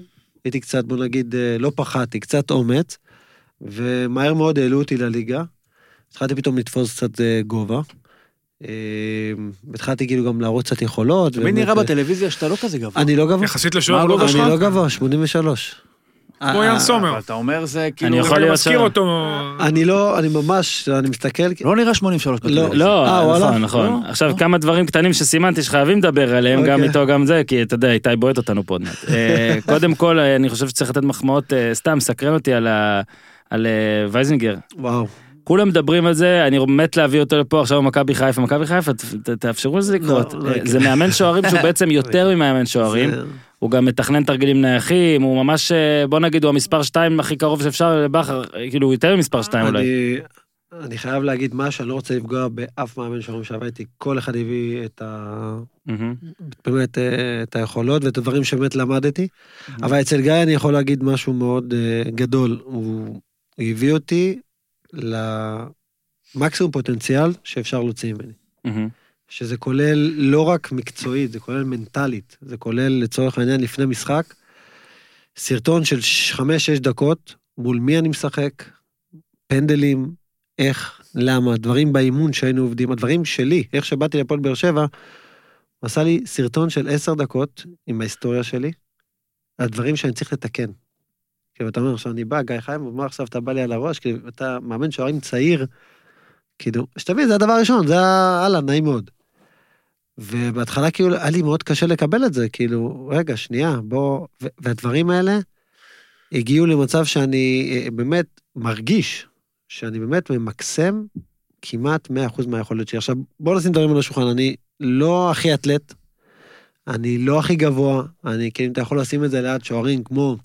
הייתי קצת, בוא נגיד, אה, לא פחדתי, קצת אומץ, ומהר מאוד העלו אותי לליגה. התחלתי פתאום לתפוס קצת אה, גובה. אה, התחלתי כאילו גם להראות קצת יכולות. תמיד באמת, נראה אה, בטלוויזיה שאתה לא כזה גבוה. אני לא גבוה. יחסית לשוער הגובה גובה שלך? שלך? אני לא גבוה, 83. כמו אה, יאן אה, סומר. אבל אתה אומר זה כאילו... אני יכול להיות מזכיר אותו... אני לא, אני ממש, אני מסתכל, לא נראה 83 בטלוויזיה. לא, אה, וואלה? נכון, נכון. לא? עכשיו כמה דברים קטנים שסימנתי שחייבים לדבר עליהם, גם אוקיי. איתו גם זה, כי אתה יודע, איתי בועט אותנו פה עוד מעט. אה, *laughs* קודם כל, אה, אני חושב שצריך לתת מחמאות, אה, סתם, סקרן אותי על אה, וייזינגר. וואו. כולם מדברים על זה, אני מת להביא אותו לפה עכשיו במכבי חיפה. מכבי חיפה, תאפשרו לזה לקרות. לא, לא אה. זה מאמן שוערים שהוא *laughs* בעצם יותר ממאמן שוערים. הוא גם מתכנן תרגילים נייחים, הוא ממש, אה, בוא נגיד, הוא המספר 2 הכי קרוב שאפשר לבכר, כאילו, הוא יותר ממספר 2 אולי. אני, חייב להגיד משהו, אני לא רוצה לפגוע באף מאמן שאומרים שעבד איתי, כל אחד הביא את ה... באמת אה, את היכולות ואת הדברים שבאמת למדתי. אבל אצל גיא אני יכול להגיד משהו מאוד אה, גדול. הוא הוא הביא אותי למקסימום פוטנציאל שאפשר להוציא ממני. שזה כולל לא רק מקצועית, זה כולל מנטלית. זה כולל לצורך העניין לפני משחק, סרטון של 5-6 דקות, מול מי אני משחק, פנדלים, איך, למה, דברים באימון שהיינו עובדים, הדברים שלי, איך שבאתי לפועל באר שבע, הוא עשה לי סרטון של 10 דקות עם ההיסטוריה שלי, הדברים שאני צריך לתקן. כאילו, אתה אומר, עכשיו אני בא, גיא חיים, ומה עכשיו אתה בא לי על הראש, כאילו, אתה מאמן שוערים צעיר, כאילו, שתבין, זה הדבר הראשון, זה ה... הלאה, נעים מאוד. ובהתחלה כאילו היה לי מאוד קשה לקבל את זה, כאילו, רגע, שנייה, בוא... והדברים האלה הגיעו למצב שאני אה, באמת מרגיש שאני באמת ממקסם כמעט 100% מהיכולת שלי. עכשיו, בוא נשים דברים על השולחן, אני לא הכי אתלט, אני לא הכי גבוה, אני, כאילו, אתה יכול לשים את זה ליד שוערים כמו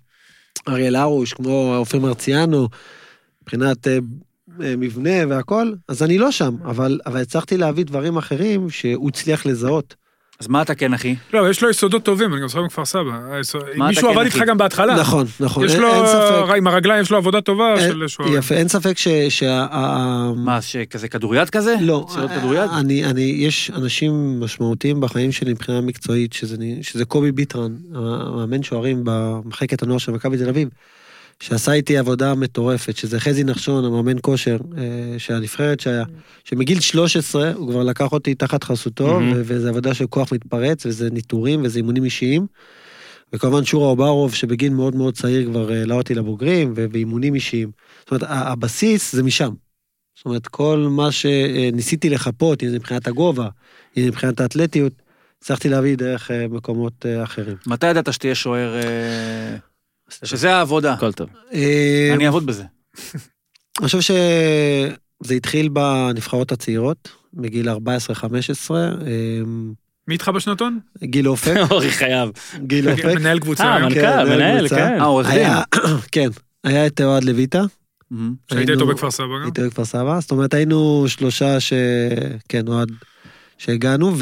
אריאל הרוש, כמו אופיר מרציאנו, מבחינת אה, מבנה והכל, אז אני לא שם, אבל, אבל הצלחתי להביא דברים אחרים שהוא הצליח לזהות. אז מה אתה כן, אחי? לא, יש לו יסודות טובים, אני גם זוכר מכפר סבא. אתה מישהו כן, עבד? איתך גם בהתחלה. נכון, נכון, יש אין, לו, אין ספק. עם הרגליים יש לו עבודה טובה אין- של שוערים. יפה, אין ספק ש... שה, מה, שכזה כדוריד כזה? לא, סירות כדוריד? אני, אני, יש אנשים משמעותיים בחיים שלי מבחינה מקצועית, שזה, שזה קובי ביטרן, המאמן שוערים במחלקת הנוער של מכבי תל אביב, שעשה איתי עבודה מטורפת, שזה חזי נחשון, המאמן כושר אה, של הנבחרת שהיה, שמגיל 13 הוא כבר לקח אותי תחת חסותו. ו- וזה עבודה של כוח מתפרץ, וזה ניטורים, וזה אימונים אישיים. וכמובן שורה אוברוב, שבגיל מאוד מאוד צעיר כבר העלה אותי לבוגרים, ו- ואימונים אישיים. זאת אומרת, הבסיס זה משם. זאת אומרת, כל מה שניסיתי לחפות, אם זה מבחינת הגובה, אם זה מבחינת האתלטיות, הצלחתי להביא דרך אה, מקומות אה, אחרים. מתי ידעת שתהיה שוער... אה, שזה העבודה. הכל טוב. אני אעבוד בזה. אני חושב שזה התחיל בנבחרות הצעירות. מגיל 14-15, אמ, מי איתך בשנתון? גיל אופק, *laughs* אורי חייב. גיל אופק. מנהל קבוצה. אה. מנכ"ל, כן, מנהל. כן. אה, עורך דין. *coughs* כן, היה את אוהד לויטה. מהמם. שהיית איתו בכפר סבא גם. הייתי בכפר סבא, זאת אומרת היינו שלושה ש... כן, אוהד, שהגענו,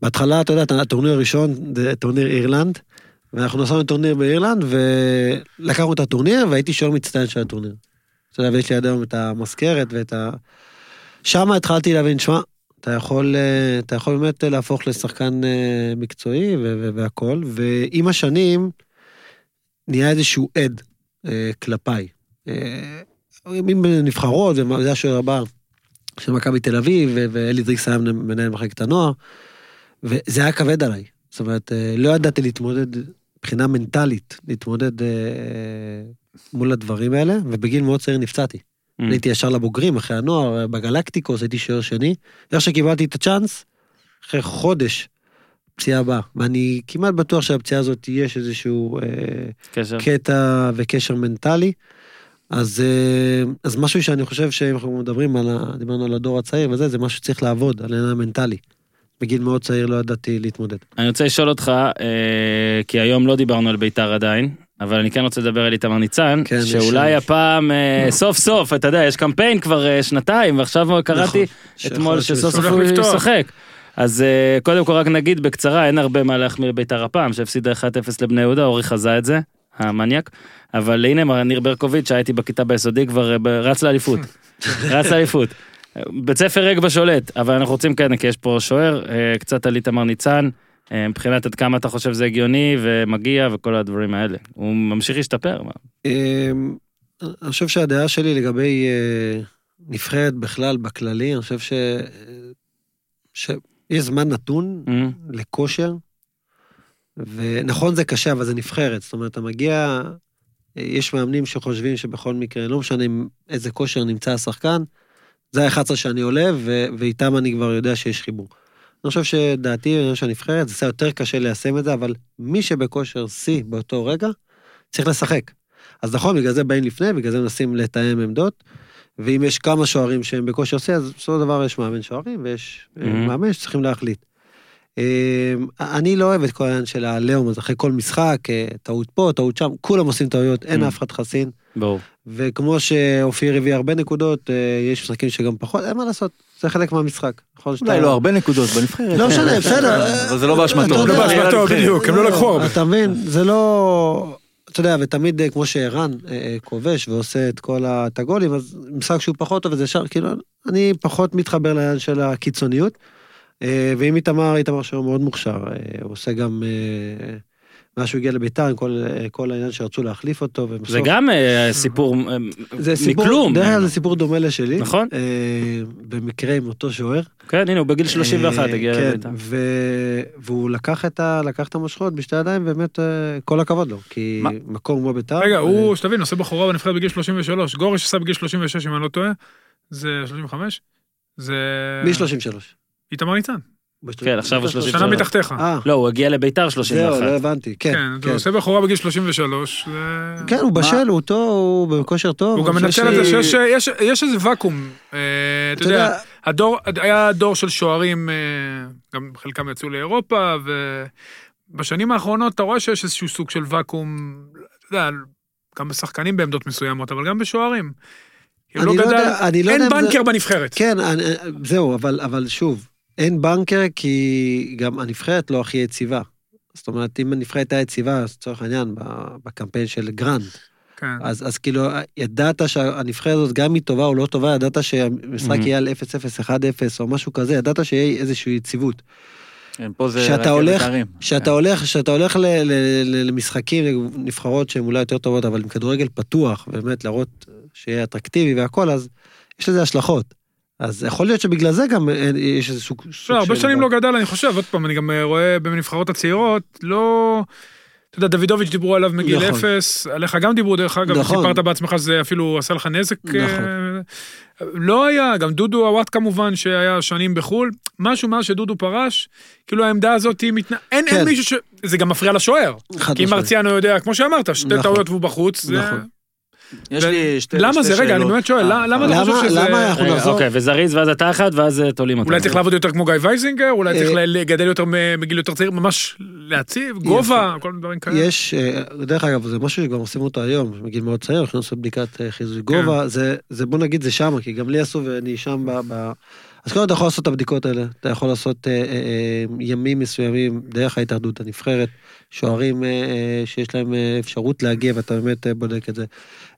ובהתחלה, אתה יודע, הטורניר הראשון זה טורניר אירלנד, ואנחנו נסענו לטורניר באירלנד, ולקחנו את הטורניר, והייתי שוער מצטיין של הטורניר. אתה יודע, ויש לי עד היום את המזכרת ואת ה... שם התחלתי להבין, שמע, אתה יכול, אה, אתה יכול באמת להפוך לשחקן אה, מקצועי ו- ו- והכל, ועם השנים נהיה איזשהו עד אה, כלפיי. אם בנבחרות, וזה השוער הבא של מכבי תל אביב, ואלי דריקס היה מנהל מחלקת הנוער, וזה היה כבד עליי. זאת אומרת, לא ידעתי להתמודד מבחינה מנטלית, להתמודד אה, מול הדברים האלה, ובגיל מאוד צעיר נפצעתי. Mm. עליתי ישר לבוגרים, אחרי הנוער, בגלקטיקוס, הייתי שוער שני. איך שקיבלתי את הצ'אנס, אחרי חודש, פציעה הבאה. ואני כמעט בטוח שהפציעה הזאת יש איזשהו אה, קשר. קטע וקשר מנטלי. אז, אה, אז משהו שאני חושב שאם אנחנו מדברים על, דיברנו על הדור הצעיר וזה, זה משהו שצריך לעבוד, על העניין המנטלי. בגיל מאוד צעיר לא ידעתי להתמודד. אני רוצה לשאול אותך, אה, כי היום לא דיברנו על ביתר עדיין, אבל אני כן רוצה לדבר על איתמר ניצן, כן, יש- שאולי הפעם, אה, סוף סוף, אתה יודע, יש קמפיין כבר אה, שנתיים, ועכשיו קראתי נכון. אתמול שסוף סוף הוא. ישחק. אז אה, קודם כל רק נגיד בקצרה, אין הרבה מה להחמיא לביתר הפעם, שהפסידה 1-0 לבני יהודה, אורי חזה את זה, המניאק. אבל הנה מר ניר ברקוביץ', שהייתי בכיתה ביסודי, כבר אה, רץ לאליפות. *laughs* רץ לאליפות. בית ספר ריק בשולט, אבל אנחנו רוצים כן, כי יש פה שוער, אה, קצת על איתמר ניצן, אה, מבחינת עד כמה אתה חושב זה הגיוני ומגיע וכל הדברים האלה. הוא ממשיך להשתפר. אמ, אני חושב שהדעה שלי לגבי אה, נבחרת בכלל, בכללי, אני חושב ש... שיש זמן נתון אה, לכושר, ונכון זה קשה, אבל זה נבחרת. זאת אומרת, אתה מגיע, יש מאמנים שחושבים שבכל מקרה, לא משנה איזה כושר נמצא השחקן, זה ה-11 שאני עולה, ו- ואיתם אני כבר יודע שיש חיבור. אני חושב שדעתי, אני חושב שהנבחרת, זה קצת יותר קשה ליישם את זה, אבל מי שבכושר שיא באותו רגע, צריך לשחק. אז נכון, בגלל זה באים לפני, בגלל זה מנסים לתאם עמדות, ואם יש כמה שוערים שהם בכושר שיא, אז בסופו של דבר יש מאמן שוערים, ויש mm-hmm. Mhm. מאמן שצריכים להחליט. אה, אני לא אוהב את כל העניין של הלאום, אז אחרי כל משחק, אה, טעות פה, טעות שם, כולם עושים טעויות, אין. אף אחד חסין. ברור. וכמו שאופיר הביא הרבה נקודות, אה, יש משחקים שגם פחות, אין מה לעשות, זה חלק מהמשחק. נכון אולי לא הרבה נקודות בנבחרת. לא משנה, בסדר. אבל זה לא באשמתו. לא באשמתו, בדיוק, הם לא לקחו הרבה. אתה מבין, זה לא... אתה יודע, ותמיד אה, כמו שערן אה, כובש ועושה את כל ה- את הגולים, אז משחק שהוא פחות טוב וזה ישר, כאילו, אני פחות מתחבר לעניין של הקיצוניות. ואם איתמר, איתמר שהוא מאוד מוכשר, הוא עושה גם... מאז שהוא הגיע לביתר, עם כל, אה, כל העניין שרצו להחליף אותו, ובסוף... זה גם אה, סיפור אה, זה סיפור, מכלום. דרך אגב זה סיפור דומה לשלי. נכון. אה, במקרה עם אותו שוער. כן, הנה, הוא בגיל 31 אה, הגיע כן, לביתר. ו... והוא לקח את, ה... לקח את המושכות בשתי ידיים, באמת, אה, כל הכבוד לו. כי מה? מקום כמו ביתר... רגע, אה, הוא, שתבין, עושה בחורה בנבחרת בגיל 33. גורש עשה בגיל 36, אם אני לא טועה. זה 35? זה... מ-33. איתמר ניצן. כן, עכשיו הוא 33. שנה מתחתיך. אה, לא, הוא הגיע לביתר זהו, לא 31. הבנתי. כן, כן, כן. הוא עושה בחורה בגיל 33. זה- כן, הוא בשל, הוא טוב, הוא בכושר טוב. הוא גם מנצל את זה שיש יש- יש איזה ואקום. אה, אתה יודע, הדור, היה דור של שוערים, אה, גם חלקם יצאו לאירופה, ובשנים האחרונות אתה רואה שיש איזשהו סוג של ואקום, אתה יודע, גם בשחקנים בעמדות מסוימות, אבל גם בשוערים. אני לא לא יודע- אני לא יודע אין בנקר בנבחרת. כן, זהו, אבל שוב, אין בנקר כי גם הנבחרת לא הכי יציבה. זאת אומרת, אם הנבחרת הייתה יציבה, לצורך העניין, בקמפיין של גרנט, כן. אז, אז כאילו, ידעת שהנבחרת הזאת, גם אם היא טובה או לא טובה, ידעת שהמשחק Mhm. יהיה על 0-0, 1-0 או משהו כזה, ידעת שיהיה איזושהי יציבות. כן, פה זה שאתה הולך- הרים. כשאתה הולך, כשאתה הולך ל, ל, ל, למשחקים, נבחרות שהן אולי יותר טובות, אבל עם כדורגל פתוח, באמת להראות שיהיה אטרקטיבי והכל, אז יש לזה השלכות. אז יכול להיות שבגלל זה גם אין- יש איזה סוג, סוג לא, הרבה של- שנים לא גדל, אני חושב, עוד פעם, אני גם אה, רואה בנבחרות הצעירות, לא... אתה יודע, דוידוביץ' דיברו עליו מגיל נכון. אפס, עליך גם דיברו דרך אגב, נכון. סיפרת בעצמך שזה אפילו עשה לך נזק. נכון. אה, לא היה, גם דודו עוואט כמובן, שהיה שנים בחו"ל, משהו מאז שדודו פרש, כאילו העמדה הזאת היא מתנ... אין, כן. אין מישהו ש... זה גם מפריע לשוער. כי אם. מרציאנו יודע, כמו שאמרת, שתי נכון. טעויות והוא בחוץ, זה... יש לי שתי למה שתי זה? רגע, אני שאלות. באמת שואל, אה, למה אתה למה- חושב שזה... למה אנחנו רגע, נחזור? אוקיי, וזריז ואז אתה אחד, ואז אה, תולים אותנו. אולי צריך לעבוד יותר כמו גיא וייזינגר? אולי צריך אה, לגדל יותר מגיל יותר צעיר? ממש להציב? גובה? כל מיני דברים כאלה? יש, אה, דרך אגב, זה משהו שגם עושים אותו היום, מגיל מאוד צעיר, הולכים לעשות בדיקת אה, חיזוי גובה, זה, זה בוא נגיד זה שמה, כי גם לי עשו ואני שם ב... ב... אז קודם אתה יכול לעשות את הבדיקות האלה, אתה יכול לעשות אה, אה, אה, ימים מסוימים דרך ההתאחדות הנבחרת, שוערים אה, אה, שיש להם אה, אפשרות להגיע ואתה באמת אה, בודק את זה.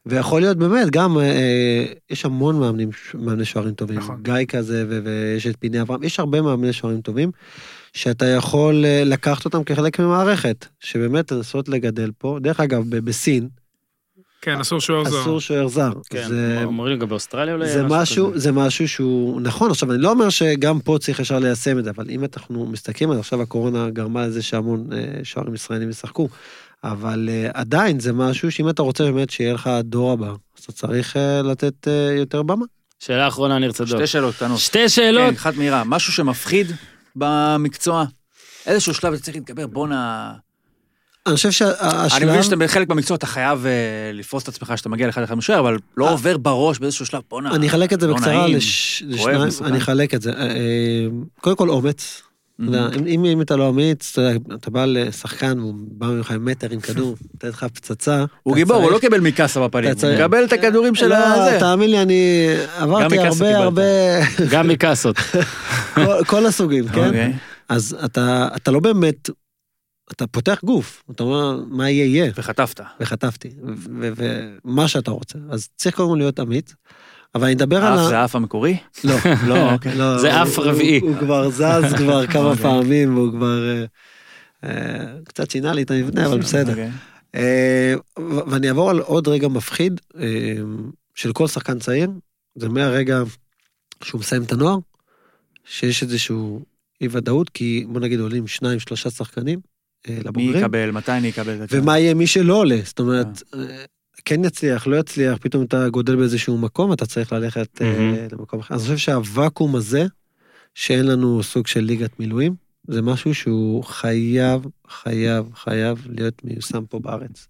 ויכול להיות באמת, גם, אה, אה, יש המון מאמנים, מאמני שוערים טובים, נכון. גיא כזה ו- ויש את פיני אברהם, יש הרבה מאמני שוערים טובים, שאתה יכול אה, לקחת אותם כחלק ממערכת, שבאמת לנסות לגדל פה. דרך אגב, ב- בסין, כן, אסור שוער זר. אסור שוער זר. כן, זה, אומרים גם באוסטרליה אולי? זה משהו, כזה. זה משהו שהוא נכון, עכשיו אני לא אומר שגם פה צריך ישר ליישם את זה, אבל אם אנחנו מסתכלים על עכשיו הקורונה גרמה לזה שהמון אה, שוערים ישראלים ישחקו, אבל אה, עדיין זה משהו שאם אתה רוצה באמת שיהיה לך דור הבא, אז אתה צריך אה, לתת אה, יותר במה. שאלה אחרונה, ניר צדוק. שתי שאלות קטנות. שתי שאלות. כן, אחת מהירה. משהו שמפחיד במקצוע? איזשהו שלב אתה צריך להתגבר, בואנה... אני חושב אני שהשלב, מבין שאתה בחלק במקצוע אתה חייב לפרוס את עצמך שאתה מגיע לאחד אחד משוער, אבל לא. עובר בראש באיזשהו שלב, בואנה. אני אחלק את זה לא בקצרה נעים, לש- כואב, לשניים, מסוכן. אני אחלק את זה. קודם כל אומץ. אתה יודע. אם, אם, אתה לא אמיץ, אתה יודע, אתה בא לשחקן, והוא בא ממך עם מטר עם כדור, *laughs* נותן לך פצצה. הוא גיבור, הוא לא קיבל מקאסה בפנים, אתה הוא צריך- מקבל את הכדורים של לא, הזה. תאמין לי, אני עברתי הרבה. הרבה, *laughs* גם מקאסות. *laughs* כל- כל הסוגים, כן? אוקיי. אז אתה, אתה לא באמת, אתה פותח גוף, אתה אומר, מה יהיה יהיה, וחטפת. וחטפתי, ו- ומה שאתה רוצה. אז צריך קודם כל להיות אמיץ, אבל אני אדבר על ה... זה האף המקורי? לא, לא, *laughs* אוקיי. לא, זה הוא- אף הוא- רביעי. הוא כבר זז כבר *laughs* כמה אוקיי. פעמים, והוא כבר... אה, אה, קצת שינה לי את המבנה, אבל בסדר. אוקיי. אה, ואני אעבור על עוד רגע מפחיד של כל שחקן צעיר, זה מהרגע שהוא מסיים את הנוער, שיש איזשהו אי ודאות, כי בוא נגיד עולים שניים, שלושה שחקנים אה, מי לבוגרים, יקבל, מתי אני אקבל את זה? ומה יהיה מי שלא עולה, זאת אומרת, כן יצליח, לא יצליח, פתאום אתה גודל באיזשהו מקום, אתה צריך ללכת אה, מהמם. למקום אחר. אז אני חושב שהוואקום הזה, שאין לנו סוג של ליגת מילואים, זה משהו שהוא חייב, חייב, חייב להיות מיושם פה בארץ.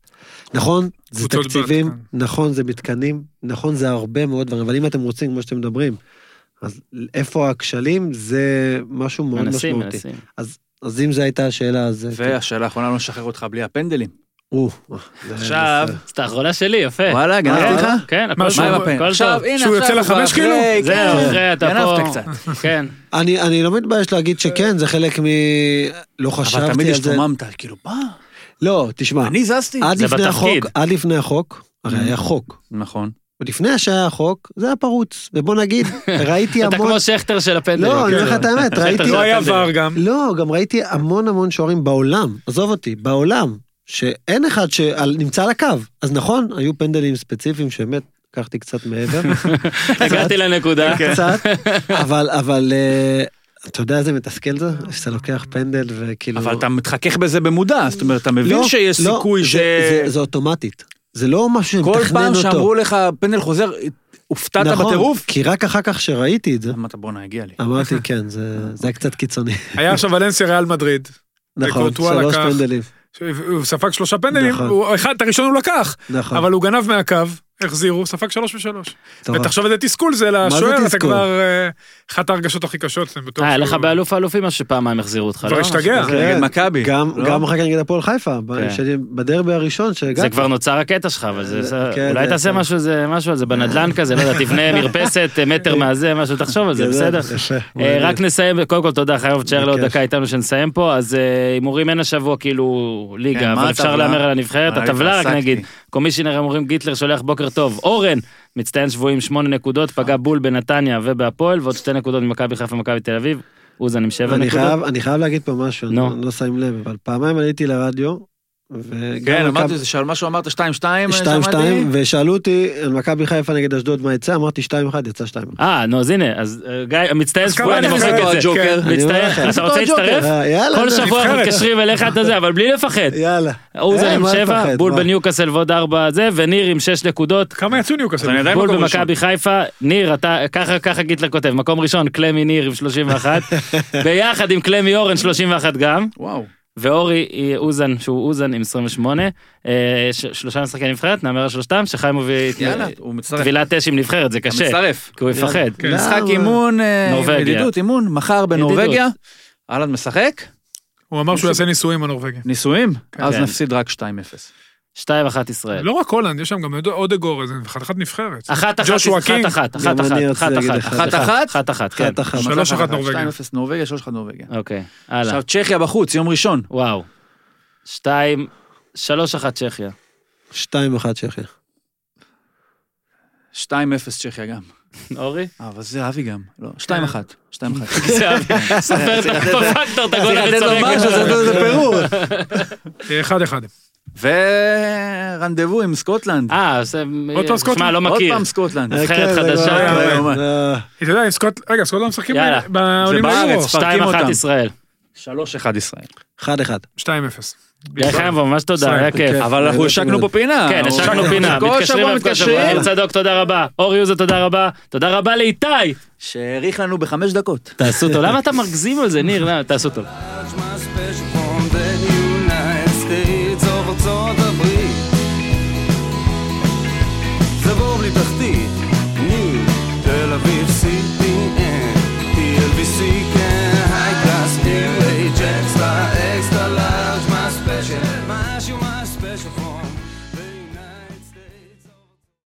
נכון, זה תקציבים, בת. נכון, זה מתקנים, נכון, זה הרבה מאוד דברים, אבל אם אתם רוצים, כמו שאתם מדברים, אז איפה הכשלים, זה משהו מאוד מנסים, משמעותי. מנסים. אז אם זו הייתה השאלה, אז... והשאלה האחרונה, לא נשחרר אותך בלי הפנדלים. או, זה- עכשיו, זה- אז את האחרונה שלי, יפה. וואלה, גנבתי כן, לך? כן, הכל מה, טוב, מה עם הפן? הכל עכשיו, טוב. הנה, שהוא עכשיו יוצא לחמש, כאילו? זהו, כן. אחרי אתה פה. גנבת קצת. כן. אני, לא מתבייש להגיד שכן, זה חלק מ... לא חשבתי אבל תמיד על זה. השתוממת, כאילו, מה? לא, תשמע, אני זזתי? זה בתפקיד. עד לפני החוק, הרי Mm. היה חוק. נכון. ולפני שהיה החוק, זה היה פרוץ. ובוא נגיד, *laughs* ראיתי אתה המון... כמו שכטר של הפנדלים. לא, אני אומר לך את האמת, *laughs* ראיתי... לא היה. ור גם. לא, גם ראיתי המון המון שוערים בעולם, עזוב אותי, בעולם, שאין אחד שנמצא על הקו. אז נכון, היו פנדלים ספציפיים שבאמת לקחתי קצת מעבר. *laughs* הגעתי לנקודה. קצת, *laughs* אבל, אבל, אה, אתה יודע איזה מתסכל זה? שאתה לוקח פנדל וכאילו... אבל אתה מתחכך בזה במודע, זאת אומרת, אתה מבין לא, שיש לא, סיכוי זה- ש... זה- זה אוטומטית. זה לא משהו כל שמתכנן פעם אותו. שאמרו לך פנדל חוזר, הופתעת נכון, בטירוף? כי רק אחר כך שראיתי את זה, אמרת בואנה, הגיע לי. אמרתי *laughs* כן, זה זה היה קצת קיצוני. היה עכשיו ולנסיה ריאל מדריד. נכון, שלוש לקח. פנדלים. הוא ספג שלושה פנדלים, נכון. הוא- אחד, את הראשון הוא לקח, נכון. אבל הוא גנב מהקו, החזירו, ספג שלוש ושלוש. ותחשוב איזה תסכול זה לשוער, אתה? כבר... אה, אחת ההרגשות הכי קשות, בטוח. אה, היה לך באלוף האלופים משהו שפעמיים החזירו אותך, כבר לא? השתגע. משהו כזה. נגד כן, מכבי, גם לא? גם אחר כך נגד הפועל חיפה, כן. בדרבי הראשון שהגעתי. זה כבר נוצר הקטע שלך, אבל כן, אולי תעשה משהו זה- משהו על זה בנדלן כזה, לא יודע, תבנה *laughs* מרפסת אה, מטר מהזה, משהו, תחשוב על זה, בסדר? רק נסיים, קודם כל תודה, חייב תשאר לעוד. דקה איתנו שנסיים פה, אז הימורים אין השבוע כאילו כן, ליגה, מה אבל אפשר? להמר על הנבחרת, הטבלה רק. נגיד, קומישיונר הימורים גיטלר שולח בוקר טוב, אורן, מצטיין שבויים שמונה נקודות, פגע בול בנתניה ובהפועל, ועוד שתי נקודות ממכבי חיפה ומכבי תל אביב, אוזן עם שבע אני נקודות. חייב, אני חייב להגיד פה משהו. אני לא שם לב, אבל פעמיים עליתי לרדיו, כן, אמרתי, זה שעל מה שהוא אמרת 2-2, שתיים שמעתי. שתיים, ושאלו אותי על מכבי חיפה נגד אשדוד מה יצא, אמרתי שתיים אחד, יצא שתיים. אה, נו, אז הנה, אז אה, גיא, כמה שבויים, אני אתה מוחק את זה. כן. מצטער. אתה רוצה. להצטרף? אה, יאללה, כל זה- שבוע אנחנו. מתקשרים אליך את הזה, אבל בלי לפחד. יאללה. אוזן אה, עם מה שבע, לפחד, בול מה? בניוקאסל ועוד ארבע זה, וניר עם שש נקודות. כמה יצאו ניוקאסל? בול ראשון. במכבי חיפה, ניר, אתה, ככה, ככה גיטלר כותב, מקום ראשון, קלמי ניר עם 31, *laughs* ביחד עם קלמי אורן 31 גם, וואו. ואורי היא אוזן, שהוא אוזן עם 28. אה, ש- שלושה משחקי נבחרת, נאמר על שלושתם, שחיים מביא את- יאללה, הוא מצטרף. טבילת אש עם נבחרת, זה קשה, מצטרף. כי הוא יפחד. כן. משחק? אימון, אה, נורבגיה. ידידות, אימון, מחר בנורבגיה. אהלן משחק? הוא אמר שהוא יעשה ניסויים בנורבגיה. ניסויים? אז כן. נפסיד רק 2-0. 2-1 ישראל. לא רק הולנד, יש שם גם עוד- אודגור, איזה חתיכת נבחרת. אחת אחת, ג'ושוע אחת. אחת, אחת אחת, אחת אחת, אחת אחת? אחת אחת, כן. אחת אחת. שלוש אחת נורבגיה. 2-0 נורבגיה, 3-1 נורבגיה. אוקיי, הלאה. עכשיו צ'כיה בחוץ, יום ראשון. וואו. שתיים, שלוש אחת צ'כיה. שתיים אחת צ'כיה. 2-0 צ'כיה גם. אורי? אה, אבל זה אבי גם. לא, 2-1. 2-1. *laughs* זה אבי. ספר את הפקטור, *laughs* את הגול צריך לתת לו המצורק. משהו, זה פירור. אה, אחד אחד. ורנדבו עם סקוטלנד. אה, זה... עוד פעם סקוטלנד? שמע, לא עוד מכיר. פעם סקוטלנד. נבחרת כן, חדשה. לא. אה, אתה יודע. רגע, סקוטלנד משחקים יאללה. בעולים. בארץ. שתיים מפרקים אחת אותם. ישראל. 3-1 ישראל. אחד אחד. 2-0. גיא חיימוב, ממש תודה, היה כיף. כן. אבל אנחנו באמת השקנו. פה פינה. כן, השקנו. פינה, כל מתקשרים כל שבוע. מתקשרים. יאיר צדוק, תודה רבה. אורי יוזר, תודה רבה. תודה רבה לאיתי. שהאריך לנו בחמש דקות. תעשו אותו. למה אתה מגזים על זה, ניר? למה? תעשו אותו.